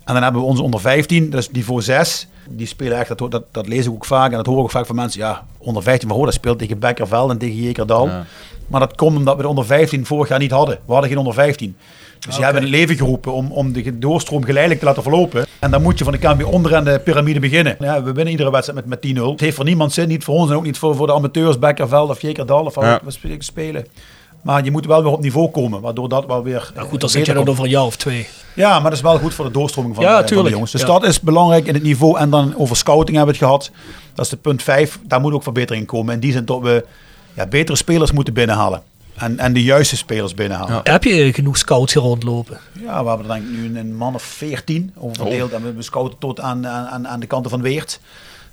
En dan hebben we onze onder 15, dat is niveau 6. Die spelen echt, dat, dat, dat lees ik ook vaak en dat hoor ik ook vaak van mensen. Ja, onder 15 van oh, dat speelt tegen Bekkerveld en tegen Jekerdal. Ja. Maar dat komt omdat we de onder 15 vorig jaar niet hadden. We hadden geen onder 15. Dus die hebben een leven geroepen om, om de doorstroom geleidelijk te laten verlopen. En dan moet je van de KNB onderaan de piramide beginnen. Ja, we winnen iedere wedstrijd met, met 10-0. Het heeft voor niemand zin, niet voor ons en ook niet voor, voor de amateurs, Bekkerveld of Jekerdal of wat Ja. we spe- spelen. Maar je moet wel weer op niveau komen, waardoor dat wel weer... Nou eh, goed, dan zit je komt. over een jaar of twee. Ja, maar dat is wel goed voor de doorstroming van, Ja, eh, van de jongens. Dus Ja. dat is belangrijk in het niveau. En dan over scouting hebben we het gehad. Dat is de punt 5. Daar moet ook verbetering in komen. In die zin dat we ja, betere spelers moeten binnenhalen. En, en de juiste spelers binnenhalen. Ja. Heb je genoeg scouts hier rondlopen? we hebben er denk ik nu een- man of 14 over verdeeld. En we scouten tot aan, aan, aan de kanten van Weert.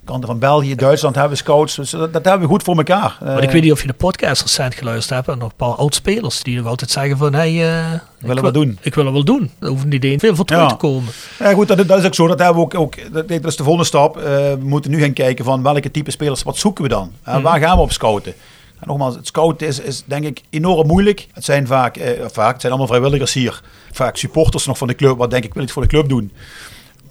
Kanten van België, Duitsland hebben we scouts. Dus dat, dat hebben we goed voor elkaar. Maar ik weet niet of je de podcast recent geluisterd hebt. En nog een paar oud-spelers die nog altijd zeggen van... Hey, eh, ik wil- we doen. Ik wil het wel doen. Daar hoeft niet één veel voor terug Ja. te komen. Ja, goed, dat, dat is ook zo. Dat hebben we ook. ook dat, dat is de volgende stap. Eh, we moeten nu gaan kijken van welke type spelers, wat zoeken we dan? Uh, Waar gaan we op scouten? En nogmaals, het scouten is, is denk ik enorm moeilijk. Het zijn vaak, eh, vaak, het zijn allemaal vrijwilligers hier. Vaak supporters nog van de club, wat denk ik wil iets voor de club doen.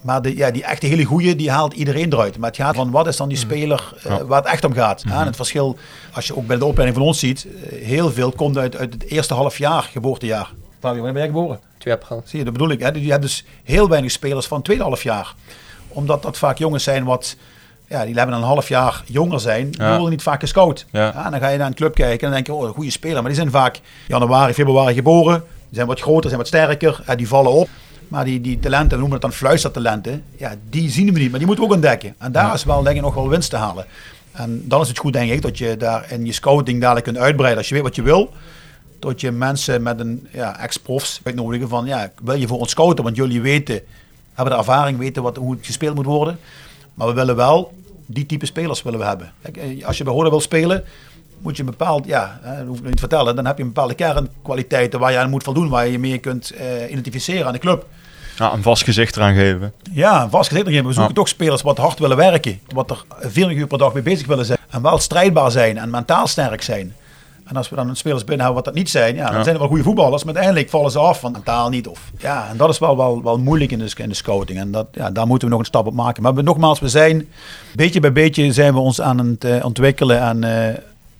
Maar de, ja, die echte hele goeie, die haalt iedereen eruit. Maar het gaat van wat is dan die speler uh, waar het echt om gaat. Mhm. En het verschil, als je ook bij de opleiding van ons ziet, uh, heel veel komt uit, uit het eerste half jaar, geboortejaar. Fabio, wanneer ben jij geboren? 2 april. Zie je, dat bedoel ik. Hè? Je hebt dus heel weinig spelers van het tweede half jaar. Omdat dat vaak jongens zijn wat... Ja, die hebben een half jaar jonger zijn. Die worden niet vaak gescout. Ja. Ja, en dan ga je naar een club kijken en dan denk je, oh, een goede speler. Maar die zijn vaak januari, februari geboren. Die zijn wat groter, zijn wat sterker. Ja, die vallen op. Maar die, die talenten, we noemen het dan fluistertalenten. Ja, die zien we niet. Maar die moeten we ook ontdekken. En daar is wel, denk ik, nog wel winst te halen. En dan is het goed, denk ik, dat je daar in je scouting dadelijk kunt uitbreiden. Als je weet wat je wil, dat je mensen met een ja, ex-profs uitnodigen van, ja, wil je voor ons scouten? Want jullie weten, hebben de ervaring, weten wat, hoe het gespeeld moet worden. Maar we willen wel, die type spelers willen we hebben. Kijk, eh, als je bij Roda wil spelen, moet je een bepaald, ja, hè, dat hoef ik niet te vertellen, dan heb je een bepaalde kernkwaliteiten waar je aan moet voldoen, waar je je mee kunt eh, identificeren aan de club. Ja, een vast gezicht eraan geven. Ja, een vast gezicht erin. We zoeken Ja. toch spelers wat hard willen werken, wat er 40 uur per dag mee bezig willen zijn en wel strijdbaar zijn en mentaal sterk zijn. En als we dan spelers binnen hebben wat dat niet zijn, ja, dan Ja. zijn er wel goede voetballers, maar uiteindelijk vallen ze af van mentaal niet. Of, ja, en dat is wel, wel, wel moeilijk in de, in de scouting. En dat, ja, daar moeten we nog een stap op maken. Maar we, nogmaals, we zijn beetje bij beetje zijn we ons aan het eh, ontwikkelen. En eh,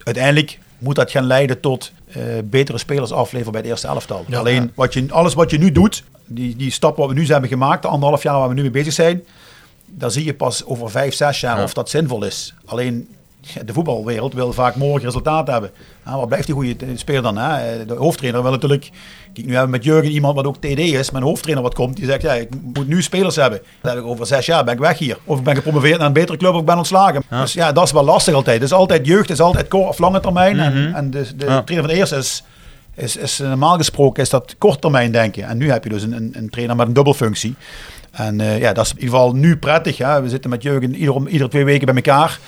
uiteindelijk moet dat gaan leiden tot eh, betere spelers afleveren bij het eerste elftal. Ja. Alleen wat je, alles wat je nu doet, die, die stap wat we nu hebben gemaakt, de anderhalf jaar waar we nu mee bezig zijn, daar zie je pas over vijf, zes jaar Ja. of dat zinvol is. Alleen de voetbalwereld wil vaak morgen resultaat hebben. Ja, wat blijft die goede speler dan? Hè? De hoofdtrainer wil natuurlijk... Kijk, nu hebben we met Jurgen iemand wat ook TD is, een hoofdtrainer wat komt, die zegt, ja, ik moet nu spelers hebben. Dan heb ik over zes jaar ben ik weg hier. Of ik ben gepromoveerd naar een betere club of ik ben ontslagen. Dus ja, dat is wel lastig altijd. Dus altijd jeugd is altijd kort of lange termijn. En, en de, de Ja. trainer van de eerste is, is, is normaal gesproken is dat korttermijn denken. En nu heb je dus een, een, een trainer met een dubbelfunctie. En eh, ja, dat is in ieder geval nu prettig. Hè? We zitten met Jurgen ieder, om- iedere twee weken bij elkaar.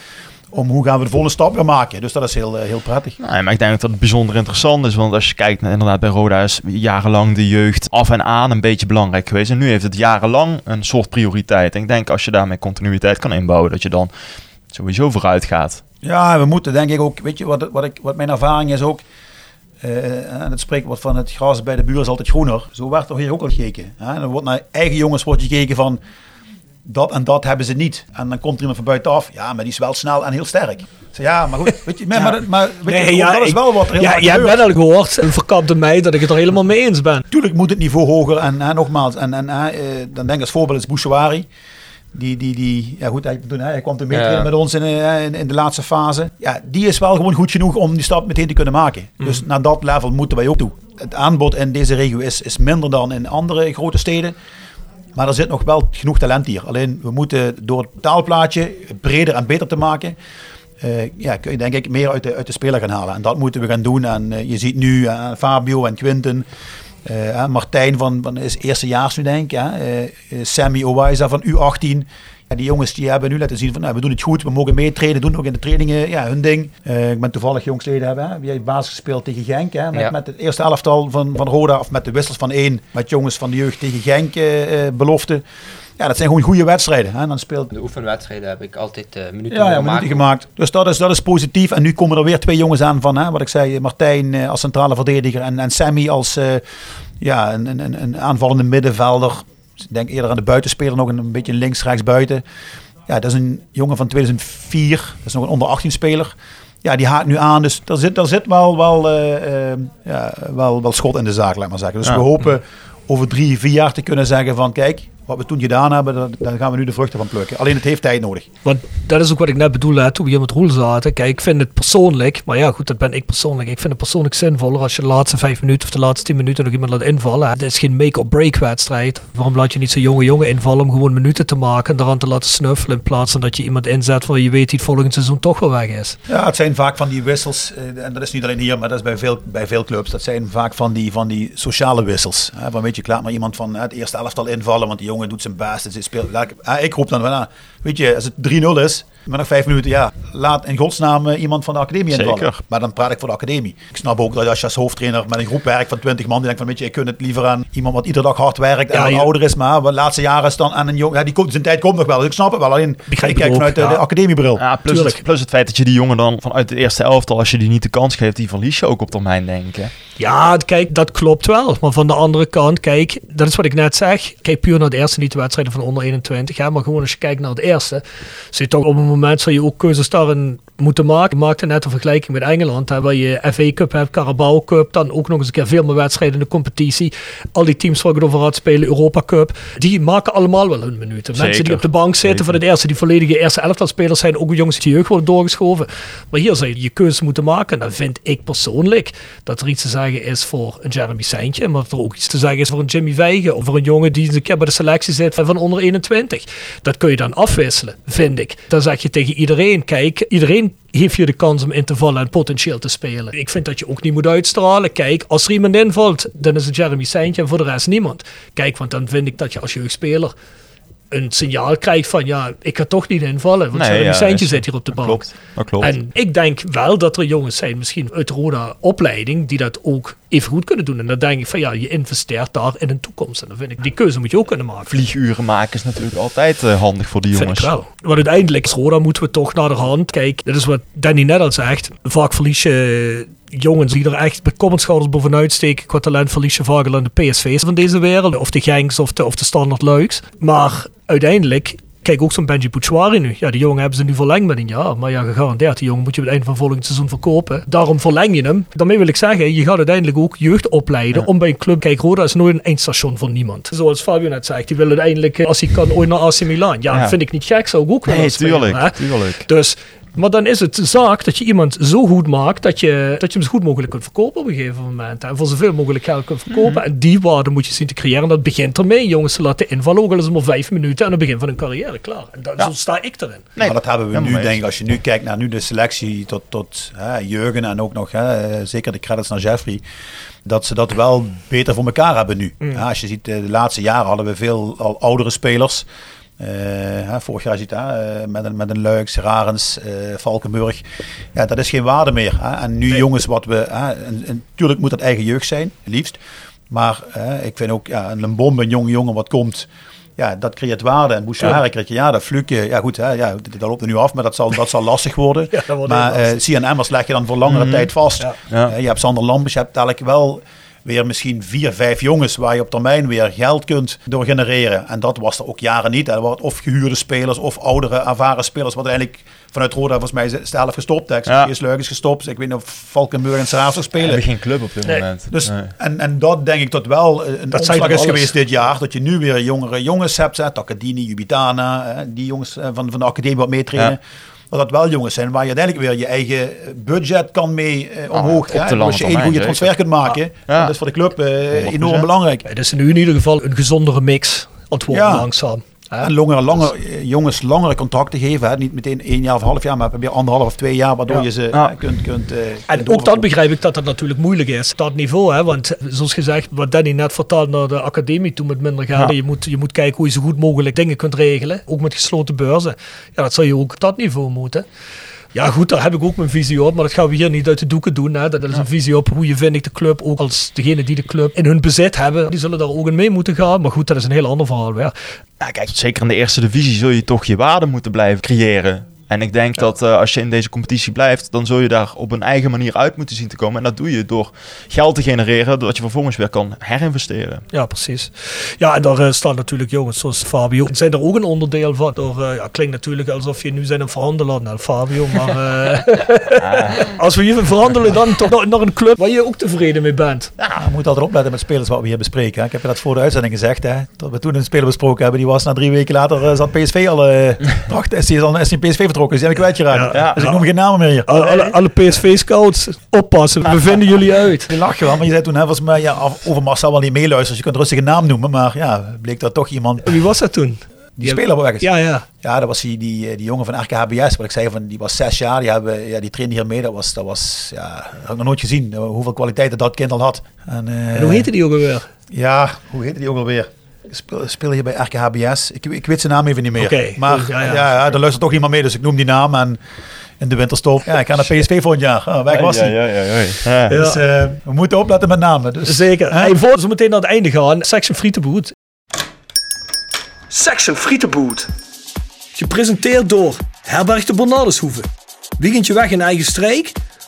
Om hoe gaan we de volgende stap weer maken. Dus dat is heel, eh, heel prettig. Nee, maar ik denk dat het bijzonder interessant is. Want als je kijkt naar inderdaad bij Roda is jarenlang de jeugd af en aan een beetje belangrijk geweest. En nu heeft het jarenlang een soort prioriteit. En ik denk als je daarmee continuïteit kan inbouwen, dat je dan sowieso vooruit gaat. Ja, we moeten denk ik ook, weet je, wat, wat, ik, wat mijn ervaring is ook, eh, en het spreekwoord van het gras bij de buur is altijd groener. Zo werd er hier ook al gekeken. Hè? En dan wordt naar eigen jongens wordt gekeken van, dat en dat hebben ze niet. En dan komt er iemand van buitenaf, ja, maar die is wel snel en heel sterk. Zeg, ja, maar goed, weet je, maar, maar, maar weet je, Nee, ja, dat is wel wat er heel Ja, jij bent al gehoord, een verkapte mij, dat ik het er helemaal mee eens ben. Tuurlijk moet het niveau hoger. En hè, nogmaals, en, en, eh, dan denk ik als voorbeeld is Bouchouari. Die, die, die, ja goed, hij, toen, hij kwam toen mee Ja. met ons in, eh, in, in de laatste fase. Ja, die is wel gewoon goed genoeg om die stap meteen te kunnen maken. Dus naar dat level moeten wij ook toe. Het aanbod in deze regio is, is minder dan in andere grote steden. Maar er zit nog wel genoeg talent hier. Alleen we moeten door het taalplaatje breder en beter te maken. eh, ja, kun je denk ik meer uit de, uit de speler gaan halen. En dat moeten we gaan doen. En eh, je ziet nu eh, Fabio en Quinten. Martijn van, van is eerstejaars nu denk ik. Sammy Owaiza van U18. Ja, die jongens die hebben nu laten zien van nou, we doen het goed. We mogen meetreden. Doen ook in de trainingen ja, hun ding. Eh, ik ben toevallig jongsleden hebben. Hè. Wie heeft basis gespeeld tegen Genk. Hè, met, Ja. met het eerste elftal van, van Roda. Of met de wissels van één. Met jongens van de jeugd tegen Genk eh, belofte. Ja, dat zijn gewoon goede wedstrijden. Hè. Dan speelt De oefenwedstrijden heb ik altijd minuten ja, minuten gemaakt. Dus dat is, dat is positief. En nu komen er weer twee jongens aan van, hè, wat ik zei, Martijn als centrale verdediger en, en Sammy als ja, een, een- een aanvallende middenvelder. Ik denk eerder aan de buitenspeler, nog een, een beetje links-rechts buiten. Ja, dat is een jongen van 2004. Dat is nog een onder 18 speler. Ja, die haakt nu aan. Dus er zit, er zit wel, wel, eh, eh, ja, wel, wel schot in de zaak, laat maar zeggen. Dus Ja. we hopen over drie, vier jaar te kunnen zeggen van kijk, wat we toen gedaan hebben, daar, gaan we nu de vruchten van plukken. Alleen het heeft tijd nodig. Want dat is ook wat ik net bedoelde hè, toen we hier met Roel zaten. Kijk, ik vind het persoonlijk, maar ja goed, dat ben ik persoonlijk. Ik vind het persoonlijk zinvoller als je de laatste vijf minuten of de laatste tien minuten nog iemand laat invallen. Het is geen make-or-break wedstrijd. Waarom laat je niet zo'n jonge jongen invallen om gewoon minuten te maken en eraan te laten snuffelen in plaats van dat je iemand inzet waar je weet die het volgend seizoen toch wel weg is. Ja, het zijn vaak van die wissels, eh, en dat is niet alleen hier, maar dat is bij veel, bij veel clubs. Dat zijn vaak van die, van die sociale wissels. Hè, van weet je, klaar maar iemand van hè, het eerste elftal invallen, want die jongen doet zijn best. en ze speelt, ik, hè, ik roep dan van, ah, weet je, als het 3-0 is, Maar nog vijf minuten, ja. Laat in godsnaam eh, iemand van de academie Zeker. invallen. Maar dan praat ik voor de academie. Ik snap ook dat als je als hoofdtrainer met een groep werkt van 20 man, die denkt van, weet je, ik kun het liever aan iemand wat iedere dag hard werkt en Ja, je- ouder is, maar wat laatste jaren is dan aan een jong, ja, die komt, zijn tijd komt nog wel. Dus ik snap het wel. Alleen, Begrijp ik ik kijk vanuit de, ja. de academiebril. Ja, plus het, plus het feit dat je die jongen dan vanuit de eerste elftal, als je die niet de kans geeft, die verlies je ook op termijn, denk ik. Ja, kijk, dat klopt wel. Maar van de andere kant, kijk, dat is wat ik net zeg. Kijk puur naar de eerste, niet de wedstrijden van onder 21. Hè, maar gewoon als je kijkt naar het eerste, zit je toch op een moment zal je ook keuzes daarin moeten maken. Ik maakte net een vergelijking met Engeland, hè, waar je FA Cup hebt, Carabao Cup, dan ook nog eens een keer veel meer wedstrijden in de competitie. Al die teams waar ik het over had spelen, Europa Cup, die maken allemaal wel hun minuten. Mensen die op de bank zitten Zeker. van het eerste, die volledige eerste elftal spelers zijn ook jongens die jeugd worden doorgeschoven. Maar hier zou je je keuze moeten maken. En dan vind ik persoonlijk dat er iets te zeggen is voor een Jeremy Seintje, maar dat er ook iets te zeggen is voor een Jimmy Vijgen of voor een jongen die eens een keer bij de selectie zit van onder 21. Dat kun je dan afwisselen, vind ik. Dan zeg je tegen iedereen, kijk, iedereen heeft hier de kans om in te vallen en potentieel te spelen. Ik vind dat je ook niet moet uitstralen. Kijk, als er iemand invalt, dan is het Jeremy Seintje en voor de rest niemand. Kijk, want dan vind ik dat je als jeugdspeler een signaal krijgt van ja, ik ga toch niet invallen, want Nee, ja, Seintje zit hier op de bank. klopt. Dat klopt. En ik denk wel dat er jongens zijn, misschien uit Roda opleiding, die dat ook even goed kunnen doen. En dan denk ik van ja, je investeert daar in een toekomst. En dan vind ik, die keuze moet je ook kunnen maken. Vlieguren maken is natuurlijk altijd eh, handig voor die Vind jongens. ik wel. Want uiteindelijk, Roda moeten we toch naar de hand. Kijk, dat is wat Danny net al zegt. Vaak verlies je jongens die er echt met en schouders bovenuit steken. Qua talent vaak al aan de PSV's van deze wereld. Of de Genks of de, of de Standard Luiks. Maar uiteindelijk... Kijk, ook zo'n Benji Bouchouari nu. Ja, die jongen hebben ze nu verlengd met een jaar. Maar ja, gegarandeerd, die jongen moet je op het einde van volgend seizoen verkopen. Daarom verleng je hem. Daarmee wil ik zeggen, je gaat uiteindelijk ook jeugd opleiden om bij een club... Kijk, Roda is nooit een eindstation voor niemand. Zoals Fabio net zegt, die wil uiteindelijk, eh, als hij kan, ooit naar AC Milan. Ja, Ja. vind ik niet gek, zou ik ook willen Nee, tuurlijk, tuurlijk. Dus, maar dan is het de zaak dat je iemand zo goed maakt dat je, dat je hem zo goed mogelijk kunt verkopen op een gegeven moment. En voor zoveel mogelijk geld kunt verkopen. Mhm. En die waarde moet je zien te creëren. En dat begint ermee, jongens te laten invallen. Ook al is het maar vijf minuten aan het begin van hun carrière. Klaar. En dat, zo sta ik erin. maar dat hebben we nu, denk ik, als je nu kijkt naar nu de selectie tot, tot hè, Jurgen en ook nog, hè, zeker de credits naar Jeffrey, dat ze dat wel beter voor elkaar hebben nu. Ja, als je ziet, eh, de laatste jaren hadden we veel al oudere spelers. Hè, vorig jaar ziet eh, met een, met een Luiks, Rarens, eh, Valkenburg. Ja, dat is geen waarde meer. Hè. En nu jongens wat we... Hè, en, en, tuurlijk moet dat eigen jeugd zijn, liefst. Maar ik vind ook ja, een Lembombe, een jonge jongen wat komt... Ja, dat creëert waarde. En Bouchard je, ja, dat fluke. Ja, goed, hè, ja, dat loopt er nu af, maar dat zal, dat zal lastig worden. Ja, maar lastig. CNM'ers leg je dan voor langere tijd vast. Ja. Ja. Je hebt Sander Lambers, je hebt dadelijk wel weer misschien vier, vijf jongens waar je op termijn weer geld kunt door genereren. En dat was er ook jaren niet. Er waren of gehuurde spelers of oudere, ervaren spelers, wat uiteindelijk vanuit Roda volgens mij is helft gestopt. Hè. Ik Ja. ja. Leuk is gestopt. Ik weet niet of Valkenburg en We spelen. hebben geen club op dit Nee. moment. Dus, Nee. en, en dat denk ik dat wel eh, een Dat omslag is geweest dit jaar. Dat je nu weer jongere jongens hebt. Hè, Takadini, Jubitana, hè, die jongens eh, van, van de academie wat meetrainen. Ja. Dat dat wel jongens zijn waar je uiteindelijk weer je eigen budget kan mee eh, omhoog. de hè. lange Als je één goede transfer kunt maken, Ja. dat is voor de club eh, 100%. enorm belangrijk. Het is nu in ieder geval een gezondere mix. Antwoord Ja. langzaam. Hè. En langere, lange, eh, jongens langere contracten geven. Hè. Niet meteen één jaar of half jaar, maar weer anderhalf of twee jaar, waardoor Ja. je ze Ja. eh, kunt, kunt, eh, En kunt ook dat begrijp ik dat dat natuurlijk moeilijk is. Dat niveau, hè? want zoals gezegd, wat Danny net vertelde naar de academie toe met minder geld. Ja. Je, moet, je moet kijken hoe je zo goed mogelijk dingen kunt regelen. Ook met gesloten beurzen. Ja, dat zou je ook op dat niveau moeten. Ja goed, daar heb ik ook mijn visie op, maar dat gaan we hier niet uit de doeken doen. Hè. Dat is een visie op hoe je vind ik de club, ook als degene die de club in hun bezit hebben, die zullen daar ook in mee moeten gaan. Maar goed, dat is een heel ander verhaal. Ja, kijk, zeker in de eerste divisie zul je toch je waarde moeten blijven creëren. En ik denk dat eh, als je in deze competitie blijft, dan zul je daar op een eigen manier uit moeten zien te komen. En dat doe je door geld te genereren, doordat je vervolgens weer kan herinvesteren. Ja, precies. Ja, en daar eh, staan natuurlijk jongens zoals Fabio. Zijn er ook een onderdeel van? Door, eh, ja, klinkt natuurlijk alsof je nu zijn een verhandelaar naar Fabio. Maar eh, als we hier verhandelen, dan toch naar, naar een club waar je ook tevreden mee bent. Ja, je moet altijd opletten met spelers wat we hier bespreken. Hè. Ik heb je dat voor de uitzending gezegd. Hè. Dat we toen een speler besproken hebben. Die was na drie weken later zat PSV al. dacht, is hij al is hij PSV vertrokken? Hij kwijtgeraakt? Ja. Dus ik noem geen namen meer hier. Alle, alle, alle PSV-scouts, oppassen. We vinden jullie uit. Je lacht wel, maar je zei toen, hè, volgens mij, ja, over Marcel wel niet meeluisteren. Dus je kunt rustig een naam noemen. Maar ja, bleek dat toch iemand. Wie was dat toen? Die speler weg is. Ja, ja. Ja, dat was die, die, die jongen van RKHBS. Wat ik zei, van, die was zes jaar. Die, hebben, ja, die trainde hier mee. Dat was, dat was ja, dat had ik nog nooit gezien. eh, Hoeveel kwaliteiten dat kind al had. En, eh, En hoe heette die ook alweer? Ja, hoe heette die ook alweer? Speel, hier bij RKHBS. Ik, ik weet zijn naam even niet meer. Maar ja, ja, ja. ja, er luistert toch niemand mee, dus ik noem die naam. En in de winterstop, ja, ik ga naar PSV volgend jaar. Oh, weg was ja, hij. ja, ja, ja. Ja. Dus eh, we moeten opletten met namen. Dus, Zeker. Hey, voor ze meteen naar het einde gaan, Section Frietenboot. Section Frietenboot. Gepresenteerd door Herberg de Bernardeshoeve. Weekendje weg in eigen streek?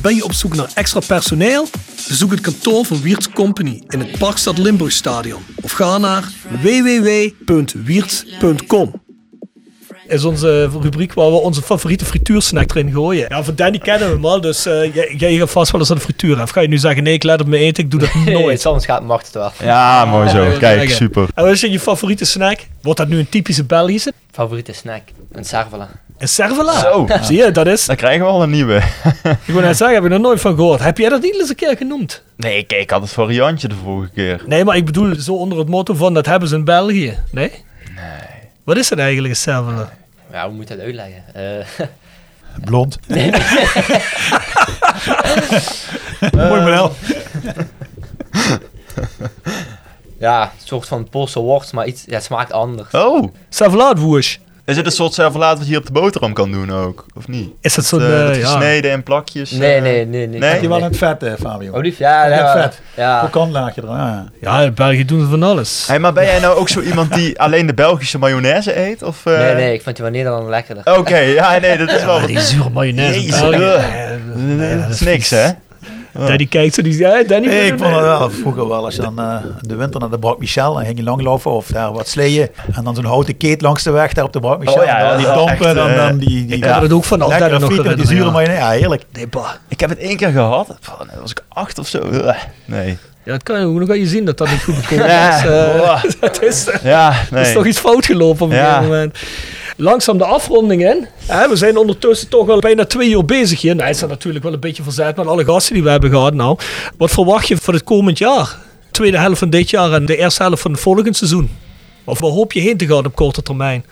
Ben je op zoek naar extra personeel? Bezoek het kantoor van Wiert's Company in het Parkstad Limburgstadion of ga naar www.wierts.com. Is onze rubriek waar we onze favoriete frituursnack erin gooien. Ja, van Danny kennen we hem al, dus eh, jij, jij gaat vast wel eens aan de frituur. Of ga je nu zeggen, nee, ik let op mijn eten, ik doe dat Nee, nooit. soms gaat Macht het wel. Ja, mooi zo. Kijk, zeggen. super. En wat is je favoriete snack? Wordt dat nu een typische Belgische? Favoriete snack? Een cervela. Een cervela? Zo. Zie je, dat is... Dan krijgen we al een nieuwe. Ik wil net zeggen, heb ik er nooit van gehoord. Heb jij dat niet eens een keer genoemd? Nee, kijk, ik had het variantje de vorige keer. Nee, maar ik bedoel zo onder het motto van dat hebben ze in België. Nee? Nee. Wat is dat eigenlijk, een cervela? Ja, hoe moet je dat uitleggen? Eh, Blond. Mooi model. ja, een soort van Poolse worst, maar iets, ja, het smaakt anders. Oh, Savlaatwoers. Is het een soort servelaat wat je op de boterham kan doen ook? Of niet? Is dat zo'n... Dat ja. gesneden in plakjes? Nee, eh, nee, nee. nee. Nee? Je wel het vet, eh, Fabio. Olief, ja, Ja, ja, vet. ja. Krokant laagje er. Ja. Ja, in België doen ze van alles. Hey, maar ben jij nou ook zo iemand die alleen de Belgische mayonaise eet? Of, eh? Nee, nee, ik vind die van Nederland lekkerder. Oké, ja, nee, dat is wel... Ja, die zure mayonaise Jezus. Nee, dat is niks, hè? Danny kijkt zo, die zegt, ja, Danny... Nee, ik vond het wel vroeger wel, als je dan eh, de winter naar de Brak Michel, dan ging je langlopen of daar wat sleeën. En dan zo'n houten keet langs de weg daar op de Brak Michel. Oh ja, en dan die echt, dan, eh, dan die, die Ik heb het ook van altijd nog frieten met die zure ja. mayonaise. Ja, heerlijk. Nee, bah. Ik heb het één keer gehad. Pff, was ik acht of zo. Nee. Ja, dat kan je ook. Dan ga je zien dat dat niet goed gekomen Ja, is. Boah. dat is... Ja, Er nee. is toch iets fout gelopen op een Ja. gegeven moment. Langzaam de afronding in. Hè, we zijn ondertussen toch al bijna twee uur bezig hier. Nou, het is natuurlijk wel een beetje verzet met alle gasten die we hebben gehad. Nou, wat verwacht je voor het komend jaar? Tweede helft van dit jaar en de eerste helft van het volgende seizoen. Of waar hoop je heen te gaan op korte termijn?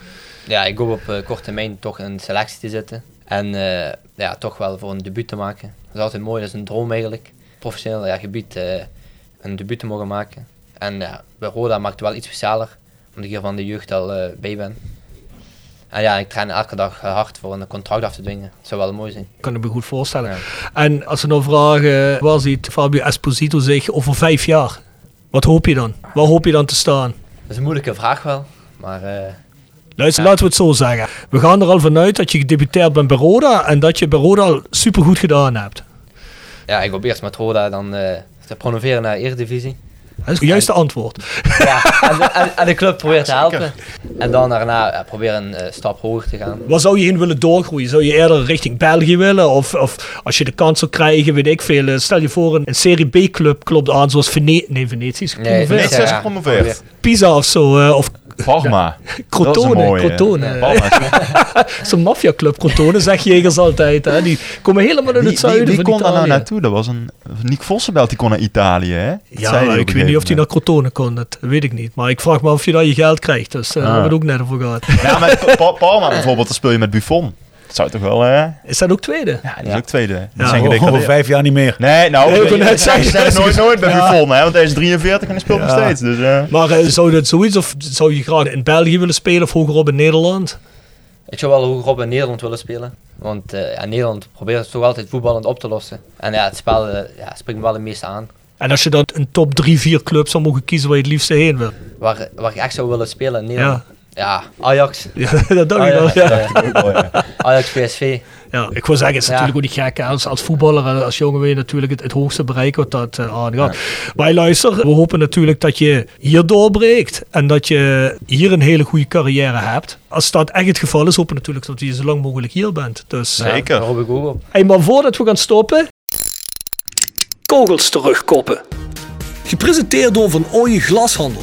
Ja, ik hoop op eh, korte termijn toch in de selectie te zitten. En eh, ja, toch wel voor een debuut te maken. Dat is altijd mooi, dat is een droom eigenlijk. Professioneel ja, gebied eh, een debuut te mogen maken. En ja, bij Roda maakt het wel iets specialer, omdat ik hier van de jeugd al eh, bij ben. En ja, ik train elke dag hard voor een contract af te dwingen. Dat zou wel mooi zijn. Kan ik me goed voorstellen. Ja. En als we nou vragen, waar ziet Fabio Esposito zich over vijf jaar? Wat hoop je dan? Waar hoop je dan te staan? Dat is een moeilijke vraag wel, maar eh, Luister, Ja. laten we het zo zeggen. We gaan er al vanuit dat je gedebuteerd bent bij Roda en dat je bij Roda al supergoed gedaan hebt. ja, ik hoop eerst met Roda dan eh, te promoveren naar de Eredivisie. Dat is het juiste antwoord. Ja, en, de, en, en de club probeert te helpen. En dan daarna ja, proberen een eh, stap hoger te gaan. Waar zou je in willen doorgroeien? Zou je eerder richting België willen? Of, of als je de kans zou krijgen, weet ik veel. eh, Stel je voor een, een Serie B-club klopt aan zoals Vene nee, Venetië is gepromoveerd. Venetië ja, is ja, gepromoveerd. Pisa of zo. eh, of Parma. Crotone. Crotone. Zo'n maffiaclub Crotone, zeg Jegers altijd. Hè? Die komen helemaal uit Wie, het wie, zuiden wie van kon daar nou naartoe? Dat was een... Nick Vossenbelt, die kon naar Italië, hè? Dat Ja, maar ik weet niet of hij naar Crotone kon. Dat weet ik niet. Maar ik vraag me af of je daar je geld krijgt. Dus eh, daar hebben we het ook net over gehad. Ja, met Pa- Parma bijvoorbeeld, dan speel je met Buffon. Dat zou toch wel, hè? Is dat ook tweede? Ja, die is ook tweede. Die Ja, zijn Over, vijf jaar niet meer. Nee, nou, Nee, ik net zeggen. nooit, nooit bij Buffon, hè? Want hij is 43 en hij speelt nog steeds. Dus, eh. Maar eh, zou dat zoiets, of zou je graag in België willen spelen of hogerop in Nederland? Ik zou wel hogerop in Nederland willen spelen. Want eh, ja, Nederland probeert toch altijd voetballend op te lossen. En ja, het spel eh, ja, me wel het meeste aan. En als je dan een top 3, 4 club zou mogen kiezen waar je het liefste heen wil. Waar, waar ik echt zou willen spelen in Nederland. Ja, Ajax. Ja, dat dacht ik wel. Ajax, Ja. eh, Ajax, PSV. Ja, ik wil zeggen, het is Ja. natuurlijk ook niet gek. hè. Als, als voetballer en als jongen wil je natuurlijk het, het hoogste bereiken wat dat eh, aangaat. Maar luister, we hopen natuurlijk dat je hier doorbreekt. En dat je hier een hele goede carrière hebt. Als dat echt het geval is, hopen we natuurlijk dat je zo lang mogelijk hier bent. Dus, Ja, Zeker. daar hoop ik ook op. Hey, maar voordat we gaan stoppen, kogels terugkoppen. Gepresenteerd door Van Ooyen Glashandel.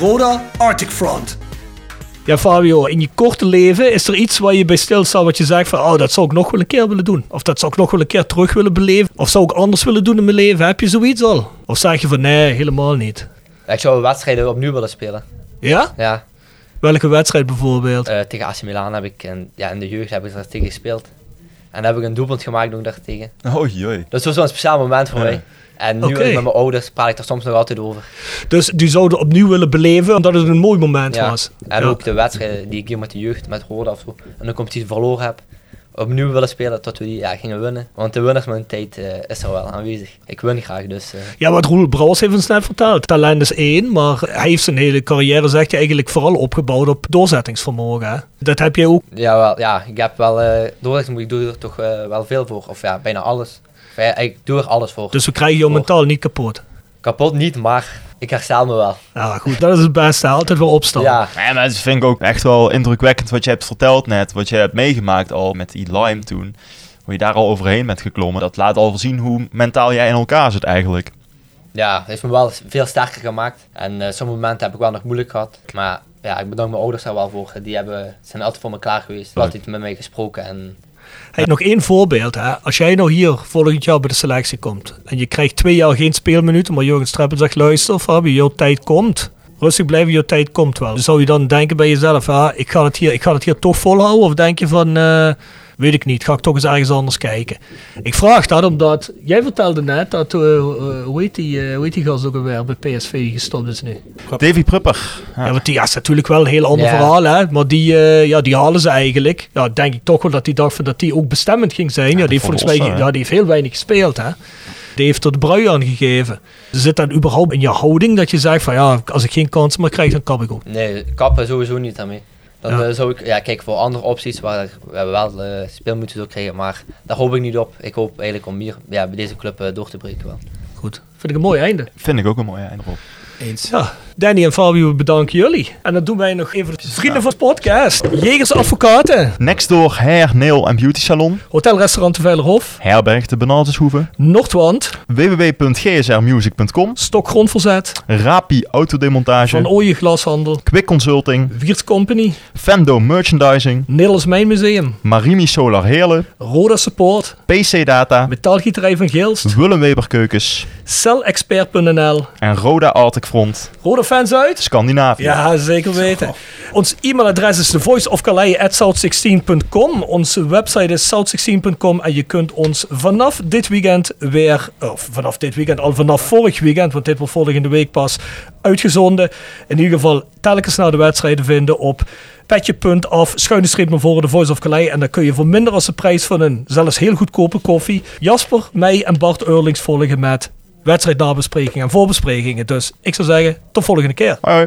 Roda Arctic Front. Ja, Fabio, in je korte leven is er iets waar je bij stilstaat wat je zegt van, oh, dat zou ik nog wel een keer willen doen. Of dat zou ik nog wel een keer terug willen beleven. Of zou ik anders willen doen in mijn leven. Heb je zoiets al? Of zeg je van, nee, helemaal niet. Ik zou wedstrijden opnieuw willen spelen. Ja? Ja, Welke wedstrijd bijvoorbeeld? eh, tegen AC Milan heb ik, en, ja, in de jeugd heb ik daar tegen gespeeld. En daar heb ik een doelpunt gemaakt ook daar tegen. Oh joi. Dat was wel een speciaal moment voor Ja. mij. En nu met mijn ouders praat ik er soms nog altijd over. Dus die zouden opnieuw willen beleven omdat het een mooi moment Ja. was. En Ja. ook de wedstrijden die ik hier met de jeugd, met Roda of zo, en de competitie verloren heb, opnieuw willen spelen tot we die ja, gingen winnen. Want de winnersmentaliteit eh is er wel aanwezig. Ik win graag, dus eh, Ja, wat Roel Brouwers heeft ons net verteld. Talent is één, maar hij heeft zijn hele carrière, zegt hij, eigenlijk vooral opgebouwd op doorzettingsvermogen. Hè? Dat heb jij ook. ja, wel, ja, ik heb wel, eh doorzetting, ik doe er toch wel veel voor. Of ja, bijna alles. Ik doe er alles voor. Dus we krijgen jou Voor. mentaal niet kapot. Kapot niet, maar ik herstel me wel. Ja, goed, dat is het beste. Altijd weer opstaan. Ja, Ja, maar dat vind ik ook echt wel indrukwekkend wat je hebt verteld net. Wat je hebt meegemaakt al met die Lime toen. Hoe je daar al overheen bent geklommen. Dat laat al zien hoe mentaal jij in elkaar zit eigenlijk. ja, het heeft me wel veel sterker gemaakt. En eh, sommige momenten heb ik wel nog moeilijk gehad. Maar ja, ik bedank mijn ouders daar wel voor. Die hebben, zijn altijd voor me klaar geweest. Altijd met mij gesproken. En Nog één voorbeeld. Hè. Als jij nou hier volgend jaar bij de selectie komt en je krijgt twee jaar geen speelminuten, maar Jurgen Streppel zegt, luister Fabio, jouw tijd komt. Rustig blijven, jouw tijd komt wel. Zou je dan denken bij jezelf, ah, ik, ga het hier, ik ga het hier toch volhouden? Of denk je van, eh, weet ik niet, ga ik toch eens ergens anders kijken? Ik vraag dat omdat, jij vertelde net dat, eh, eh, hoe heet die, eh, hoe heet die gast ook alweer bij PSV gestopt is nu? Davy Prupper. Ja, want die is natuurlijk wel een heel ander Ja. verhaal, hè. Maar die, ja, die halen ze eigenlijk. Ja, denk ik toch wel dat die dacht van dat die ook bestemmend ging zijn. Ja, die heeft volgens mij ja, die heeft heel weinig gespeeld, hè. Die heeft er de brui aan gegeven. Zit dat überhaupt in je houding dat je zegt van ja, als ik geen kans meer krijg, dan kap ik ook. nee, kappen sowieso niet daarmee. Dan Ja. eh, zou ik ja, kijken voor andere opties waar we wel eh speelminuten krijgen. Maar daar hoop ik niet op. Ik hoop eigenlijk om hier ja, bij deze club eh, door te breken wel. Goed, vind ik een mooi einde. Vind ik ook een mooie einde op. Eens. Ja, Danny en Fabio bedanken jullie. En dan doen wij nog even de vrienden van het podcast. Jegers Advocaten, Next door Hair, Nail en Beauty Salon. Hotel Restaurant de Veilerhof, Herberg de Benalteshoeve. Noordwand, www.gsrmusic.com. Stokgrondverzet, Rapi Autodemontage. Van Ooyen Glashandel, Quick Consulting. Wiert Company, Fendo Merchandising. Nederlands Mijnmuseum, Marimi Solar Heerlen. Roda Support, PC Data. Metaalgieterij van Geelst, Wullenweber Keukens. Celexpert.nl, En Roda Arctic Front. Roda fans uit? Scandinavië. Ja, zeker weten. Ons e-mailadres is thevoiceofcalais.south16.com. Onze website is south16.com en je kunt ons vanaf dit weekend weer, of vanaf dit weekend, al vanaf vorig weekend, want dit wordt volgende week pas uitgezonden. In ieder geval telkens naar de wedstrijden vinden op petje.af, schuine streep naar voren, de Voice of Calais. En dan kun je voor minder als de prijs van een zelfs heel goedkope koffie Jasper, mij en Bart Eurlings volgen met wedstrijdnabesprekingen en voorbesprekingen. Dus ik zou zeggen, tot volgende keer. Hoi,